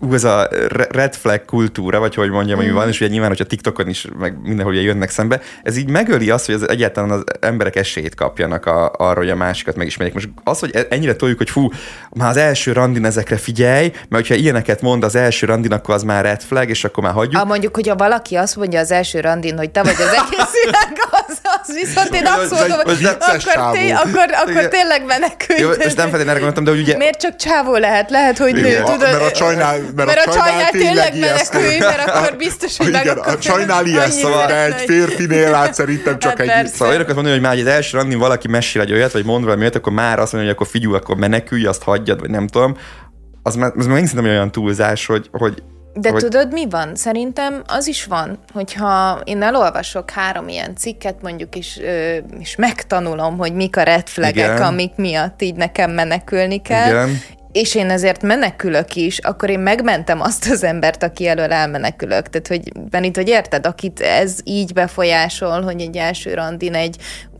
Speaker 2: ú, ez a re- red flag kultúra, vagy hogy mondjam, ami
Speaker 3: Mm.
Speaker 2: van, és ugye nyilván, hogyha TikTokon is, meg mindenhol ugye jönnek szembe, ez így megöli azt, hogy az egyáltalán az emberek esélyt kapjanak a, arra, hogy a másikat megismerjék. Most az, hogy e- ennyire toljuk, hogy fú, már az első randin ezekre figyelj, mert hogyha ilyeneket mond az első randin, akkor az már red flag, és akkor már hagyjuk.
Speaker 3: Ha mondjuk, hogyha valaki azt mondja az első randin, hogy te vagy az egész világ, az, az viszont én azt mondom, hogy akkor, té- akkor, akkor tényleg menekülj.
Speaker 2: Jó, most nem feltétlenül gondoltam, de hogy ugye
Speaker 3: Miért csak csávó lehet? Lehet, hogy nő, tudod?
Speaker 1: mert a csajnál- mert a csajnál tényleg
Speaker 3: menekülj, mert akkor biztos, hogy
Speaker 1: Igen, a csajnál ijesztő,
Speaker 3: annyira
Speaker 1: de egy férfinél át szerintem csak
Speaker 3: Hát
Speaker 1: egy...
Speaker 3: persze.
Speaker 2: Szóval olyanokat mondani, hogy már egy első randin valaki mesél egy olyat, vagy mond valami olyat, akkor már azt mondja, hogy akkor figyelj, akkor menekülj, azt hagyjad, vagy nem tudom. Az már, az már szerintem olyan túlzás, hogy, hogy
Speaker 3: De
Speaker 2: hogy,
Speaker 3: tudod, mi van? Szerintem az is van, hogyha én elolvasok három ilyen cikket, mondjuk, és, ö, és megtanulom, hogy mik a red flagek,
Speaker 2: Igen.
Speaker 3: amik miatt így nekem menekülni kell,
Speaker 2: Igen.
Speaker 3: És én ezért menekülök is, akkor én megmentem azt az embert, aki elől elmenekülök. Tehát, hogy Benit, hogy érted, akit ez így befolyásol, hogy egy első randin egy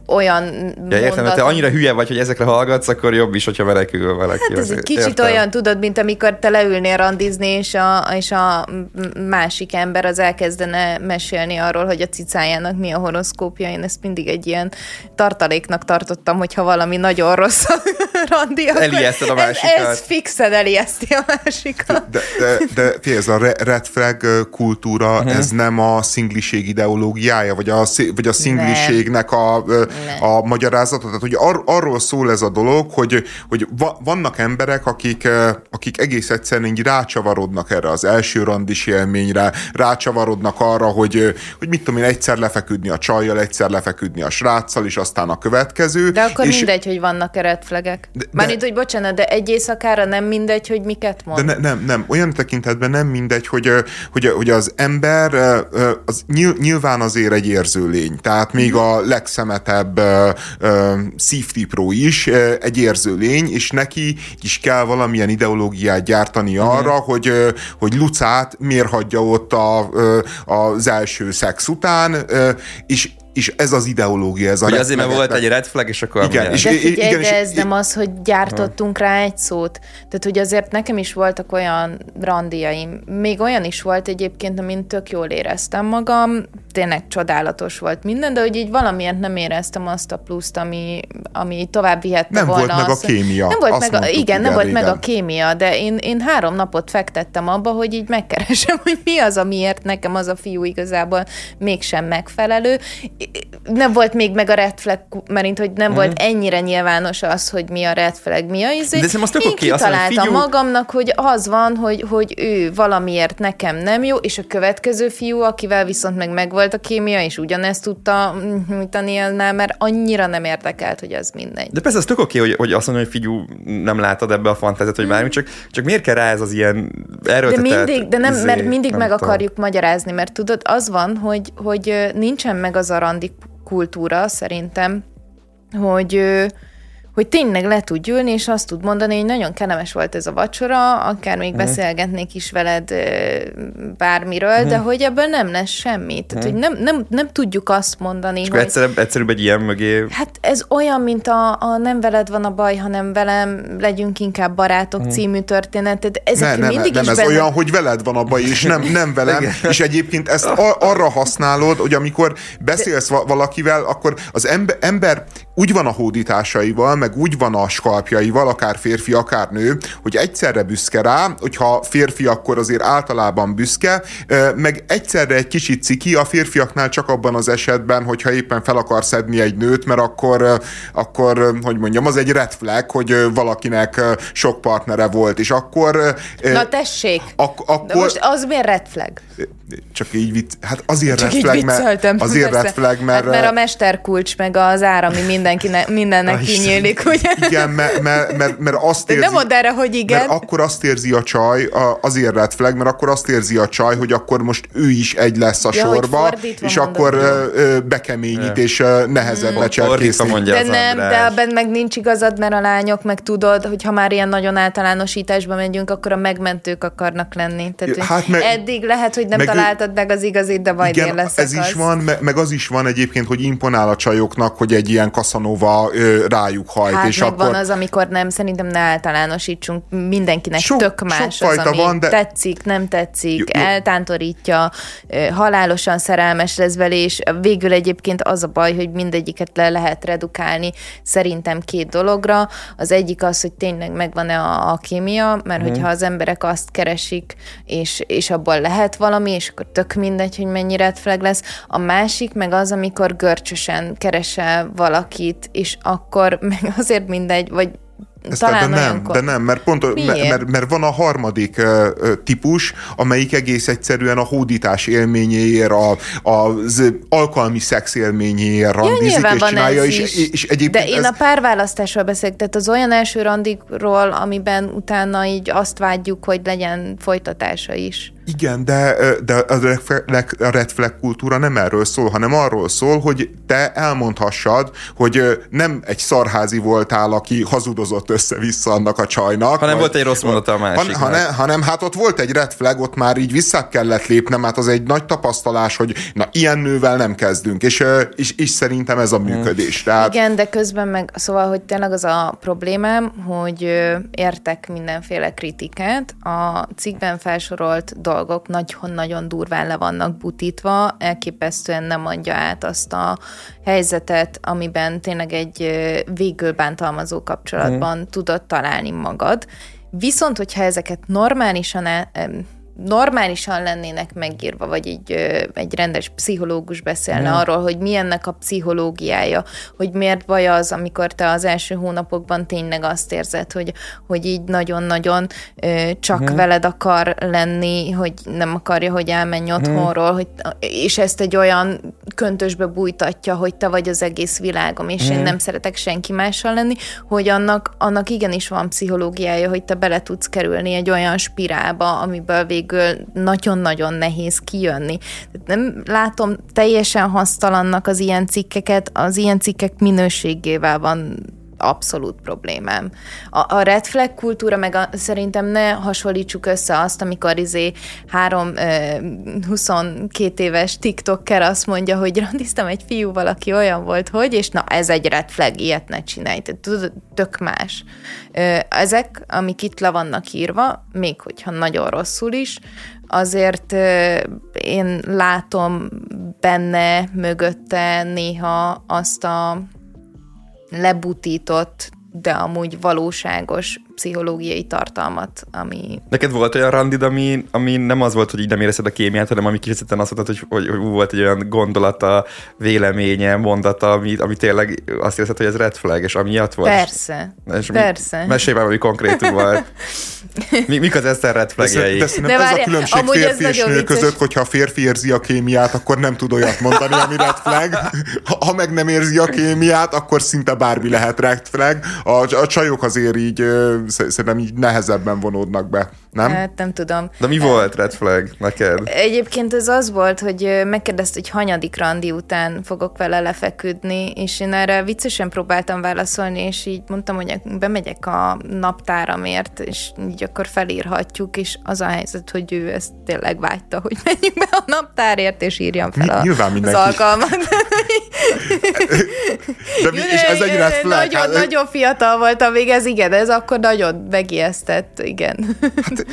Speaker 3: olyan
Speaker 2: Ja, értem, de te annyira hülye vagy, hogy ezekre hallgatsz, akkor jobb is, hogyha menekül valaki.
Speaker 3: Hát ez egy kicsit
Speaker 2: értem.
Speaker 3: olyan, tudod, mint amikor te leülnél randizni, és a, és a másik ember az elkezdene mesélni arról, hogy a cicájának mi a horoszkópja. Én ezt mindig egy ilyen tartaléknak tartottam, hogyha valami nagyon rossz a randi, akkor
Speaker 2: Elijeszted a
Speaker 3: ez,
Speaker 2: másikat.
Speaker 3: ez fixen elijeszti a másikat.
Speaker 1: De, de, de figyelj, ez a re- red flag kultúra, uh-huh. ez nem a szingliség ideológiája, vagy a, vagy a szingliségnek a, ö,
Speaker 3: Nem.
Speaker 1: a magyarázata. Tehát, hogy ar- arról szól ez a dolog, hogy, hogy va- vannak emberek, akik, ö, akik egész egyszerűen így rácsavarodnak erre az első randis élményre, rácsavarodnak arra, hogy, hogy mit tudom én, egyszer lefeküdni a csajjal, egyszer lefeküdni a sráccal, és aztán a következő.
Speaker 3: De akkor
Speaker 1: és,
Speaker 3: mindegy, hogy vannak-e
Speaker 1: de-
Speaker 3: Mármint, hogy bocsánat, de egy éjszakára nem mindegy, hogy miket mond.
Speaker 1: De ne, nem, nem, olyan tekintetben nem mindegy, hogy, hogy, hogy az ember ö, ö, az nyil- nyilván azért egy érző lény, tehát még a legszemetebb ö, szívtipró is egy érző lény, és neki is kell valamilyen ideológiát gyártani arra, hogy, ö, hogy Lucát miért hagyja ott a, az első szex után, és, és ez az ideológia, ez a
Speaker 2: Hogy azért, mert volt egy red flag, és akkor
Speaker 1: Igen, és-
Speaker 3: De figyelj,
Speaker 1: igen, és-
Speaker 3: de ez nem az, hogy gyártottunk rá egy szót. Tehát, hogy azért nekem is voltak olyan randiaim. Még olyan is volt egyébként, amin tök jól éreztem magam. Tényleg csodálatos volt minden, de hogy így valamiért nem éreztem azt a pluszt, ami, ami tovább vihette
Speaker 1: Nem
Speaker 3: volna.
Speaker 1: volt meg a kémia.
Speaker 3: Nem volt meg a, igen, nem volt meg a
Speaker 1: régen.
Speaker 3: kémia, de én, én három napot fektettem abba, hogy így megkeresem, hogy mi az, amiért nekem az a fiú igazából mégsem megfelelő. Nem volt még meg a red flag, mert hogy nem volt ennyire nyilvános az, hogy mi a red flag, mi a izé.
Speaker 2: Mhm. De
Speaker 3: Én
Speaker 2: oké, azt hogy
Speaker 3: kitaláltam
Speaker 2: figyú-
Speaker 3: magamnak, hogy az van, hogy, hogy ő valamiért nekem nem jó, és a következő fiú, akivel viszont meg megvolt a kémia, és ugyanezt tudta nyújtani elnál, mert annyira nem érdekelt, hogy az mindegy.
Speaker 2: De persze, az tök oké, hogy, hogy azt mondja, hogy figyú, nem látod ebbe a fantáziát, hogy bármi, csak, csak miért kell rá ez az ilyen
Speaker 3: Mm. De mindig, de nem,
Speaker 2: izé,
Speaker 3: mert mindig
Speaker 2: nem
Speaker 3: meg
Speaker 2: tudom.
Speaker 3: akarjuk magyarázni, mert tudod, az van, hogy, hogy nincsen meg az a randi kultúra szerintem, hogy hogy tényleg le tud ülni, és azt tud mondani, hogy nagyon kellemes volt ez a vacsora, akár még beszélgetnék is veled bármiről, de hogy ebből nem lesz semmi. Tehát, hogy nem, nem, nem tudjuk azt mondani,
Speaker 2: És
Speaker 3: hogy...
Speaker 2: egyszerűbb, egyszerűbb egy ilyen mögé...
Speaker 3: Hát ez olyan, mint a, a Nem veled van a baj, hanem velem legyünk inkább barátok című történeted. Ezek
Speaker 1: Ne, nem,
Speaker 3: mindig
Speaker 1: nem
Speaker 3: is
Speaker 1: ez
Speaker 3: benne...
Speaker 1: olyan, hogy veled van a baj, és nem, nem velem, és egyébként ezt a, arra használod, hogy amikor beszélsz va- valakivel, akkor az ember, ember úgy van a hódításaival, meg úgy van a skalpjaival, akár férfi, akár nő, hogy egyszerre büszke rá, hogyha férfi, akkor azért általában büszke, meg egyszerre egy kicsit ciki, a férfiaknál csak abban az esetben, hogyha éppen fel akar szedni egy nőt, mert akkor, akkor hogy mondjam, az egy red flag, hogy valakinek sok partnere volt, és akkor...
Speaker 3: Na tessék, ak- akkor, De most az miért red flag?
Speaker 1: Csak így vicc, hát azért csak red flag, mert, azért red flag, mert... Hát
Speaker 3: mert a mesterkulcs, meg az árami mindenkinek, mindennek kinyílik, ugye?
Speaker 1: Igen, mert, mert, mert, mert azt
Speaker 3: érzi... De nem mondd erre, hogy igen.
Speaker 1: Mert akkor azt érzi a csaj, azért red flag, mert akkor azt érzi a csaj, hogy akkor most ő is egy lesz a ja, sorba, és mondod, akkor ö, bekeményít, és nehezebb hmm. lecserkészni.
Speaker 3: De nem, de ebben meg nincs igazad, mert a lányok meg tudod, hogy ha már ilyen nagyon általánosításba megyünk, akkor a megmentők akarnak lenni. Tehát, hát meg, eddig lehet, hogy nem meg találtad meg az igazit, de majd igen, én leszek
Speaker 1: ez az. is van, meg, meg az is van egyébként, hogy imponál a csajoknak, hogy egy ilyen kaszanova ö, rájuk hajt.
Speaker 3: Hát
Speaker 1: és
Speaker 3: akkor... van az, amikor nem, szerintem ne általánosítsunk, mindenkinek sok, tök más sok az, ami van, de... tetszik, nem tetszik, jó, jó. eltántorítja, halálosan szerelmes lesz vele, és végül egyébként az a baj, hogy mindegyiket le lehet redukálni szerintem két dologra. Az egyik az, hogy tényleg megvan-e a, a kémia, mert hmm. hogyha az emberek azt keresik, és, és abból lehet valami, és akkor tök mindegy, hogy mennyi red flag lesz. A másik meg az, amikor görcsösen keresel valakit, és akkor meg azért mindegy, vagy
Speaker 1: ezt Talán de nem, de nem, mert pont mert, mert, mert van a harmadik uh, típus, amelyik egész egyszerűen a hódítás élményéért, a, az alkalmi szex élményéért randizik ja, és csinálja, és, és, és egyébként
Speaker 3: De én ez... a párválasztásról beszélek, tehát az olyan első randikról, amiben utána így azt vágyjuk, hogy legyen folytatása is.
Speaker 1: Igen, de, de a red flag kultúra nem erről szól, hanem arról szól, hogy te elmondhassad, hogy nem egy szarházi voltál, aki hazudozott össze-vissza annak a csajnak.
Speaker 2: Hanem volt egy rossz mondata a másik.
Speaker 1: Han, hanem, hanem hát ott volt egy red flag, ott már így vissza kellett lépnem, hát az egy nagy tapasztalás, hogy na ilyen nővel nem kezdünk, és, és, és szerintem ez a működés.
Speaker 3: Tehát... Igen, de közben meg, szóval, hogy tényleg az a problémám, hogy értek mindenféle kritikát. A cikkben felsorolt dolgok dolgok nagyon-nagyon durván le vannak butítva, elképesztően nem adja át azt a helyzetet, amiben tényleg egy végül bántalmazó kapcsolatban mm. tudod találni magad. Viszont, hogyha ezeket normálisan normálisan lennének megírva, vagy egy, egy rendes pszichológus beszélne ja. arról, hogy mi ennek a pszichológiája, hogy miért baj az, amikor te az első hónapokban tényleg azt érzed, hogy, hogy így nagyon-nagyon csak ja. veled akar lenni, hogy nem akarja, hogy elmenj otthonról, hogy, és ezt egy olyan köntösbe bújtatja, hogy te vagy az egész világom, és ja. én nem szeretek senki mással lenni, hogy annak, annak igenis van pszichológiája, hogy te bele tudsz kerülni egy olyan spirálba, amiből vég végül nagyon-nagyon nehéz kijönni. Nem látom teljesen hasztalannak az ilyen cikkeket, az ilyen cikkek minőségével van abszolút problémám. A, a red flag kultúra, meg a, szerintem ne hasonlítsuk össze azt, amikor izé három, ö, 22 éves tiktoker azt mondja, hogy randiztam egy fiú, valaki olyan volt, hogy, és na ez egy red flag, ilyet ne csinálj. Tudod, tök más. Ö, ezek, amik itt le vannak írva, még hogyha nagyon rosszul is, azért ö, én látom benne mögötte néha azt a lebutított, de amúgy valóságos pszichológiai tartalmat, ami...
Speaker 2: Neked volt olyan randid, ami, ami nem az volt, hogy így nem érezted a kémiát, hanem ami kifejezetten azt mondtad, hogy, hogy, hogy volt egy olyan gondolata, véleménye, mondata, ami, ami tényleg azt érzed, hogy ez red flag, és amiatt volt.
Speaker 3: Persze, és persze.
Speaker 2: Mesélj már, ami konkrétum volt. Mi, mik az Eszter red flagjai?
Speaker 1: De, de, de ez a különbség férfi és nő között, hogyha a férfi érzi a kémiát, akkor nem tud olyat mondani, ami red flag. Ha, ha meg nem érzi a kémiát, akkor szinte bármi lehet red flag. A, a csajok azért így szerintem így nehezebben vonódnak be, nem?
Speaker 3: Hát nem tudom.
Speaker 2: De mi volt red flag neked?
Speaker 3: Egyébként ez az volt, hogy megkérdezte, hogy hanyadik randi után fogok vele lefeküdni, és én erre viccesen próbáltam válaszolni, és így mondtam, hogy bemegyek a naptáramért, és így akkor felírhatjuk, és az a helyzet, hogy ő ezt tényleg vágyta, hogy menjünk be a naptárért, és írjam fel a, Nyilván az alkalmat.
Speaker 1: De mi, és ez egy red flag.
Speaker 3: Nagyon, hát, nagyon fiatal voltam még, ez igen, ez akkor nagyon megijesztett, igen. Hát,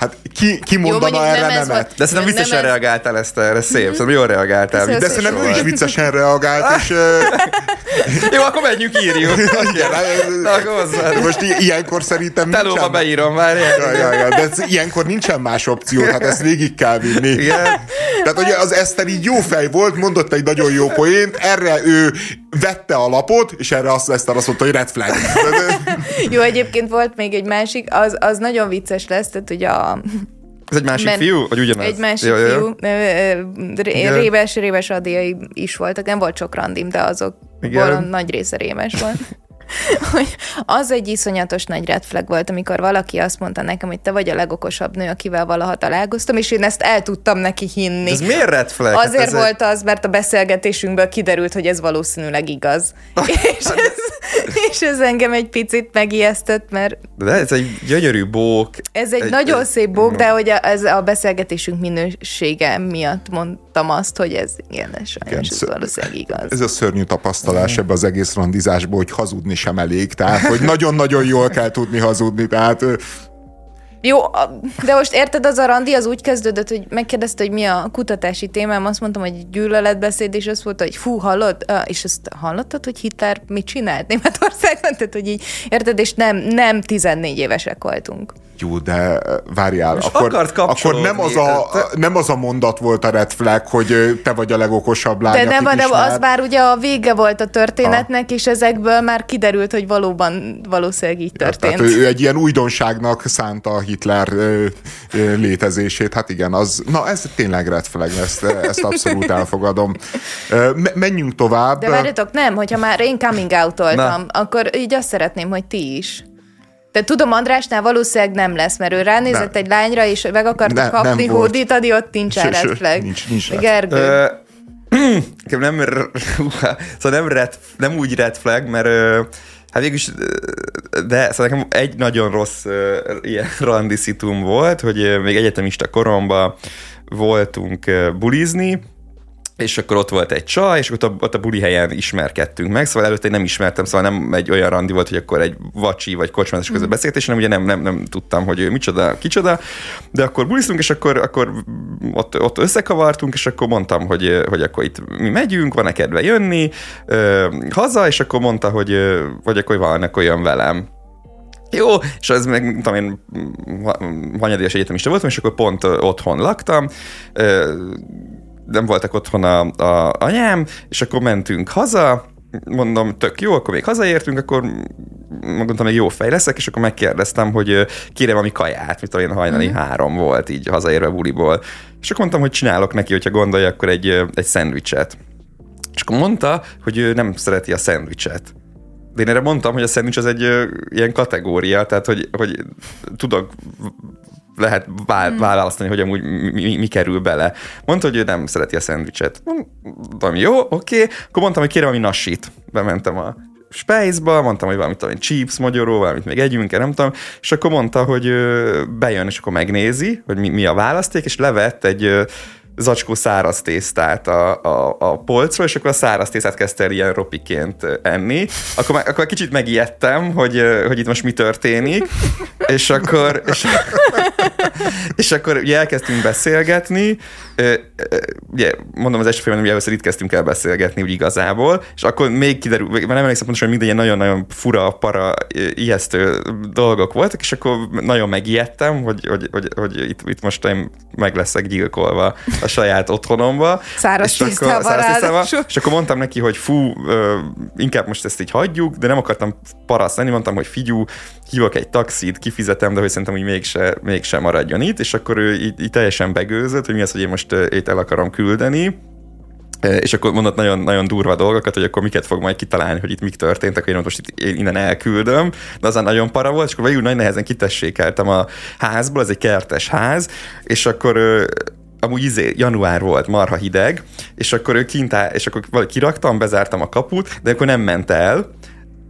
Speaker 1: Hát ki, ki mondana Jó, erre nem nemet?
Speaker 2: De szerintem viccesen nem reagáltál ezt erre, szép, mm-hmm. szerintem jól reagáltál.
Speaker 1: De szerintem ő is viccesen reagált, és...
Speaker 2: Jó, akkor menjünk, írjuk. Na, akkor
Speaker 1: Most ilyenkor szerintem
Speaker 2: Telóba nincsen... beírom, már. Ja,
Speaker 1: ja, ja, de ez, ilyenkor nincsen más opció, hát ezt végig kell vinni. Igen. Tehát ugye az Eszter így jó fej volt, mondott egy nagyon jó poént, erre ő vette a lapot, és erre azt Eszter azt mondta, hogy red flag.
Speaker 3: jó, egyébként volt még egy másik, az, az nagyon vicces lesz, tehát ugye a
Speaker 2: ez egy másik Men, fiú? Vagy ugyanaz?
Speaker 3: Egy másik ja, fiú. Ja. Réves, réves adiai is voltak. Nem volt sok randim, de azokból nagy része rémes volt. hogy az egy iszonyatos nagy red flag volt, amikor valaki azt mondta nekem, hogy te vagy a legokosabb nő, akivel valaha találkoztam, és én ezt el tudtam neki hinni.
Speaker 2: Ez miért red flag?
Speaker 3: Hát Azért ez volt egy... az, mert a beszélgetésünkből kiderült, hogy ez valószínűleg igaz. és, ez, és ez engem egy picit megijesztett, mert...
Speaker 2: De ez egy gyönyörű bók.
Speaker 3: Ez egy, egy nagyon szép bók, de hogy a, ez a beszélgetésünk minősége miatt mondtam azt, hogy ez igen, ez sajnos ez valószínűleg igaz.
Speaker 1: Ez a szörnyű tapasztalás ebbe az egész randizásból, hogy hazudni sem elég, tehát hogy nagyon-nagyon jól kell tudni hazudni, tehát
Speaker 3: jó, de most érted, az a randi az úgy kezdődött, hogy megkérdezte, hogy mi a kutatási témám, azt mondtam, hogy gyűlöletbeszéd, és azt mondta, hogy fú, hallod? És azt hallottad, hogy Hitler mit csinált Németországban? Tehát, hogy így, érted, és nem, nem 14 évesek voltunk.
Speaker 1: Jó, de várjál, Most akkor, akkor nem, az a, nem az a mondat volt a red flag, hogy te vagy a legokosabb lány,
Speaker 3: De nem, de az már ugye a vége volt a történetnek, a. és ezekből már kiderült, hogy valóban valószínűleg így történt. Ja,
Speaker 1: tehát ő, ő egy ilyen újdonságnak szánta Hitler ö, ö, létezését. Hát igen, az, na ez tényleg red flag, ezt, ezt abszolút elfogadom. Menjünk tovább.
Speaker 3: De várjatok, nem, hogyha már én coming out-oltam, akkor így azt szeretném, hogy ti is. De tudom, Andrásnál valószínűleg nem lesz, mert ő ránézett nem. egy lányra, és meg akarta ne, kapni hódítani, ott nincs red flag. Nincs, nincs Gergő. Ö,
Speaker 2: nem, szóval nem, red, nem úgy red flag, mert hát végülis, de szóval nekem egy nagyon rossz ilyen randi szitum volt, hogy még egyetemista koromban voltunk bulizni, és akkor ott volt egy csaj, és ott a, ott a buli helyen ismerkedtünk meg, szóval előtte én nem ismertem, szóval nem egy olyan randi volt, hogy akkor egy vacsi vagy kocsmázás között mm. beszélt, és nem, ugye nem, nem, nem tudtam, hogy ő micsoda, kicsoda, de akkor buliztunk, és akkor, akkor ott, ott összekavartunk, és akkor mondtam, hogy, hogy akkor itt mi megyünk, van-e kedve jönni ö, haza, és akkor mondta, hogy, hogy akkor van, akkor jön velem. Jó, és ez meg, tudom én, hanyadélyes egyetemista voltam, és akkor pont otthon laktam, nem voltak otthon a, a anyám, és akkor mentünk haza, mondom, tök jó, akkor még hazaértünk, akkor mondtam, hogy jó fej leszek, és akkor megkérdeztem, hogy kérem valami kaját, mit én hajnali uh-huh. három volt, így hazaérve buliból. És akkor mondtam, hogy csinálok neki, hogyha gondolja, akkor egy, egy szendvicset. És akkor mondta, hogy ő nem szereti a szendvicset. De én erre mondtam, hogy a szendvics az egy ilyen kategória, tehát hogy, hogy tudok lehet vál, hmm. választani, hogy amúgy mi, mi, mi kerül bele. Mondta, hogy ő nem szereti a szendvicset. Mondtam, jó, oké. Akkor mondtam, hogy kérem valami nasit. Bementem a Space-ba, mondtam, hogy valamit tudom, chips, magyaró, valamit még együnk nem tudom, és akkor mondta, hogy bejön, és akkor megnézi, hogy mi, mi a választék, és levett egy zacskó száraz tésztát a, a, a polcról, és akkor a száraz tésztát kezdte el ilyen ropiként enni. Akkor, már, akkor kicsit megijedtem, hogy, hogy itt most mi történik, és akkor, és, és akkor ugye elkezdtünk beszélgetni, ugye mondom az első filmben, hogy először itt kezdtünk el beszélgetni úgy igazából, és akkor még kiderül, mert nem emlékszem pontosan, hogy minden ilyen nagyon-nagyon fura, para, ijesztő dolgok voltak, és akkor nagyon megijedtem, hogy, hogy, hogy, hogy itt, itt most én meg leszek gyilkolva a saját otthonomba.
Speaker 3: Száraz
Speaker 2: tisztával. És akkor mondtam neki, hogy fú, inkább most ezt így hagyjuk, de nem akartam paraszt lenni, mondtam, hogy figyú, hívok egy taxit, kifizetem, de hogy szerintem, hogy mégse, mégse maradjon itt, és akkor ő így, így teljesen begőzött, hogy mi az, hogy én most itt el akarom küldeni, és akkor mondott nagyon, nagyon durva dolgokat, hogy akkor miket fog majd kitalálni, hogy itt mik történtek, hogy én most itt én innen elküldöm, de azán nagyon para volt, és akkor végül nagy nehezen kitessékeltem a házból, ez egy kertes ház, és akkor amúgy izé, január volt, marha hideg, és akkor ő kint áll, és akkor kiraktam, bezártam a kaput, de akkor nem ment el,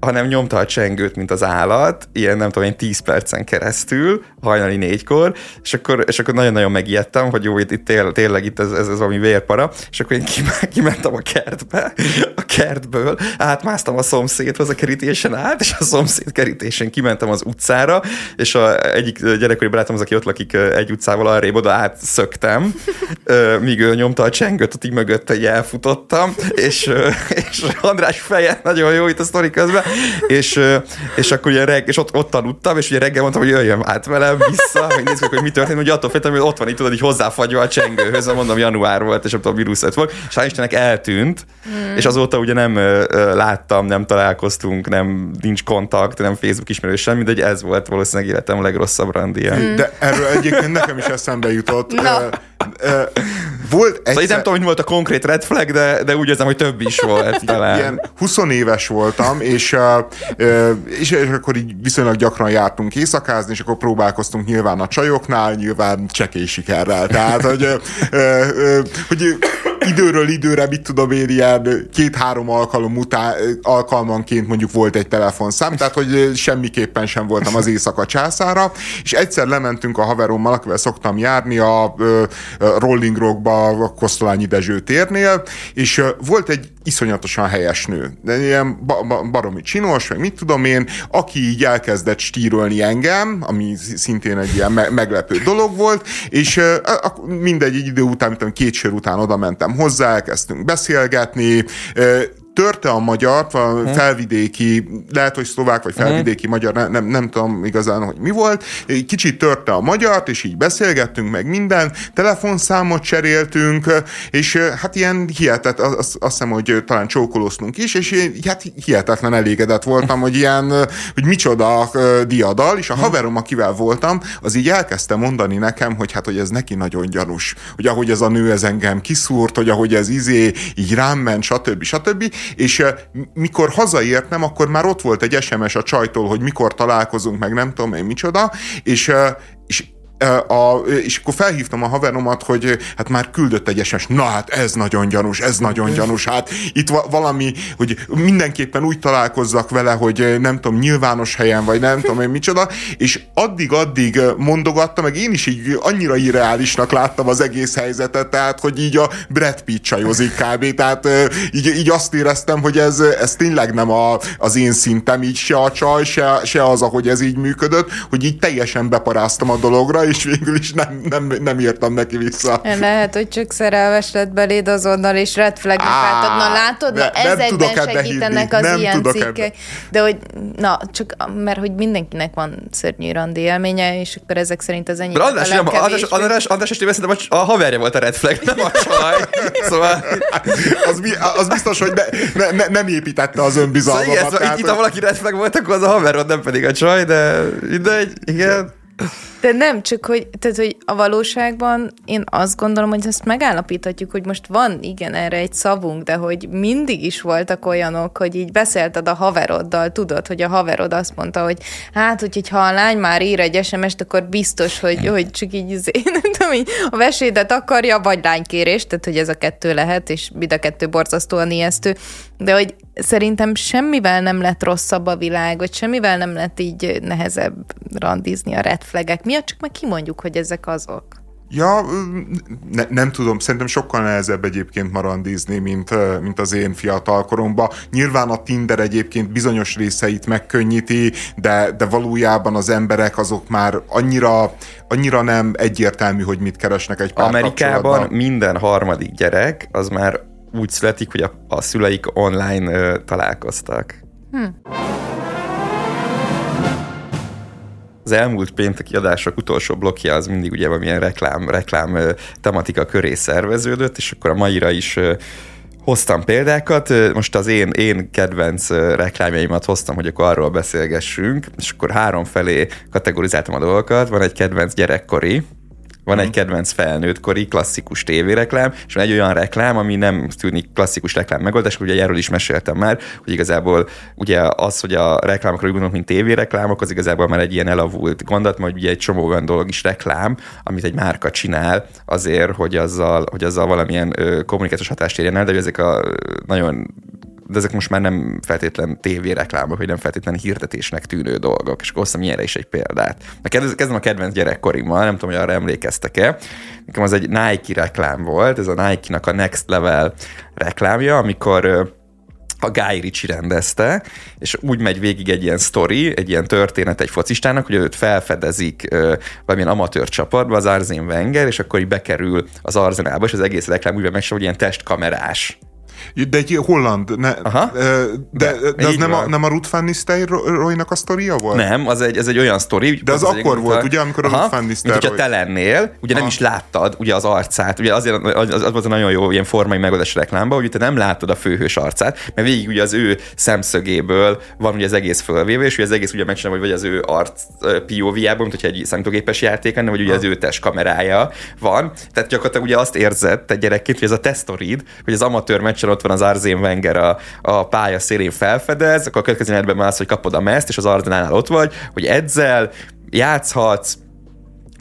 Speaker 2: hanem nyomta a csengőt, mint az állat, ilyen nem tudom én 10 percen keresztül, hajnali négykor, és akkor, és akkor nagyon-nagyon megijedtem, hogy jó, itt, itt tényleg, tényleg itt ez, ez, ez valami vérpara, és akkor én kimentem a kertbe, a kertből, átmásztam a szomszédhoz a kerítésen át, és a szomszéd kerítésen kimentem az utcára, és a egyik gyerekkori barátom az, aki ott lakik egy utcával arrébb, oda átszöktem, míg ő nyomta a csengőt, ott így mögötte így elfutottam, és, és András feje nagyon jó itt a sztori közben, és, és akkor ugye reg, és ott, ott aludtam, és ugye reggel mondtam, hogy jöjjön át velem vissza, hogy nézzük, hogy mi történt, hogy attól féltem, hogy ott van, itt tudod, így hozzáfagyva a csengőhöz, mondom, január volt, és a vírus volt, és hál' Istennek eltűnt, mm. és azóta ugye nem láttam, nem találkoztunk, nem nincs kontakt, nem Facebook ismerős semmi, de ez volt valószínűleg életem a legrosszabb randia. Mm.
Speaker 1: De erről egyébként nekem is eszembe jutott. No.
Speaker 2: Volt egyszer... Szóval nem tudom, hogy volt a konkrét red flag, de, de úgy érzem, hogy több is volt talán.
Speaker 1: Ilyen 20 éves voltam, és, és, és akkor így viszonylag gyakran jártunk éjszakázni, és akkor próbálkoztunk nyilván a csajoknál, nyilván csekély sikerrel. Tehát, hogy, hogy időről időre, mit tudom én, ilyen két-három alkalom után, alkalmanként mondjuk volt egy telefonszám, tehát hogy semmiképpen sem voltam az éjszaka császára, és egyszer lementünk a haverommal, akivel szoktam járni a, a Rolling Rockba, a Kosztolányi Dezső térnél, és volt egy iszonyatosan helyes nő, de ilyen ba- ba- baromi csinos, vagy mit tudom én, aki így elkezdett stírolni engem, ami szintén egy ilyen me- meglepő dolog volt, és uh, mindegy, egy idő után, mint két sör után oda mentem hozzá, elkezdtünk beszélgetni, uh, törte a magyar, a felvidéki, lehet, hogy szlovák, vagy felvidéki uh-huh. magyar, nem, nem, tudom igazán, hogy mi volt, kicsit törte a magyart, és így beszélgettünk meg minden, telefonszámot cseréltünk, és hát ilyen hihetet, azt, azt hiszem, hogy talán csókolóztunk is, és hát hihetetlen elégedett voltam, hogy ilyen, hogy micsoda diadal, és a mhm. haverom, akivel voltam, az így elkezdte mondani nekem, hogy hát, hogy ez neki nagyon gyanús, hogy ahogy ez a nő ez engem kiszúrt, hogy ahogy ez izé így rám ment, stb. stb és mikor hazaértem, akkor már ott volt egy SMS a csajtól, hogy mikor találkozunk, meg nem tudom én micsoda, és, és a, és akkor felhívtam a haveromat, hogy hát már küldött egy SMS, na hát ez nagyon gyanús, ez nagyon gyanús, hát itt valami, hogy mindenképpen úgy találkozzak vele, hogy nem tudom, nyilvános helyen, vagy nem tudom én micsoda, és addig-addig mondogatta, meg én is így annyira irreálisnak láttam az egész helyzetet, tehát, hogy így a Brad Pitt csajozik kb. Tehát így, így azt éreztem, hogy ez, ez tényleg nem a, az én szintem, így se a csaj, se, se az, ahogy ez így működött, hogy így teljesen beparáztam a dologra, és végül is nem, nem, nem írtam neki vissza.
Speaker 3: Lehet, hogy csak szerelmes lett beléd azonnal, és red flagnek átad. Na látod, na, ez egyben segítenek az nem ilyen cikkek. De hogy, na, csak mert hogy mindenkinek van szörnyű randi élménye, és akkor ezek szerint az ennyi.
Speaker 2: András, nem, András, András, András estével a haverja volt a red flag, nem a csaj. Szóval...
Speaker 1: az, az biztos, hogy ne, ne, ne, nem építette az önbizalmat. Szóval
Speaker 2: igen, szóval itt, itt, ha valaki red flag volt, akkor az a haverod, nem pedig a csaj, de mindegy, igen.
Speaker 3: De nem, csak hogy, tehát, hogy a valóságban én azt gondolom, hogy ezt megállapíthatjuk, hogy most van igen erre egy szavunk, de hogy mindig is voltak olyanok, hogy így beszélted a haveroddal, tudod, hogy a haverod azt mondta, hogy hát, hogy ha a lány már ír egy SMS-t, akkor biztos, hogy, hogy csak így, én nem tudom, így a vesédet akarja, vagy lánykérést, tehát hogy ez a kettő lehet, és mind a kettő borzasztóan ijesztő, de hogy szerintem semmivel nem lett rosszabb a világ, vagy semmivel nem lett így nehezebb randizni a red flagek miatt, csak meg kimondjuk, hogy ezek azok.
Speaker 1: Ja, ne, nem tudom, szerintem sokkal nehezebb egyébként marandizni, mint, mint az én fiatal koromban. Nyilván a Tinder egyébként bizonyos részeit megkönnyíti, de, de valójában az emberek azok már annyira, annyira nem egyértelmű, hogy mit keresnek egy pár
Speaker 2: Amerikában minden harmadik gyerek az már úgy születik, hogy a, a szüleik online ö, találkoztak. Hm. Az elmúlt pénteki adások utolsó blokja az mindig ugye valamilyen reklám, reklám tematika köré szerveződött, és akkor a maira is hoztam példákat, most az én, én kedvenc reklámjaimat hoztam, hogy akkor arról beszélgessünk, és akkor három felé kategorizáltam a dolgokat, van egy kedvenc gyerekkori, van egy mhm. kedvenc felnőttkori klasszikus tévéreklám, és van egy olyan reklám, ami nem tűnik klasszikus reklám megoldás, ugye erről is meséltem már, hogy igazából ugye az, hogy a reklámokra úgy gondolunk, mint tévéreklámok, az igazából már egy ilyen elavult gondot, majd ugye egy csomó olyan dolog is reklám, amit egy márka csinál azért, hogy azzal, hogy azzal valamilyen ö, kommunikációs hatást érjen el, de ezek a nagyon de ezek most már nem feltétlen tévéreklámok, vagy nem feltétlen hirdetésnek tűnő dolgok, és akkor hoztam ilyenre is egy példát. Kezdem a kedvenc gyerekkorimmal, nem tudom, hogy arra emlékeztek-e. Nekem az egy Nike reklám volt, ez a Nike-nak a Next Level reklámja, amikor a Guy Ritchie rendezte, és úgy megy végig egy ilyen sztori, egy ilyen történet egy focistának, hogy őt felfedezik ö, valamilyen amatőr csapatba, az Arzén Wenger, és akkor így bekerül az arzenálba, és az egész reklám úgy meg hogy ilyen testkamerás
Speaker 1: de egy holland, ne, Aha. de, de, de az nem a, nem a Ruth Van Nistelrooy-nak a sztoria volt?
Speaker 2: Nem, az egy, ez egy olyan sztori.
Speaker 1: De az, az akkor volt, a, ugye, amikor Aha, a Ruth Van Nistelrooy...
Speaker 2: Mint hogyha te lennél, ugye Aha. nem is láttad ugye az arcát, ugye azért az, az volt a nagyon jó ilyen formai megoldás reklámba, hogy te nem látod a főhős arcát, mert végig ugye az ő szemszögéből van ugye az egész fölvéve, és ugye az egész ugye megcsinálva, hogy vagy az ő arc POV-jában, mint hogyha egy számítógépes játék lenne, vagy ugye az ő test kamerája van. Tehát gyakorlatilag ugye azt érzed te gyerekként, hogy ez a tesztorid, hogy az amatőr meccsen ott van az Arzén Wenger a, a pálya szélén felfedez, akkor a következő már az, hogy kapod a meszt, és az Arzenánál ott vagy, hogy edzel, játszhatsz,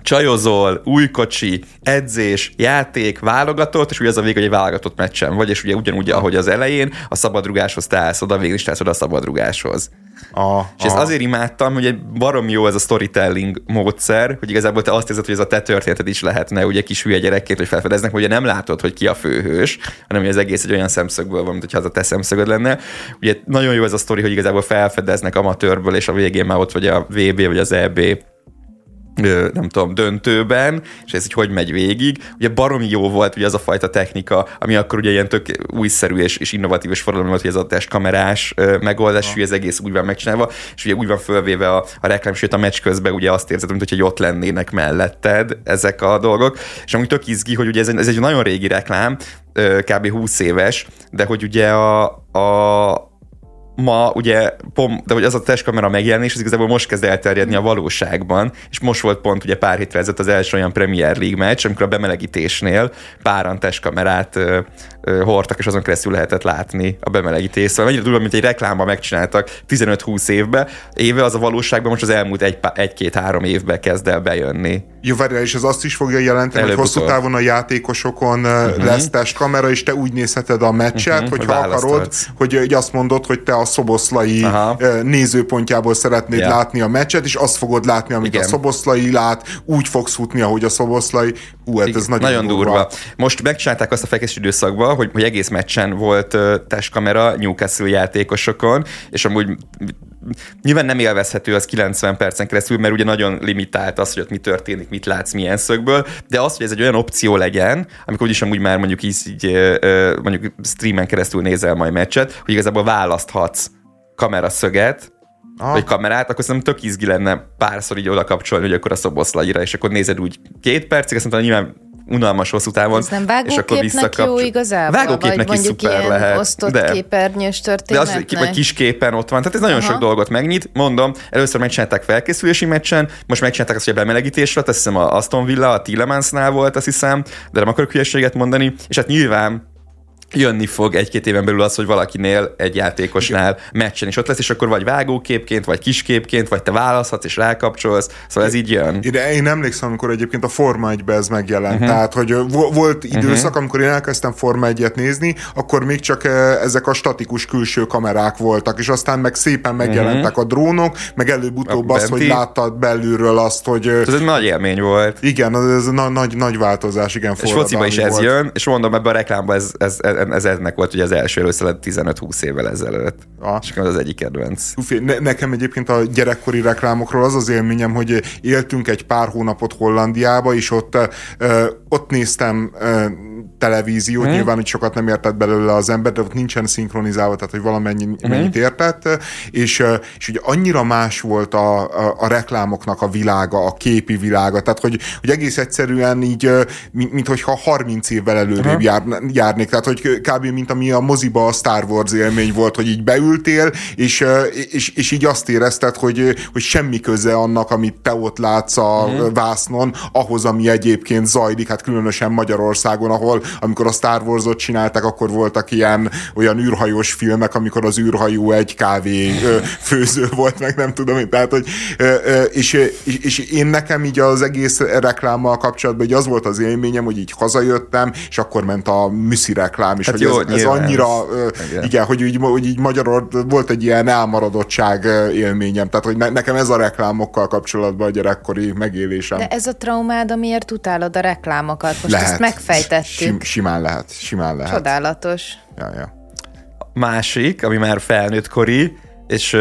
Speaker 2: csajozol, új kocsi, edzés, játék, válogatott, és ugye az a vég, hogy egy válogatott meccsen vagy, és ugye ugyanúgy, ahogy az elején, a szabadrugáshoz te állsz oda, végül is te oda a szabadrugáshoz. A, és a... ezt azért imádtam, hogy egy barom jó ez a storytelling módszer, hogy igazából te azt érzed, hogy ez a te történeted is lehetne, ugye kis hülye gyerekként, hogy felfedeznek, hogy ugye nem látod, hogy ki a főhős, hanem hogy az egész egy olyan szemszögből van, mint hogyha az a te szemszögöd lenne. Ugye nagyon jó ez a sztori, hogy igazából felfedeznek amatőrből, és a végén már ott vagy a VB vagy az EB nem tudom, döntőben, és ez így hogy megy végig. Ugye baromi jó volt ugye az a fajta technika, ami akkor ugye ilyen tök újszerű és, és innovatív és forradalmi volt, hogy ez a testkamerás megoldás, hogy ez egész úgy van megcsinálva, és ugye úgy van fölvéve a, a reklám, sőt a meccs közben ugye azt érzed, mint hogy ott lennének melletted ezek a dolgok, és amúgy tök izgi, hogy ugye ez, ez egy nagyon régi reklám, kb. 20 éves, de hogy ugye a, a ma ugye, pom, de hogy az a testkamera megjelenés, az igazából most kezd elterjedni a valóságban, és most volt pont ugye pár hétre ezelőtt az első olyan Premier League meccs, amikor a bemelegítésnél páran testkamerát ö, ö, hordtak, és azon keresztül lehetett látni a bemelegítést. Szóval mennyire durva, mint egy reklámban megcsináltak 15-20 évbe, éve az a valóságban most az elmúlt egy, egy-két-három évben kezd el bejönni.
Speaker 1: Jó, várjál, és az azt is fogja jelenteni, Előbb hogy hosszú távon a játékosokon uh-huh. lesz testkamera, és te úgy nézheted a meccset, uh-huh, hogy, hogy akarod, hogy, hogy azt mondod, hogy te a szoboszlai Aha. nézőpontjából szeretnéd yeah. látni a meccset, és azt fogod látni, amit Igen. a szoboszlai lát, úgy fogsz futni, ahogy a szoboszlai. Hú, hát ez nagyon, nagyon durva. durva.
Speaker 2: Most megcsinálták azt a felkészítő időszakban, hogy, hogy egész meccsen volt testkamera Newcastle játékosokon, és amúgy nyilván nem élvezhető az 90 percen keresztül, mert ugye nagyon limitált az, hogy ott mi történik, mit látsz, milyen szögből, de az, hogy ez egy olyan opció legyen, amikor úgyis amúgy már mondjuk így, így mondjuk streamen keresztül nézel majd meccset, hogy igazából választhatsz kameraszöget, Ah. vagy kamerát, akkor szerintem tök izgi lenne párszor így oda kapcsolni, hogy akkor a szoboszlaira, és akkor nézed úgy két percig, azt mondta, nyilván unalmas hosszú távon. Ez
Speaker 3: nem és akkor visszakapcsol... jó igazából?
Speaker 2: Vágóképnek vagy is szuper lehet.
Speaker 3: osztott de, képernyős történetnek?
Speaker 2: De az, vagy kis képen ott van. Tehát ez nagyon Aha. sok dolgot megnyit. Mondom, először megcsinálták felkészülési meccsen, most megcsinálták azt, hogy a bemelegítésre, azt hiszem a Aston Villa, a Tillemansnál volt, azt hiszem, de nem akarok hülyeséget mondani, és hát nyilván jönni fog egy-két éven belül az, hogy valakinél egy játékosnál meccsen is ott lesz, és akkor vagy vágóképként, vagy kisképként, vagy te választhatsz és rákapcsolsz, szóval ez így jön.
Speaker 1: Én, én emlékszem, amikor egyébként a Forma 1 ez megjelent, uh-huh. tehát hogy volt időszak, uh-huh. amikor én elkezdtem Forma 1 nézni, akkor még csak ezek a statikus külső kamerák voltak, és aztán meg szépen megjelentek uh-huh. a drónok, meg előbb-utóbb az, hogy láttad belülről azt, hogy...
Speaker 2: Ez egy nagy élmény volt.
Speaker 1: Igen, ez na- nagy, nagy változás, igen.
Speaker 2: És fociba is ez volt. jön, és mondom, ebben a reklámban ez, ez, ez ez ennek volt ugye az első először 15-20 évvel ezelőtt. Ah. És az egyik kedvenc.
Speaker 1: Ne, nekem egyébként a gyerekkori reklámokról az az élményem, hogy éltünk egy pár hónapot Hollandiába, és ott, ott néztem televíziót, hmm. nyilván, hogy sokat nem értett belőle az ember, de ott nincsen szinkronizálva, tehát hogy valamennyi hmm. mennyit értett, és, és ugye annyira más volt a, a, a reklámoknak a világa, a képi világa, tehát hogy, hogy egész egyszerűen így, mint, mint hogyha 30 évvel előrébb hmm. jár, járnék, tehát hogy kb. mint ami a moziba a Star Wars élmény volt, hogy így beültél, és, és, és így azt érezted, hogy, hogy semmi köze annak, amit te ott látsz a mm. vásznon, ahhoz, ami egyébként zajlik, hát különösen Magyarországon, ahol amikor a Star Wars-ot csináltak, akkor voltak ilyen olyan űrhajós filmek, amikor az űrhajó egy kávé főző volt, meg nem tudom, tehát, hogy és, és, és én nekem így az egész reklámmal kapcsolatban, hogy az volt az élményem, hogy így hazajöttem, és akkor ment a műszi reklám, is, hát hogy jó, ez, ez annyira, igen. igen, hogy így, hogy így magyarul volt egy ilyen elmaradottság élményem, tehát hogy ne, nekem ez a reklámokkal kapcsolatban a gyerekkori megélésem.
Speaker 3: De ez a traumád, amiért utálod a reklámokat, most lehet. ezt megfejtettük. Sim,
Speaker 1: simán lehet, simán lehet.
Speaker 3: Csodálatos.
Speaker 1: Ja, ja.
Speaker 2: Másik, ami már felnőtt kori, és,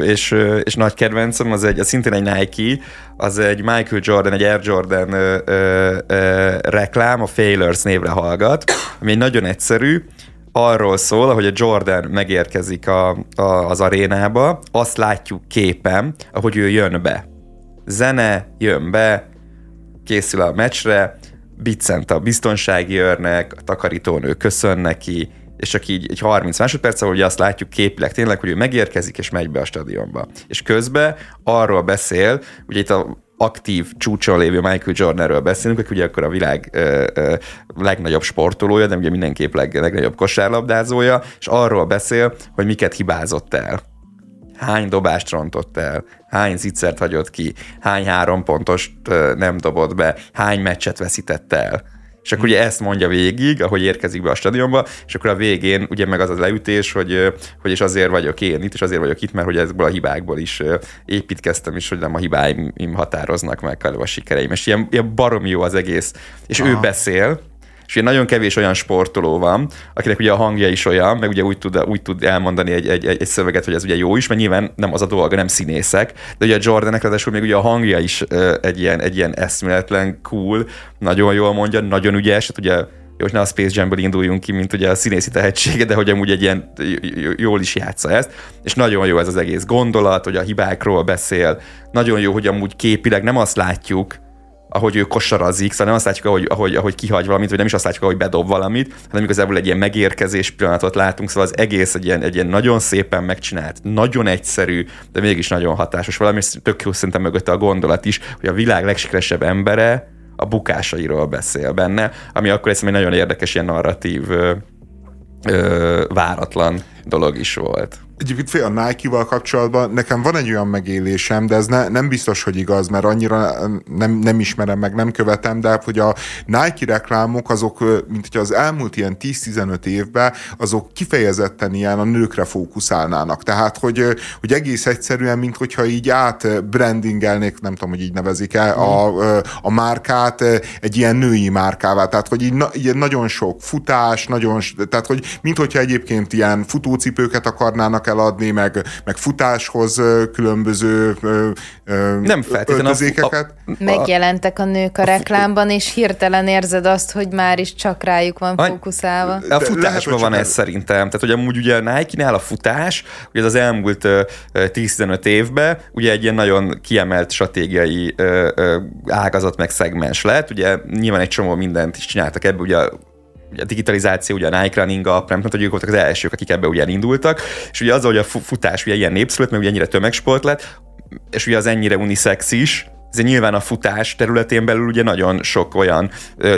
Speaker 2: és, és nagy kedvencem, az egy, az szintén egy Nike, az egy Michael Jordan, egy Air Jordan ö, ö, ö, reklám, a Failures névre hallgat, ami egy nagyon egyszerű, arról szól, hogy a Jordan megérkezik a, a, az arénába, azt látjuk képen, ahogy ő jön be. Zene, jön be, készül a meccsre, biccent a biztonsági őrnek, a takarítónő köszön neki, és csak így egy 30 másodperc, ahogy azt látjuk képileg tényleg, hogy ő megérkezik és megy be a stadionba. És közben arról beszél, ugye itt a aktív csúcson lévő Michael Jordanről beszélünk, aki ugye akkor a világ ö, ö, legnagyobb sportolója, de ugye mindenképp leg, legnagyobb kosárlabdázója, és arról beszél, hogy miket hibázott el. Hány dobást rontott el, hány zicsert hagyott ki, hány három pontost nem dobott be, hány meccset veszített el és akkor ugye ezt mondja végig, ahogy érkezik be a stadionba, és akkor a végén ugye meg az az leütés, hogy, hogy és azért vagyok én itt, és azért vagyok itt, mert hogy ezekből a hibákból is építkeztem, és hogy nem a hibáim határoznak meg a sikereim. És ilyen, ilyen barom jó az egész. És Aha. ő beszél, és ugye nagyon kevés olyan sportoló van, akinek ugye a hangja is olyan, meg ugye úgy tud, úgy tud elmondani egy, egy, egy, szöveget, hogy ez ugye jó is, mert nyilván nem az a dolga, nem színészek, de ugye a Jordanek ráadásul még ugye a hangja is egy ilyen, egy ilyen eszméletlen cool, nagyon jól mondja, nagyon ügyes, hát ugye jó, hogy ne a Space Jamből induljunk ki, mint ugye a színészi tehetsége, de hogy amúgy egy ilyen jól is játsza ezt, és nagyon jó ez az egész gondolat, hogy a hibákról beszél, nagyon jó, hogy amúgy képileg nem azt látjuk, ahogy ő kosarazik, szóval nem azt látjuk, ahogy, ahogy, ahogy kihagy valamit, vagy nem is azt látjuk, ahogy bedob valamit, hanem igazából egy ilyen megérkezés pillanatot látunk, szóval az egész egy ilyen, egy ilyen nagyon szépen megcsinált, nagyon egyszerű, de mégis nagyon hatásos valami, és tök jó szerintem mögötte a gondolat is, hogy a világ legsikeresebb embere a bukásairól beszél benne, ami akkor egy nagyon érdekes ilyen narratív, ö, ö, váratlan dolog is volt.
Speaker 1: Egyébként fél a Nike-val kapcsolatban nekem van egy olyan megélésem, de ez ne, nem biztos, hogy igaz, mert annyira nem, nem ismerem meg, nem követem, de hogy a Nike reklámok azok, mint hogy az elmúlt ilyen 10-15 évben, azok kifejezetten ilyen a nőkre fókuszálnának. Tehát, hogy, hogy egész egyszerűen, mint hogyha így át brandingelnék, nem tudom, hogy így nevezik-e, a, a márkát egy ilyen női márkává. Tehát, hogy így, na, így nagyon sok futás, nagyon, tehát, hogy mint hogyha egyébként ilyen futócipőket akarnának tudnak eladni, meg, meg futáshoz különböző
Speaker 2: nem feltétlenül a, a,
Speaker 3: Megjelentek a nők a reklámban, és hirtelen érzed azt, hogy már is csak rájuk van fókuszálva.
Speaker 2: A futásban van ez szerintem. Tehát, hogy amúgy ugye a Nike-nál a futás, ugye az elmúlt 10-15 évben ugye egy ilyen nagyon kiemelt stratégiai ágazat meg szegmens lett. Ugye nyilván egy csomó mindent is csináltak ebből, ugye ugye a digitalizáció, ugye a Nike Running App, nem ők voltak az elsők, akik ebbe ugye indultak, és ugye azzal, hogy a futás ugye ilyen népszülött, mert ugye ennyire tömegsport lett, és ugye az ennyire unisex is, ez nyilván a futás területén belül ugye nagyon sok olyan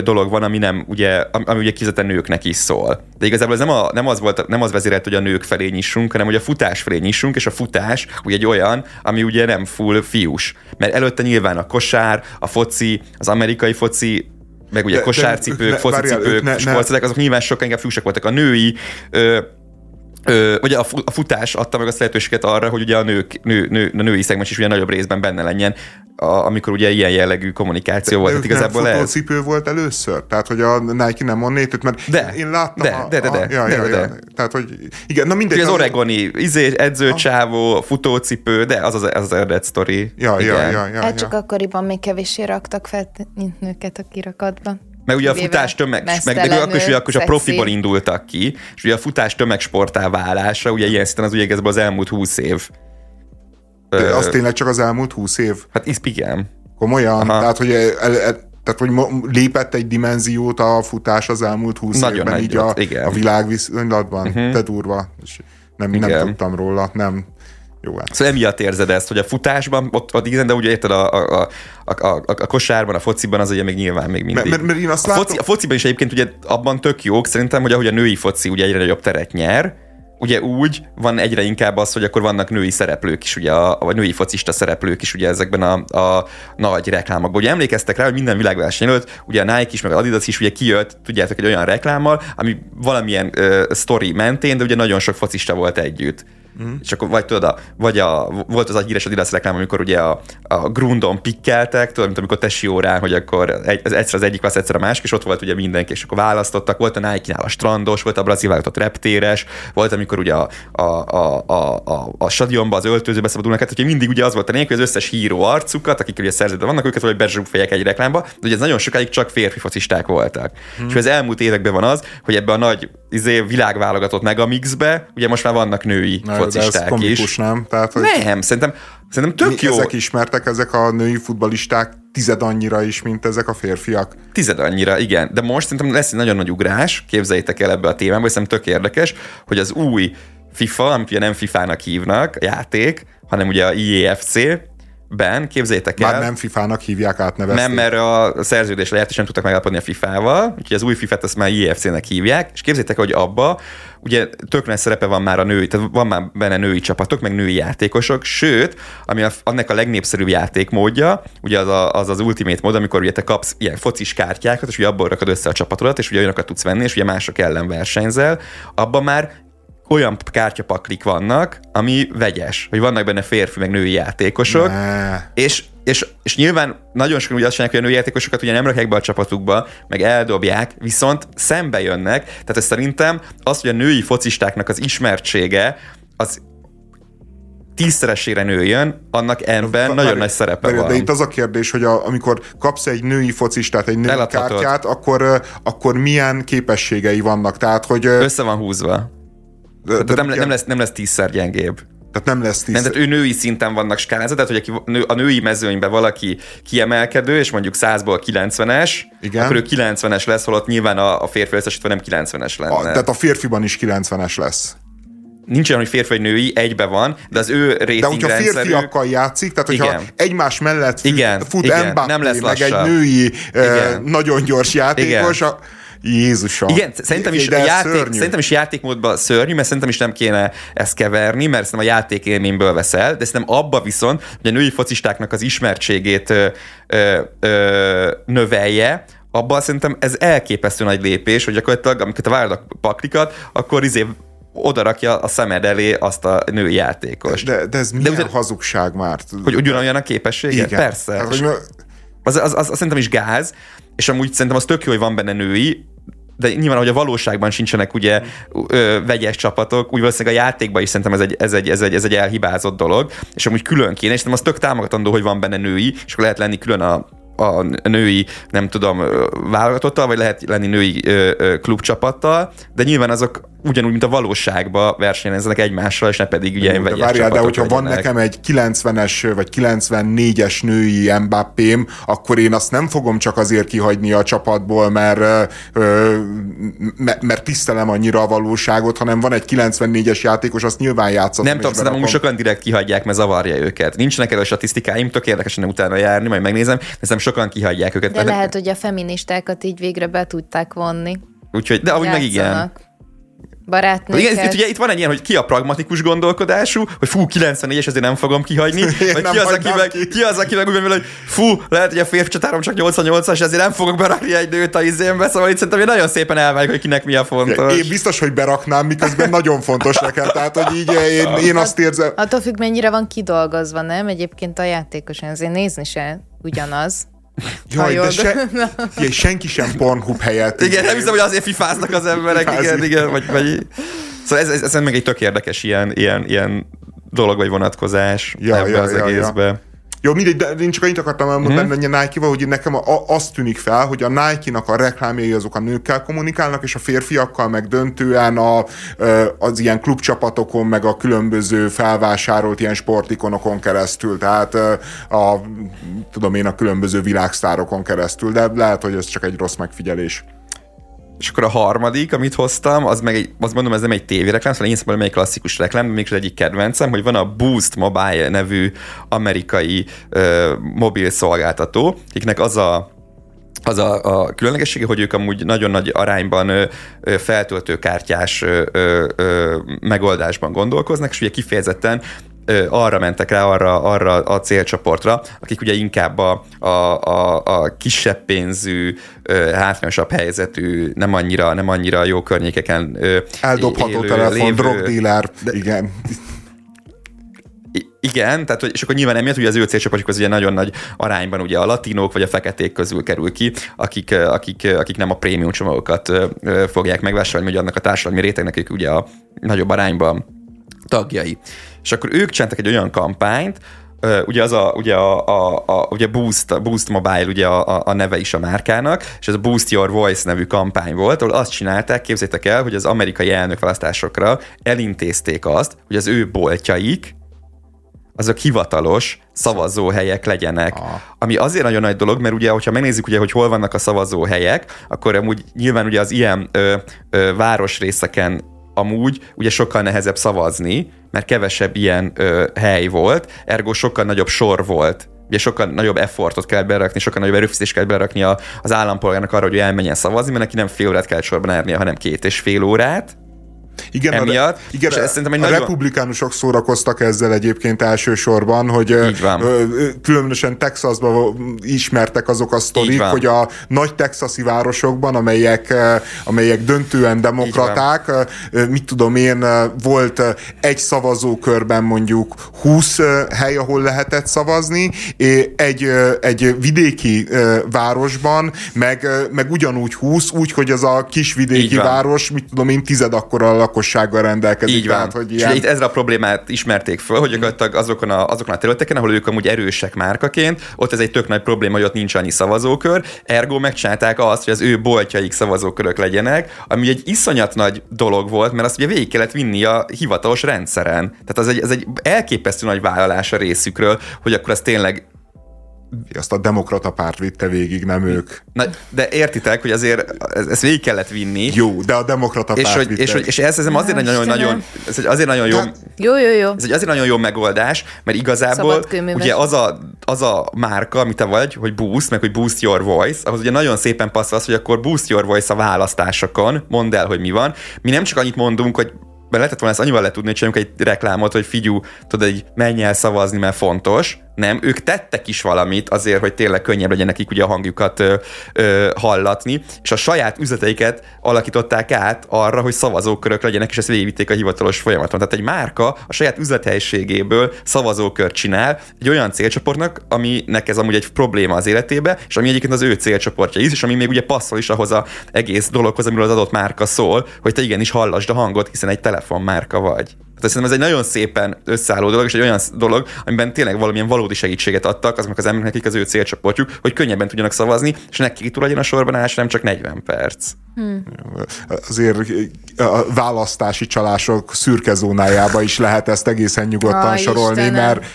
Speaker 2: dolog van, ami nem ugye, ami ugye kizetten nőknek is szól. De igazából ez nem, a, nem az volt, nem az vezérelt, hogy a nők felé nyissunk, hanem hogy a futás felé nyissunk, és a futás ugye egy olyan, ami ugye nem full fiús. Mert előtte nyilván a kosár, a foci, az amerikai foci, meg ugye de, kosárcipők, focicipők, sportszerek, azok nyilván sokkal inkább fiúsak voltak. A női ö, Ö, ugye a, a futás adta meg azt lehetőséget arra, hogy ugye a nők, nő, nő, a női szegmens is ugye nagyobb részben benne legyen, a, amikor ugye ilyen jellegű kommunikáció de volt.
Speaker 1: De igazából nem futócipő volt először? Tehát, hogy a Nike nem onnét, mert
Speaker 2: de,
Speaker 1: én láttam
Speaker 2: de, a, de, de, de, a, ja, de, ja, de, de.
Speaker 1: Tehát, hogy igen, na mindegy.
Speaker 2: Az oregoni izé, edzőcsávó, futócipő, de az az, az, az eredet sztori.
Speaker 1: Ja, igen. ja, ja, ja,
Speaker 3: hát csak akkoriban még kevéssé raktak fel mint nőket a kirakatban.
Speaker 2: Meg ugye a futás tömeg, meg de akkor is, ugye, akkor is a profiból indultak ki, és ugye a futás tömegsportá válása, ugye ilyen szinten az ugye az elmúlt húsz év.
Speaker 1: De az tényleg csak az elmúlt húsz év?
Speaker 2: Hát igen.
Speaker 1: Komolyan? Aha. Tehát, hogy el, el, tehát, hogy lépett egy dimenziót a futás az elmúlt húsz Nagyon évben, így a, igen. a világviszonylatban. Uh-huh. Te durva. És nem, nem tudtam róla, nem.
Speaker 2: Jó, hát. Szóval emiatt érzed ezt, hogy a futásban, ott, ott igen, de ugye érted a, a, a, a, a, kosárban, a fociban az ugye még nyilván még mindig.
Speaker 1: Mert, mert én azt
Speaker 2: a, foci, a fociban is egyébként ugye abban tök jók szerintem, hogy ahogy a női foci ugye egyre nagyobb teret nyer, ugye úgy van egyre inkább az, hogy akkor vannak női szereplők is, ugye, a, vagy női focista szereplők is ugye ezekben a, a nagy reklámokban. Ugye emlékeztek rá, hogy minden világverseny előtt, ugye a Nike is, meg az Adidas is ugye kijött, tudjátok, egy olyan reklámmal, ami valamilyen uh, story mentén, de ugye nagyon sok focista volt együtt. Mm. És akkor vagy tudod, a, vagy a, volt az a híres Adidas reklám, amikor ugye a, a Grundon pikkeltek, tudod, mint amikor tesi órán, hogy akkor egy, az egyszer az egyik az egyszer a másik, és ott volt ugye mindenki, és akkor választottak. Volt a Nike-nál a strandos, volt a brazil válogatott reptéres, volt, amikor ugye a, a, a, a, a, a stadionba, az öltözőbe szabadulnak, hát ugye mindig ugye az volt a hogy az összes híró arcukat, akik ugye szerződve vannak, őket vagy bezsúfejek egy reklámba, de ugye ez nagyon sokáig csak férfi focisták voltak. Mm. És az elmúlt években van az, hogy ebbe a nagy izé, világválogatott megamixbe, ugye most már vannak női Na, focisták ez komikus, is.
Speaker 1: nem?
Speaker 2: Tehát, hogy nem, szerintem, szerintem tök jó.
Speaker 1: Ezek ismertek, ezek a női futbalisták tized annyira is, mint ezek a férfiak.
Speaker 2: Tized annyira, igen. De most szerintem lesz egy nagyon nagy ugrás, képzeljétek el ebbe a témába, szerintem tök érdekes, hogy az új FIFA, amit ugye nem FIFA-nak hívnak, játék, hanem ugye a IEFC, ben, képzétek
Speaker 1: el. Már nem FIFA-nak hívják átnevezni.
Speaker 2: Nem, mert a szerződés lejárt, és nem tudtak megállapodni a FIFA-val, úgyhogy az új FIFA-t azt már IFC-nek hívják, és képzétek hogy abba ugye tök nagy szerepe van már a női, tehát van már benne női csapatok, meg női játékosok, sőt, ami a, annak a legnépszerűbb játékmódja, ugye az, a, az az ultimate mód, amikor ugye te kapsz ilyen focis kártyákat, és ugye abból rakod össze a csapatodat, és ugye olyanokat tudsz venni, és ugye mások ellen versenyzel, abban már olyan kártyapaklik vannak, ami vegyes, hogy vannak benne férfi meg női játékosok, és, és, és nyilván nagyon sokan úgy azt csinálják, hogy a női játékosokat ugye nem rakják be a csapatukba, meg eldobják, viszont szembe jönnek, tehát ez szerintem az, hogy a női focistáknak az ismertsége, az tízszeresére nőjön, annak ebben nagyon nagy szerepe
Speaker 1: de,
Speaker 2: van.
Speaker 1: De itt az a kérdés, hogy a, amikor kapsz egy női focistát, egy női Eladhatod. kártyát, akkor, akkor milyen képességei vannak? Tehát, hogy...
Speaker 2: Össze van húzva. De, de nem, nem, lesz, nem lesz tízszer gyengébb.
Speaker 1: Tehát nem lesz tízszer.
Speaker 2: Nem, tehát ő női szinten vannak skálázat, tehát hogy a női mezőnyben valaki kiemelkedő, és mondjuk 100-ból 90-es, Igen. akkor ő 90-es lesz, holott nyilván a, a férfi összesítve nem 90-es lenne. A,
Speaker 1: tehát a férfiban is 90-es lesz
Speaker 2: nincs olyan, hogy férfi vagy női, egybe van, de az ő rating
Speaker 1: De hogyha rendszerű... férfiakkal játszik, tehát hogyha igen. egymás mellett fut, igen, fut igen, Mbappé, nem lesz meg egy női igen. nagyon gyors játékos, igen. A, Jézusom.
Speaker 2: Igen, szerintem is, a játék, szerintem is játékmódban szörnyű, mert szerintem is nem kéne ezt keverni, mert szerintem a játék élményből veszel, de szerintem abba viszont, hogy a női focistáknak az ismertségét ö, ö, ö, növelje, abban szerintem ez elképesztő nagy lépés, hogy gyakorlatilag amikor te várod a paklikat, akkor izé oda rakja a szemed elé azt a női játékos.
Speaker 1: De, de ez milyen de, hazugság már?
Speaker 2: Hogy ugyanolyan a képessége? Igen. Persze. Hát, hogy... az, az, az, az, szerintem is gáz, és amúgy szerintem az tök jó, hogy van benne női, de nyilván, hogy a valóságban sincsenek ugye ö, vegyes csapatok, úgy valószínűleg a játékban is szerintem ez egy, ez, egy, ez, egy, ez egy elhibázott dolog, és amúgy külön kéne, és szerintem az tök támogatandó, hogy van benne női, és akkor lehet lenni külön a a női, nem tudom, válogatottal, vagy lehet lenni női klubcsapattal, de nyilván azok ugyanúgy, mint a valóságban versenyeznek egymással, és ne pedig ugye
Speaker 1: én vegyes Várjál, de hogyha legyenek. van nekem egy 90-es vagy 94-es női Mbappém, akkor én azt nem fogom csak azért kihagyni a csapatból, mert, mert tisztelem annyira a valóságot, hanem van egy 94-es játékos, azt nyilván játszott.
Speaker 2: Nem tudom, szerintem sokan direkt kihagyják, mert zavarja őket. Nincsenek erre a statisztikáim, tök érdekesen utána járni, majd megnézem, de sokan kihagyják őket.
Speaker 3: De lehet, hogy a feministákat így végre be tudták vonni.
Speaker 2: Úgyhogy, de ahogy meg igen
Speaker 3: barátnőket.
Speaker 2: Igen, itt, ugye itt van egy ilyen, hogy ki a pragmatikus gondolkodású, hogy fú, 94-es, ezért nem fogom kihagyni, vagy ki az, akivel, ki. ki az, akivel úgy hogy fú, lehet, hogy a férfi csatárom csak 88-as, ezért nem fogok berakni egy nőt a izémbe, szóval itt szerintem nagyon szépen elválik, hogy kinek mi a fontos.
Speaker 1: Én biztos, hogy beraknám, miközben nagyon fontos nekem, tehát hogy így én, én azt érzem.
Speaker 3: Attól függ, mennyire van kidolgozva, nem? Egyébként a játékos, azért nézni se ugyanaz.
Speaker 1: Jaj, de se, igen, senki sem Pornhub helyett.
Speaker 2: Igen, nem hiszem, hogy azért fifáznak az emberek, Fifázni. igen, igen, vagy, vagy... Szóval ez, ez, ez, meg egy tök érdekes ilyen, ilyen, ilyen dolog vagy vonatkozás ja, ebbe ja, az ja, egészbe. Ja.
Speaker 1: Jó, mindegy, de én csak annyit akartam elmondani hmm. a Nike-val, hogy nekem a, azt tűnik fel, hogy a Nike-nak a reklámjai azok a nőkkel kommunikálnak, és a férfiakkal meg döntően a, az ilyen klubcsapatokon, meg a különböző felvásárolt ilyen sportikonokon keresztül, tehát a, tudom én, a különböző világsztárokon keresztül, de lehet, hogy ez csak egy rossz megfigyelés.
Speaker 2: És akkor a harmadik, amit hoztam, az meg egy, azt mondom, ez nem egy tévéreklám, szóval én szerintem egy klasszikus reklám, de mégis egyik kedvencem, hogy van a Boost Mobile nevű amerikai ö, mobil szolgáltató, akiknek az a az a, a különlegessége, hogy ők amúgy nagyon nagy arányban ö, ö, feltöltőkártyás megoldásban gondolkoznak, és ugye kifejezetten arra mentek rá, arra, arra a célcsoportra, akik ugye inkább a, a, a, a kisebb pénzű, hátrányosabb helyzetű, nem annyira, nem annyira jó környékeken
Speaker 1: Eldobható élő, telefon, drogdílár, igen.
Speaker 2: Igen, tehát, hogy, és akkor nyilván emiatt ugye az ő célcsoportjuk az ugye nagyon nagy arányban ugye a latinók vagy a feketék közül kerül ki, akik, akik, akik nem a prémium csomagokat fogják megvásárolni, hogy annak a társadalmi rétegnek ők ugye a nagyobb arányban tagjai. És akkor ők csináltak egy olyan kampányt, ugye az a, ugye a, a, a ugye Boost, Boost Mobile ugye a, a, neve is a márkának, és ez a Boost Your Voice nevű kampány volt, ahol azt csinálták, képzétek el, hogy az amerikai elnökválasztásokra elintézték azt, hogy az ő boltjaik, azok hivatalos szavazóhelyek legyenek. Ah. Ami azért nagyon nagy dolog, mert ugye, hogyha megnézzük, ugye, hogy hol vannak a szavazóhelyek, akkor amúgy nyilván ugye az ilyen ö, ö, városrészeken amúgy ugye sokkal nehezebb szavazni, mert kevesebb ilyen ö, hely volt, ergo sokkal nagyobb sor volt ugye sokkal nagyobb effortot kell berakni, sokkal nagyobb erőfeszítést kell berakni az állampolgárnak arra, hogy elmenjen szavazni, mert neki nem fél órát kell sorban állnia, hanem két és fél órát.
Speaker 1: Igen, emiatt. A, igen, és ez szerintem egy a nagyon... republikánusok szórakoztak ezzel egyébként elsősorban, hogy különösen Texasban ismertek azok a sztorik, hogy a nagy texasi városokban, amelyek, amelyek döntően demokraták, mit tudom én, volt egy szavazókörben mondjuk 20 hely, ahol lehetett szavazni, egy, egy vidéki városban meg, meg ugyanúgy 20, úgy, hogy az a kis vidéki város, mit tudom én, tized akkora lakossággal rendelkezik.
Speaker 2: Így van. Tehát, hogy ilyen... És itt ezzel a problémát ismerték föl, hogy gyakorlatilag azokon a, azokon a területeken, ahol ők amúgy erősek márkaként, ott ez egy tök nagy probléma, hogy ott nincs annyi szavazókör, ergo megcsinálták azt, hogy az ő boltjaik szavazókörök legyenek, ami egy iszonyat nagy dolog volt, mert azt ugye végig kellett vinni a hivatalos rendszeren. Tehát az egy, az egy elképesztő nagy vállalás a részükről, hogy akkor az tényleg
Speaker 1: azt a demokrata párt vitte végig, nem ők.
Speaker 2: Na, de értitek, hogy azért ezt végig kellett vinni.
Speaker 1: Jó, de a demokrata
Speaker 2: és párt hogy, vitte. És, hogy, és ez, ez azért nagyon, nagyon, nagyon, ez egy azért nagyon jó,
Speaker 3: jó, jó, jó.
Speaker 2: Ez egy azért nagyon jó megoldás, mert igazából ugye az a, az a márka, amit te vagy, hogy boost, meg hogy boost your voice, ahhoz ugye nagyon szépen passzol az, hogy akkor boost your voice a választásokon, mondd el, hogy mi van. Mi nem csak annyit mondunk, hogy mert lehetett volna ezt annyival le tudni, hogy csináljunk egy reklámot, hogy figyú, tudod, egy menj el szavazni, mert fontos, nem, ők tettek is valamit azért, hogy tényleg könnyebb legyen nekik ugye a hangjukat ö, ö, hallatni, és a saját üzleteiket alakították át arra, hogy szavazókörök legyenek, és ezt végigvitték a hivatalos folyamaton. Tehát egy márka a saját üzlethelységéből szavazókört csinál egy olyan célcsoportnak, aminek ez amúgy egy probléma az életébe, és ami egyébként az ő célcsoportja is, és ami még ugye passzol is ahhoz az egész dologhoz, amiről az adott márka szól, hogy te igenis hallasd a hangot, hiszen egy telefonmárka vagy. Tehát szerintem ez egy nagyon szépen összeálló dolog, és egy olyan dolog, amiben tényleg valamilyen valódi segítséget adtak azoknak az embereknek, akik az ő célcsoportjuk, hogy könnyebben tudjanak szavazni, és neki túl legyen a sorban állás, nem csak 40 perc. Hmm.
Speaker 1: Azért a választási csalások szürke zónájába is lehet ezt egészen nyugodtan ah, sorolni, Istenem. mert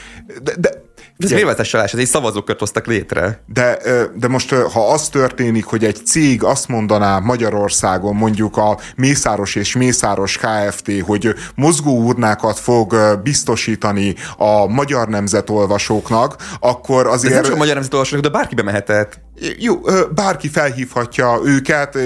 Speaker 2: de, de ez nyilvános csalás, ez egy szavazókört hoztak létre.
Speaker 1: De, de most, ha az történik, hogy egy cég azt mondaná Magyarországon, mondjuk a Mészáros és Mészáros Kft., hogy mozgó urnákat fog biztosítani a magyar nemzetolvasóknak, akkor azért... Ez
Speaker 2: nem csak a magyar nemzetolvasóknak, de bárki bemehetett.
Speaker 1: Jó, bárki felhívhatja őket,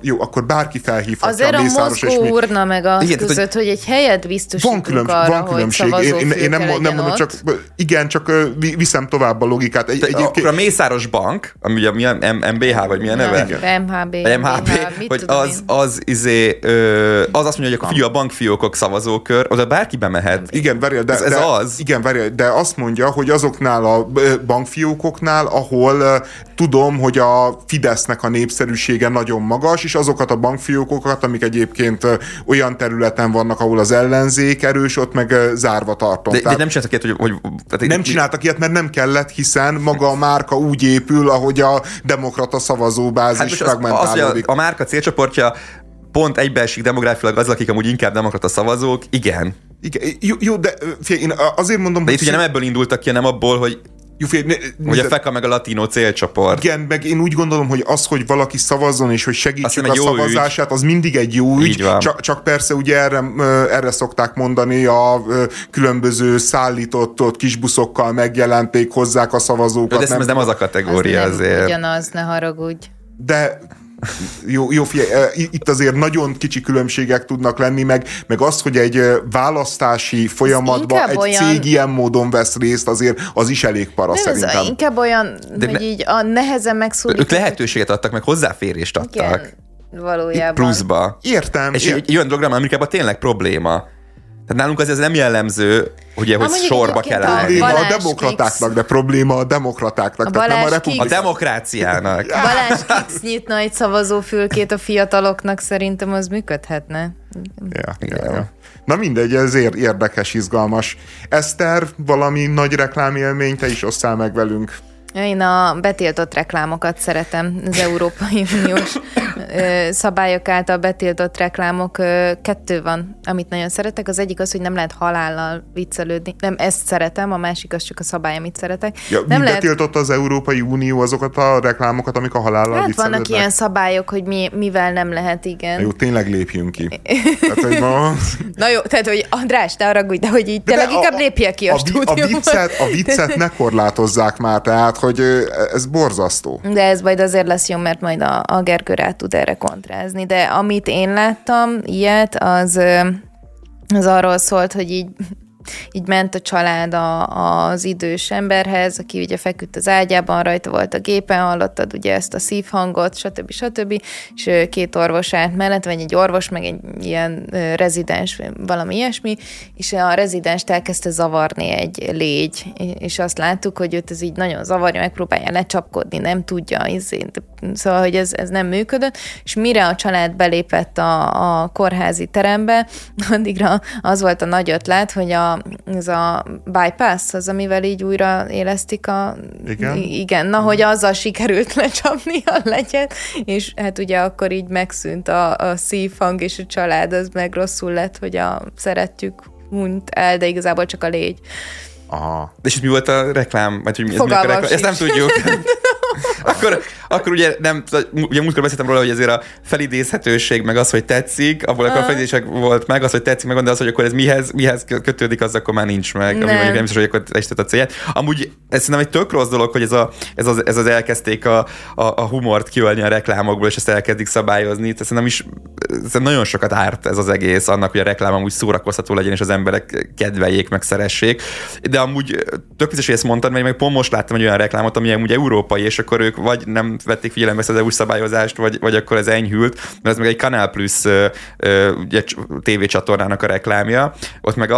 Speaker 1: jó, akkor bárki felhívhatja
Speaker 3: Azért a, a mozgó mi... urna meg a igen, között, hogy, hogy egy helyet biztosítunk van különbség, arra, van különbség. Hogy én, én nem, nem mondom, csak igen, csak viszem tovább a logikát. Egy,
Speaker 2: egyébként... Akkor a Mészáros Bank, ami ugye milyen MBH, vagy milyen neve?
Speaker 3: Igen. MHB.
Speaker 2: MHB, hogy az, az, izé, az azt mondja, hogy akkor fiú, a bankfiókok szavazókör, oda bárki bemehet.
Speaker 1: Igen, várjál, de, ez, ez de, az. Igen, várjál, de azt mondja, hogy azoknál a bankfiókoknál, ahol tudom, hogy a Fidesznek a népszerűsége nagyon magas, és azokat a bankfiókokat, amik egyébként olyan területen vannak, ahol az ellenzék erős, ott meg zárva tartom.
Speaker 2: De, de nem csináltak ilyet, hogy... hogy
Speaker 1: tehát nem csináltak ilyet, mert nem kellett, hiszen maga a márka úgy épül, ahogy a demokrata szavazóbázis hát fragmentálódik.
Speaker 2: Az, az, a márka célcsoportja pont egybeesik demográfilag az, akik amúgy inkább demokrata szavazók, igen.
Speaker 1: Igen, jó, jó de fél, én azért mondom,
Speaker 2: de hogy... itt ugye nem ebből indultak ki, hanem abból, hogy Jufé, ne, Hogy a FEKA meg a latino célcsoport.
Speaker 1: Igen, meg én úgy gondolom, hogy az, hogy valaki szavazzon, és hogy segítsük a szavazását, ügy. az mindig egy jó ügy. Csak, csak persze ugye erre, erre szokták mondani a különböző szállított ott kisbuszokkal megjelenték, hozzák a szavazókat.
Speaker 2: De ez nem, nem az a kategória az azért.
Speaker 3: Ugyanaz, ne haragudj.
Speaker 1: De jó, jó figyelj, itt azért nagyon kicsi különbségek tudnak lenni, meg, meg az, hogy egy választási folyamatban egy olyan... cég ilyen módon vesz részt, azért az is elég para Nem, szerintem.
Speaker 3: Ez inkább olyan, De hogy ne... így a nehezen megszólítani.
Speaker 2: Ők lehetőséget adtak, meg hozzáférést adtak.
Speaker 3: Igen, valójában.
Speaker 2: Pluszba.
Speaker 1: Értem.
Speaker 2: És ér... egy, egy olyan dologra, Amerikában tényleg probléma. Tehát nálunk az ez nem jellemző, ugye, hogy sorba kell állni.
Speaker 1: Probléma a demokratáknak, de probléma a demokratáknak, a tehát nem a republikánusnak.
Speaker 2: A demokráciának.
Speaker 3: Balázs Kix nyitna egy szavazófülkét a fiataloknak, szerintem az működhetne.
Speaker 1: Ja, ja, ja. Na mindegy, ez érdekes, izgalmas. Eszter, valami nagy reklámélmény, te is osszál meg velünk.
Speaker 3: Én a betiltott reklámokat szeretem, az Európai Uniós szabályok által betiltott reklámok. Kettő van, amit nagyon szeretek. Az egyik az, hogy nem lehet halállal viccelődni. Nem, ezt szeretem, a másik az csak a szabály, amit szeretek.
Speaker 1: Ja, nem lehet... betiltott az Európai Unió azokat a reklámokat, amik a halállal hát
Speaker 3: vannak ilyen szabályok, hogy mi, mivel nem lehet, igen.
Speaker 1: Jó, tényleg lépjünk ki. hát, hogy ma...
Speaker 3: Na jó, tehát, hogy András, te arra de hogy így de tényleg inkább lépjél ki a, a,
Speaker 1: a, a viccet, a viccet ne korlátozzák már, tehát, hogy ez borzasztó.
Speaker 3: De ez majd azért lesz jó, mert majd a, a Gergő rá tud erre kontrázni. De amit én láttam, ilyet, az, az arról szólt, hogy így így ment a család a, az idős emberhez, aki ugye feküdt az ágyában, rajta volt a gépen, hallottad ugye ezt a szívhangot, stb. stb. És két orvos állt mellett, vagy egy orvos, meg egy ilyen rezidens, valami ilyesmi, és a rezidens elkezdte zavarni egy légy, és azt láttuk, hogy őt ez így nagyon zavarja, megpróbálja lecsapkodni, nem tudja, izét, szóval, hogy ez, ez nem működött, és mire a család belépett a, a kórházi terembe, addigra az volt a nagy ötlet, hogy a ez a bypass, az, amivel így újra élesztik a...
Speaker 1: Igen?
Speaker 3: Igen, na, hogy azzal sikerült lecsapni a legyet, és hát ugye akkor így megszűnt a, a szívhang, és a család az meg rosszul lett, hogy a szeretjük hunyt el, de igazából csak a légy.
Speaker 2: Aha. És mi volt a reklám? Vagy, hogy ez mi a reklám? Ezt nem tudjuk. akkor, akkor ugye nem, ugye múltkor beszéltem róla, hogy ezért a felidézhetőség, meg az, hogy tetszik, abból akkor a felidézések volt meg, az, hogy tetszik, meg de az, hogy akkor ez mihez, mihez kötődik, az akkor már nincs meg, nem. ami mondjuk nem biztos, hogy akkor teljesített a célját. Amúgy ez szerintem egy tök rossz dolog, hogy ez, a, ez, az, ez az elkezdték a, a, a humort kiölni a reklámokból, és ezt elkezdik szabályozni. Tehát szerintem is szerintem nagyon sokat árt ez az egész annak, hogy a reklám amúgy szórakoztató legyen, és az emberek kedveljék, meg szeressék. De amúgy tök biztos, hogy ezt mondtad, mert meg pont most láttam egy olyan reklámot, ami amúgy európai, és akkor ők vagy nem vették figyelembe ezt az EU szabályozást, vagy, vagy akkor ez enyhült, mert ez meg egy Canal Plus ugye, tévécsatornának a reklámja, ott meg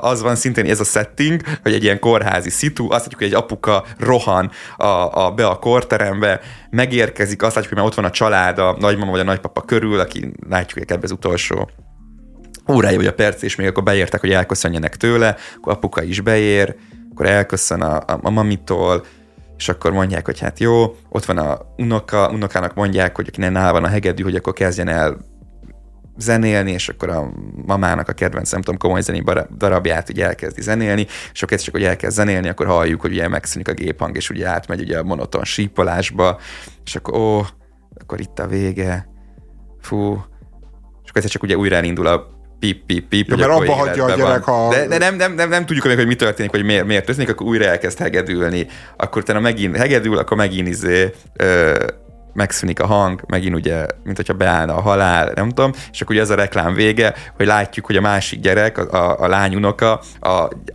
Speaker 2: az van szintén ez a setting, hogy egy ilyen kórházi szitu, azt látjuk, hogy egy apuka rohan a, a, be a kórterembe, megérkezik, azt látjuk, hogy már ott van a család, a nagymama vagy a nagypapa körül, aki látjuk, ebben az utolsó órája vagy a perc, és még akkor beértek, hogy elköszönjenek tőle, akkor apuka is beér, akkor elköszön a, a, a mamitól, és akkor mondják, hogy hát jó, ott van a unoka, unokának mondják, hogy akinek nál van a hegedű, hogy akkor kezdjen el zenélni, és akkor a mamának a kedvenc, nem tudom, komoly zené darabját ugye elkezdi zenélni, és akkor csak, hogy elkezd zenélni, akkor halljuk, hogy ugye megszűnik a géphang, és ugye átmegy ugye a monoton sípolásba, és akkor ó, akkor itt a vége, fú, és akkor csak ugye újra elindul a pip, pip, pip.
Speaker 1: Ja, mert abba hagyja a gyerek a...
Speaker 2: De, de nem, nem, nem, nem tudjuk még, hogy mi történik, hogy miért, miért történik, akkor újra elkezd hegedülni. Akkor utána megint hegedül, akkor megint izé, ö, megszűnik a hang, megint ugye, mint hogyha beállna a halál, nem tudom, és akkor ugye ez a reklám vége, hogy látjuk, hogy a másik gyerek, a, a, a lány unoka, a,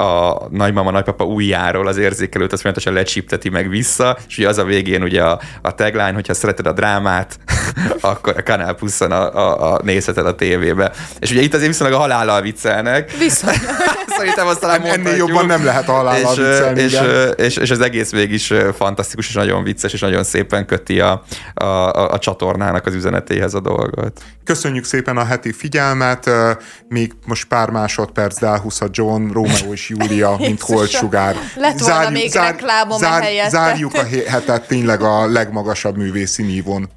Speaker 2: a nagymama, nagypapa ujjáról az érzékelőt, azt folyamatosan lecsípteti meg vissza, és ugye az a végén ugye a, a tagline, hogyha szereted a drámát, akkor a Canal plus a, a, a nézheted a tévébe. És ugye itt azért viszonylag a halállal viccelnek.
Speaker 3: Viszont.
Speaker 2: Szerintem azt talán
Speaker 1: Ennél jobban nem lehet a halállal
Speaker 2: és, viccelni. És, és, és, és, az egész végig is fantasztikus, és nagyon vicces, és nagyon szépen köti a, a, a, a csatornának az üzenetéhez a dolgot.
Speaker 1: Köszönjük szépen a heti figyelmet, még most pár másodperc, de elhúz a John, Romeo és Júlia, mint holtsugár.
Speaker 3: Lett volna zárjuk, még zár, reklámom zár,
Speaker 1: Zárjuk a hetet tényleg a legmagasabb művészi nívon.